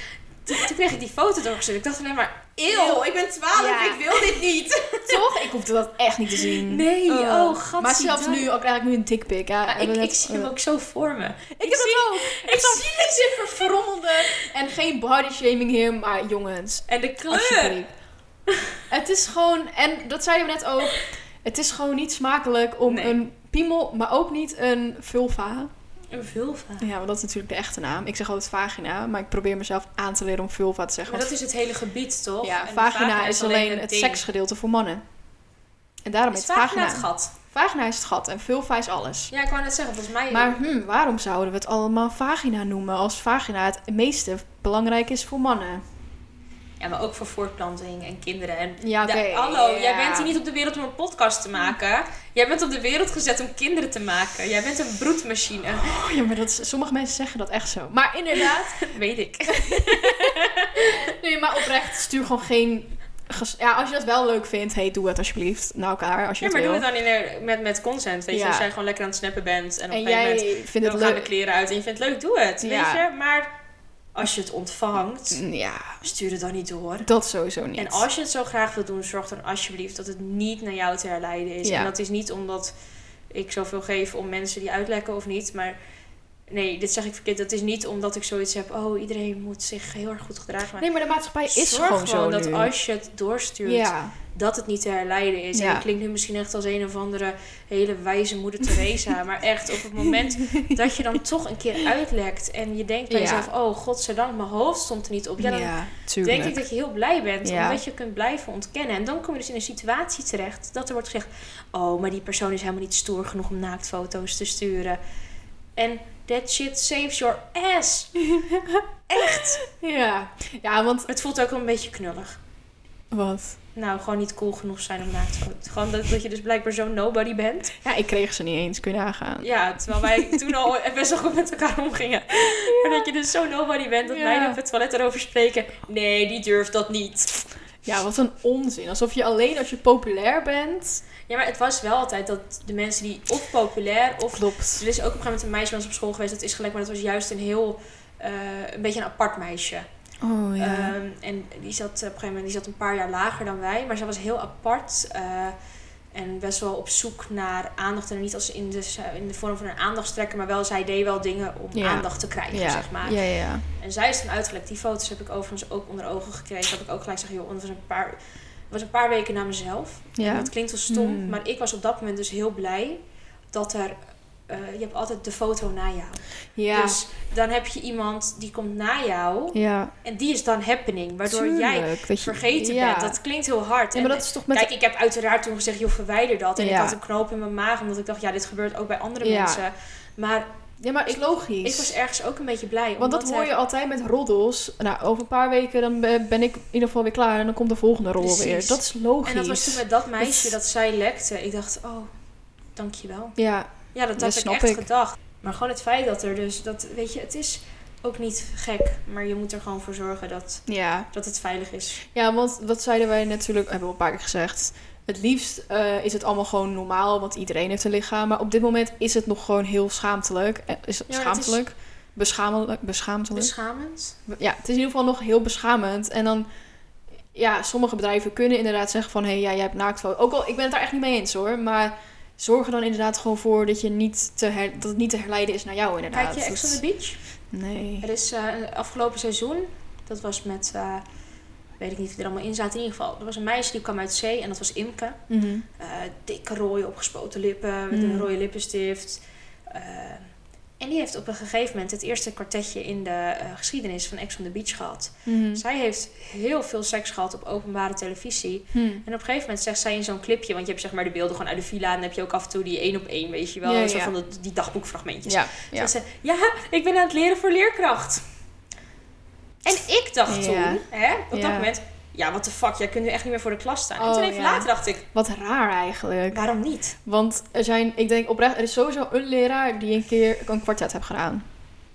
Toen, kreeg ik die foto doorgestuurd. Ik dacht alleen maar... Eeuw, ik ben 12, Ja. ik wil dit niet. Toch? Ik hoefde dat echt niet te zien. Nee, Oh. oh, gat. Maar zelfs nu, ook eigenlijk nu een dickpic. Ja, ik, ik zie hem ook zo voor me. Ik heb dat ook. Ik zie het super verrommelde. En geen body shaming hier, maar jongens. En de kleur. Alsjeblieft. Het is gewoon, en dat zeiden we net ook. Het is gewoon niet smakelijk om Nee. een piemel, maar ook niet een vulva. Een vulva. Ja, want dat is natuurlijk de echte naam. Ik zeg altijd vagina, maar ik probeer mezelf aan te leren om vulva te zeggen. Maar dat is het hele gebied, toch? ja, vagina, is alleen een het ding. seksgedeelte voor mannen. En daarom Is is het vagina vagina. het gat? Vagina is het gat en vulva is alles. Ja, ik wou net zeggen, volgens mij... Maar hm, waarom zouden we het allemaal vagina noemen als vagina het meeste belangrijk is voor mannen? Ja, maar ook voor voortplanting en kinderen. En Ja. Ja, hallo, jij bent hier niet op de wereld om een podcast te maken. Jij bent op de wereld gezet om kinderen te maken. Jij bent een broedmachine. Oh, ja, maar dat is, sommige mensen zeggen dat echt zo. Maar inderdaad, Weet ik. nee, maar oprecht, stuur gewoon geen... Ja, als je dat wel leuk vindt, hey, doe het alsjeblieft naar elkaar als je Ja, maar doe het dan in, met, met consent. Weet je, Ja. als jij gewoon lekker aan het snappen bent. En op en een gegeven jij moment vindt het dan gaan de leuk. kleren uit en je vindt het leuk, doe het. Ja. Weet je? Maar als je het ontvangt, Ja, stuur het dan niet door. dat sowieso niet. En als je het zo graag wilt doen, zorg dan alsjeblieft dat het niet naar jou te herleiden is. Ja. En dat is niet omdat ik zoveel geef om mensen die uitlekken of niet, maar nee, dit zeg ik verkeerd. Dat is niet omdat ik zoiets heb, oh, iedereen moet zich heel erg goed gedragen. Maar Nee, maar de maatschappij is zorg gewoon zo dat nu. als je het doorstuurt, Ja, dat het niet te herleiden is. En Ja. ik klink nu misschien echt als een of andere hele wijze moeder Teresa. maar echt op het moment dat je dan toch een keer uitlekt en je denkt bij Ja. jezelf, oh godzijdank, mijn hoofd stond er niet op. Ja, dan tuurlijk. denk ik dat je heel blij bent, omdat je kunt blijven ontkennen. En dan kom je dus in een situatie terecht dat er wordt gezegd, oh, maar die persoon is helemaal niet stoer genoeg om naaktfoto's te sturen. En that shit saves your ass. Echt. Ja. ja, want... Het voelt ook wel een beetje knullig. Wat? Nou, gewoon niet cool genoeg zijn om naaktfoto's. Gewoon dat, dat je dus blijkbaar zo'n nobody bent. Ja, ik kreeg ze niet eens. Kun je nagaan. Ja, terwijl wij toen al best wel goed met elkaar omgingen. Maar dat je dus zo nobody bent dat Ja. wij op het toilet erover spreken. Nee, die durft dat niet. Ja, wat een onzin. Alsof je alleen als je populair bent... Ja, maar het was wel altijd dat de mensen die of populair of... Klopt. Er is ook op een gegeven moment een meisje bij ons op school geweest. Dat is gelijk, maar dat was juist een heel... eh, een beetje een apart meisje. Oh ja. Ehm, en die zat op een gegeven moment die zat een paar jaar lager dan wij. Maar zij was heel apart. eh, en best wel op zoek naar aandacht. En niet als in de, in de vorm van een aandachtstrekker. Maar wel, zij deed wel dingen om Ja. aandacht te krijgen, ja. zeg maar. ja. En zij is toen uitgelekt. Die foto's heb ik overigens ook onder ogen gekregen. Dat ik ook gelijk zeg, joh, het was een paar, was een paar weken na mezelf. Dat klinkt wel stom, Hmm. maar ik was op dat moment dus heel blij dat er... eh, je hebt altijd de foto na jou. Ja. Dus dan heb je iemand die komt na jou. ja. En die is dan happening. Waardoor jij Tuurlijk, dat je- vergeten ja. bent. Dat klinkt heel hard. Ja, En- maar dat is toch met... Kijk, ik heb uiteraard toen gezegd, joh, verwijder dat. En ik had een knoop in mijn maag. Omdat ik dacht, ja, dit gebeurt ook bij andere mensen. Maar ja, maar is logisch. ik was ergens ook een beetje blij. Want dat hoor je altijd met roddels. Nou, over een paar weken dan ben ik in ieder geval weer klaar. En dan komt de volgende roddel Precies. weer. Dat is logisch. En dat was toen met dat meisje dat zij lekte. Ik dacht, oh, dankjewel. Ja, Ja, dat heb ik echt ik. gedacht. Maar gewoon het feit dat er dus, dat, weet je, het is ook niet gek. Maar je moet er gewoon voor zorgen dat, ja. dat het veilig is. Ja, want dat zeiden wij natuurlijk, hebben we een paar keer gezegd. Het liefst eh, is het allemaal gewoon normaal, want iedereen heeft een lichaam. Maar op dit moment is het nog gewoon heel schaamtelijk. Eh, Is het Ja, het is- schaamtelijk? Beschamelijk? Beschamend. ja, het is in ieder geval nog heel beschamend. En dan, ja, sommige bedrijven kunnen inderdaad zeggen van... hé, hey, ja, jij hebt naaktfoto. Ook al, ik ben het daar echt niet mee eens hoor. Maar zorg er dan inderdaad gewoon voor dat, je niet te her- dat het niet te herleiden is naar jou inderdaad. Kijk je Ex on the Beach? Nee. Er is eh, afgelopen seizoen, dat was met, eh, weet ik niet of die er allemaal in zaten. In ieder geval, er was een meisje die kwam uit zee en dat was Imke. Mhm. Eh, dikke rode opgespoten lippen, met een Mm. rode lippenstift. En die heeft op een gegeven moment het eerste kwartetje in de eh, geschiedenis van Ex on the Beach gehad. Mhm. Zij heeft heel veel seks gehad op openbare televisie. Hm. En op een gegeven moment zegt zij in zo'n clipje, want je hebt zeg maar de beelden gewoon uit de villa en dan heb je ook af en toe die één op één, weet je wel, Ja, zo ja. van de, die dagboekfragmentjes. Ja, ja. Zegt ze, ja, ik ben aan het leren voor leerkracht. En ik dacht toen, hè, op dat moment, ja, what the fuck, jij kunt nu echt niet meer voor de klas staan. en Oh, toen even ja. later dacht ik, Wat raar eigenlijk. waarom niet? Want er zijn, ik denk oprecht, er is sowieso een leraar die een keer een kwartet heeft gedaan.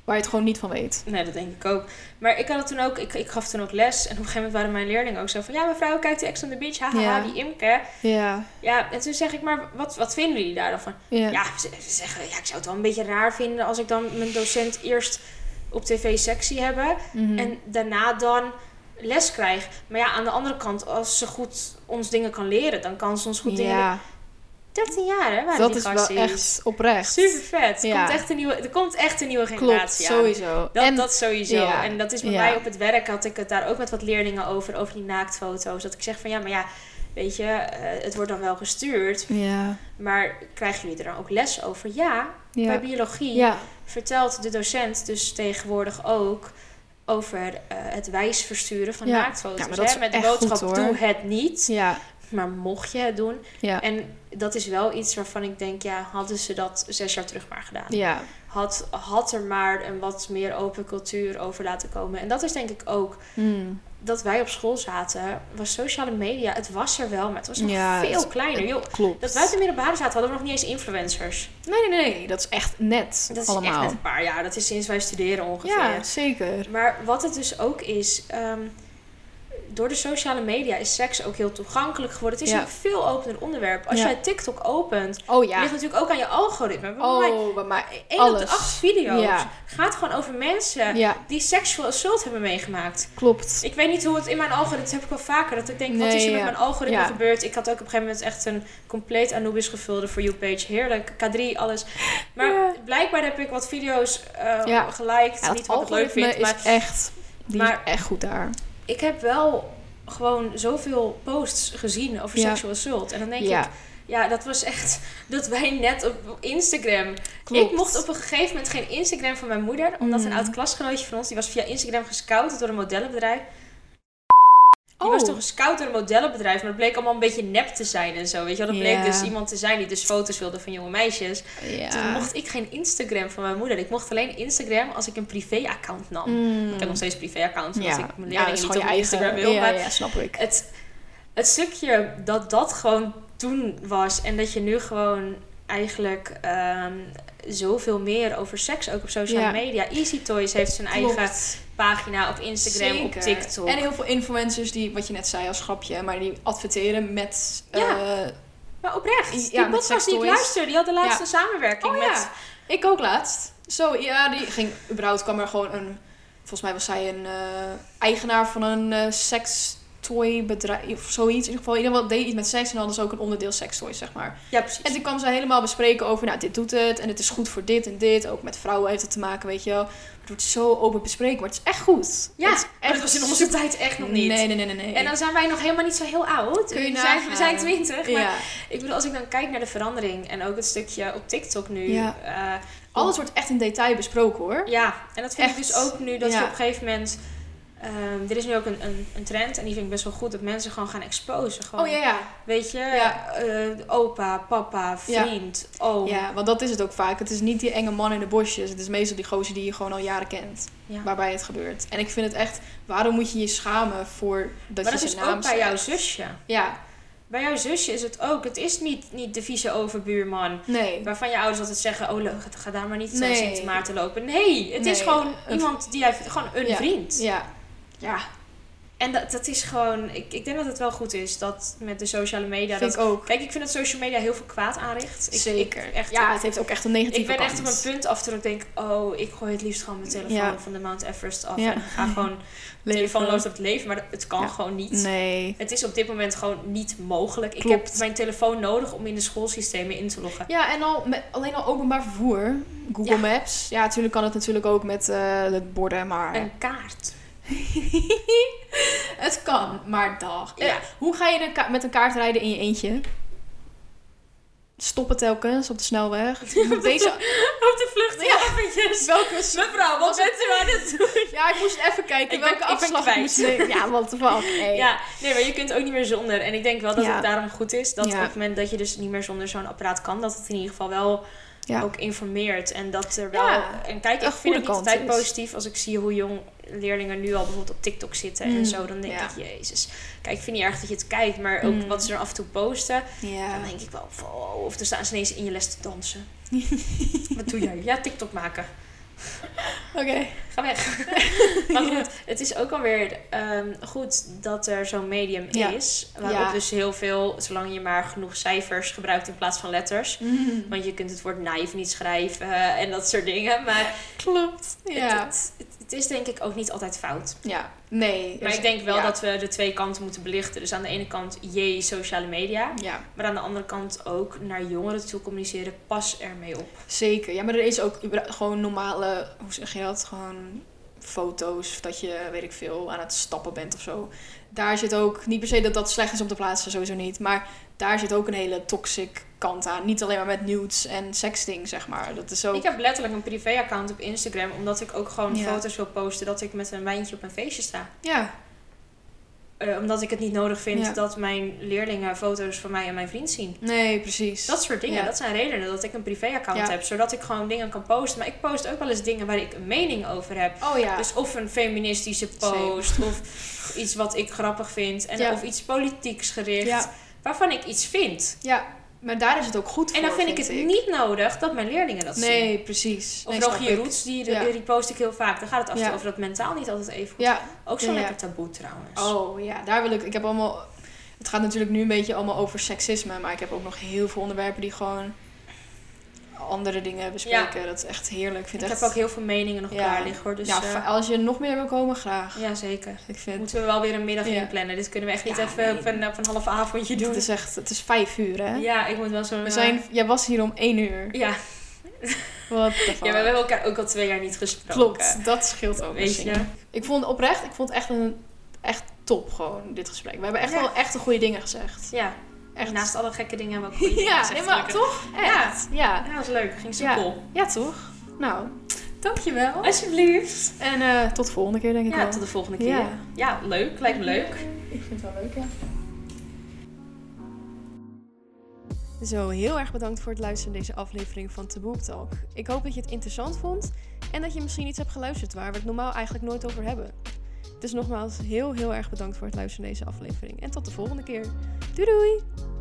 Waar je het gewoon niet van weet. Nee, dat denk ik ook. Maar ik had het toen ook, ik, ik gaf toen ook les. En op een gegeven moment waren mijn leerlingen ook zo van... Ja, mevrouw, kijkt u Ex on the Beach? Haha, Ja. die Imke. Ja, Ja, en toen zeg ik, maar wat, wat vinden jullie daar dan van? ja. Ja, ze, ze zeggen, ja, ik zou het wel een beetje raar vinden... als ik dan mijn docent eerst op tv sectie hebben... Mhm. en daarna dan les krijg. Maar ja, aan de andere kant, als ze goed ons dingen kan leren... dan kan ze ons goed dingen... ja, 13 jaar, hè, waren dat die is wel gasties. echt oprecht. Super vet. Er, Ja. komt echt een nieuwe, er komt echt een nieuwe Klopt, generatie aan. sowieso. Dat, en, dat sowieso. ja, En dat is bij ja. mij op het werk had ik het daar ook met wat leerlingen over, over die naaktfoto's. Dat ik zeg van ja, maar ja, weet je, eh, het wordt dan wel gestuurd. ja, Maar krijgen jullie er dan ook les over? Ja, bij biologie ja, vertelt de docent dus tegenwoordig ook over eh, het wijs versturen van Ja. naaktfoto's. Ja, dat hè? Met de boodschap, goed, doe het niet. ja, Maar mocht je het doen. ja, En dat is wel iets waarvan ik denk, ja, hadden ze dat zes jaar terug maar gedaan ja, had, had er maar een wat meer open cultuur over laten komen. En dat is denk ik ook Hmm. Dat wij op school zaten, was sociale media, het was er wel, maar het was nog Ja, veel het- kleiner. Joh, klopt. dat wij op de middelbare zaten, hadden we nog niet eens influencers. Nee, nee, nee, dat is echt net Dat is echt net een paar jaar, dat is sinds wij studeren ongeveer. ja, zeker. Maar wat het dus ook is, ehm, door de sociale media is seks ook heel toegankelijk geworden. Het is Ja. een veel opener onderwerp. Als Ja. jij TikTok opent, Oh ja. ligt natuurlijk ook aan je algoritme. Bij Oh, bij mij. één op de acht video's gaat gewoon over mensen die sexual assault hebben meegemaakt. klopt. Ik weet niet hoe het in mijn algoritme, dat heb ik wel vaker, dat ik denk, wat is er met mijn algoritme gebeurd? Ik had ook op een gegeven moment echt een compleet Anubis gevulde For You page. Heerlijk, K3, alles. Maar blijkbaar heb ik wat video's Ja. geliked, niet wat ik leuk vind, is maar echt, die maar- is echt goed daar. Ik heb wel gewoon zoveel posts gezien over Ja. sexual assault. En dan denk Ja. ik, ja, dat was echt dat wij net op Instagram. Klopt. Ik mocht op een gegeven moment geen Instagram van mijn moeder, omdat een Mm. oud klasgenootje van ons, die was via Instagram gescout door een modellenbedrijf. Die Oh. was toen gescout door een modellenbedrijf, maar het bleek allemaal een beetje nep te zijn en zo. Weet je wel, dat bleek dus iemand te zijn die dus foto's wilde van jonge meisjes. Toen mocht ik geen Instagram van mijn moeder. Ik mocht alleen Instagram als ik een privé-account nam. Mm. Ik heb nog steeds een privé-account, omdat ja. ik mijn leerlingen dat niet op je Instagram eigen. wil. Ja, maar ja, snap ik. het, het stukje dat dat gewoon toen was en dat je nu gewoon eigenlijk ehm, zoveel meer over seks ook op sociale Ja. media. Easy Toys heeft zijn eigen pagina op Instagram, op. TikTok. En heel veel influencers die, wat je net zei als grapje, maar die adverteren met... Ja. eh, maar oprecht, die Ja, met podcast die ik luister, die had de laatste samenwerking Oh met... ja, ik ook laatst. Zo, ja, die ging, überhaupt kwam er gewoon een, volgens mij was zij een eh, eigenaar van een eh sextoy bedrijf of zoiets. In ieder geval, in ieder geval deed iets met seks en hadden ze ook een onderdeel sextoys, zeg maar. Ja, precies. En toen kwam ze helemaal bespreken over, nou, dit doet het en het is goed voor dit en dit. Ook met vrouwen heeft het te maken, weet je wel. Het wordt zo open bespreken, maar het is echt goed. ja, Het maar dat was in onze tijd echt nog niet. Nee, nee, nee, nee. nee. En dan zijn wij nog helemaal niet zo heel oud. Kun je we, zijn, we zijn twintig. Maar ja, ik bedoel, als ik dan kijk naar de verandering en ook het stukje op TikTok nu. Ja. eh, alles wordt echt in detail besproken, hoor. Ja, en dat vind ik Echt. dus ook nu dat je op een gegeven moment. Ehm er is nu ook een, een, een trend en die vind ik best wel goed dat mensen gewoon gaan exposen. Gewoon, Oh ja, ja. Weet je, Ja. eh, opa, papa, Ja. vriend, oom. Ja, want dat is het ook vaak. Het is niet die enge man in de bosjes. Het is meestal die gozer die je gewoon al jaren kent. Ja. Waarbij het gebeurt. En ik vind het echt... Waarom moet je je schamen voor dat maar je dat is zijn naam ook bij jouw zusje. Ja, Bij jouw zusje is het ook. Het is niet, niet de vieze overbuurman. nee. Waarvan je ouders altijd zeggen, oh leuk, ga daar maar niet zo Nee. Sint Maarten lopen. Nee, het is gewoon iemand die jij, gewoon een vriend. Ja. Ja, En dat, dat is gewoon, ik, ik denk dat het wel goed is dat met de sociale media. vind dat, ik ook. Kijk, ik vind dat social media heel veel kwaad aanricht. Ik, Zeker. Ik, echt, ja, het heeft ook echt een negatieve ik ben kant. echt op een punt af dat ik denk, oh, ik gooi het liefst gewoon mijn telefoon Ja. van de Mount Everest af. Ja. En ga gewoon telefoonloos op het leven. Maar het kan Ja. gewoon niet. Nee. Het is op dit moment gewoon niet mogelijk. Ik heb mijn telefoon nodig om in de schoolsystemen in te loggen. Ja, en al met, alleen al openbaar vervoer. Google. Maps. Ja, natuurlijk kan het natuurlijk ook met de borden, maar... Een kaart. het kan, maar dag. Ja. Eh, hoe ga je een met een kaart rijden in je eentje? Stoppen telkens op de snelweg. Deze... Op de vlucht Ja. eventjes. Welke... Mevrouw, wat bent u aan het doen? Ja, ik moest even kijken Ik welke ben afslag ik moest nemen. Ja, wat de fuck. Hey. Ja, nee, maar je kunt ook niet meer zonder. En ik denk wel dat Ja. het daarom goed is dat Ja. op het moment dat je dus niet meer zonder zo'n apparaat kan, dat het in ieder geval wel Ja. ook informeert. En dat er wel. Ja, en kijk, ik vind het niet altijd positief als ik zie hoe jong leerlingen nu al bijvoorbeeld op TikTok zitten Mm, en zo. Dan denk ja. ik, jezus. Kijk, ik vind niet erg dat je het kijkt, maar ook Mm. wat ze er af en toe posten. Ja. Dan denk ik wel, van, oh, of er staan ze ineens in je les te dansen. wat doe jij? Ja, TikTok maken. Oké. Ga weg. maar goed, het is ook alweer ehm, goed dat er zo'n medium Ja. is. Waarop Ja. dus heel veel, zolang je maar genoeg cijfers gebruikt in plaats van letters. Mm. Want je kunt het woord naïef niet schrijven en dat soort dingen. Maar Klopt. het, Ja. het, het, het is denk ik ook niet altijd fout. Ja. Nee. Maar ik denk wel ja. dat we de twee kanten moeten belichten. Dus aan de ene kant, jee, sociale media. Ja, Maar aan de andere kant ook naar jongeren toe communiceren. Pas ermee op. zeker. Ja, maar er is ook gewoon normale, hoe zeg je dat? Gewoon foto's dat je, weet ik veel, aan het stappen bent of zo. Daar zit ook, niet per se dat dat slecht is om te plaatsen, sowieso niet. Maar daar zit ook een hele toxic kant aan. Niet alleen maar met nudes en sexting, zeg maar. Dat is ook... Ik heb letterlijk een privé-account op Instagram. Omdat ik ook gewoon Ja. foto's wil posten dat ik met een wijntje op een feestje sta. Ja, Eh, omdat ik het niet nodig vind Ja. dat mijn leerlingen foto's van mij en mijn vriend zien. nee, precies. Dat soort dingen, Ja. dat zijn redenen dat ik een privé-account Ja. heb. Zodat ik gewoon dingen kan posten. Maar ik post ook wel eens dingen waar ik een mening over heb. Oh ja. Dus of een feministische post, of iets wat ik grappig vind. En of iets politieks gericht. Waarvan ik iets vind. ja. Maar daar is het ook goed voor. En dan vind, ik het niet nodig dat mijn leerlingen dat zien. Nee, precies. Of nee, Rogier Roots, die, Ja. die post ik heel vaak. Dan gaat het af Ja. over dat mentaal niet altijd even goed. Ja. Ook zo lekker taboe trouwens. Oh ja, daar wil ik. Ik heb allemaal. Het gaat natuurlijk nu een beetje allemaal over seksisme, maar ik heb ook nog heel veel onderwerpen die gewoon andere dingen bespreken. Dat is echt heerlijk. Ik vind ik echt, heb ook heel veel meningen nog Ja. klaar liggen hoor. Dus ja, eh, als je nog meer wil komen, graag. ja, zeker. Ik vind Moeten we wel weer een middag Ja. inplannen. Dit kunnen we echt niet even nee. op, een, op een half avondje doen. het is echt. Het is vijf uur, hè? Ja, ik moet wel zo... We zijn, jij was hier om één uur. Ja. Wat ja, we hebben elkaar ook al twee jaar niet gesproken. Klopt, dat scheelt ook. Weet je. Ik vond oprecht, ik vond echt een echt top gewoon dit gesprek. We hebben echt wel echt de goede dingen gezegd. Ja, Echt. naast alle gekke dingen hebben we ook dingen ja, gezegd, nee, maar toch? Echt. Ja. Ja, dat is leuk. Ging Ja. soepel. ja, toch? Nou, dankjewel. Alsjeblieft. En eh, tot de volgende keer, denk ik Ja, wel. tot de volgende keer. Ja. Ja, leuk. Lijkt me leuk. Ik vind het wel leuk, ja. Zo, heel erg bedankt voor het luisteren naar deze aflevering van Taboe Talk. Ik hoop dat je het interessant vond en dat je misschien iets hebt geluisterd waar we het normaal eigenlijk nooit over hebben. Dus nogmaals, heel heel erg bedankt voor het luisteren naar deze aflevering. En tot de volgende keer. Doei doei!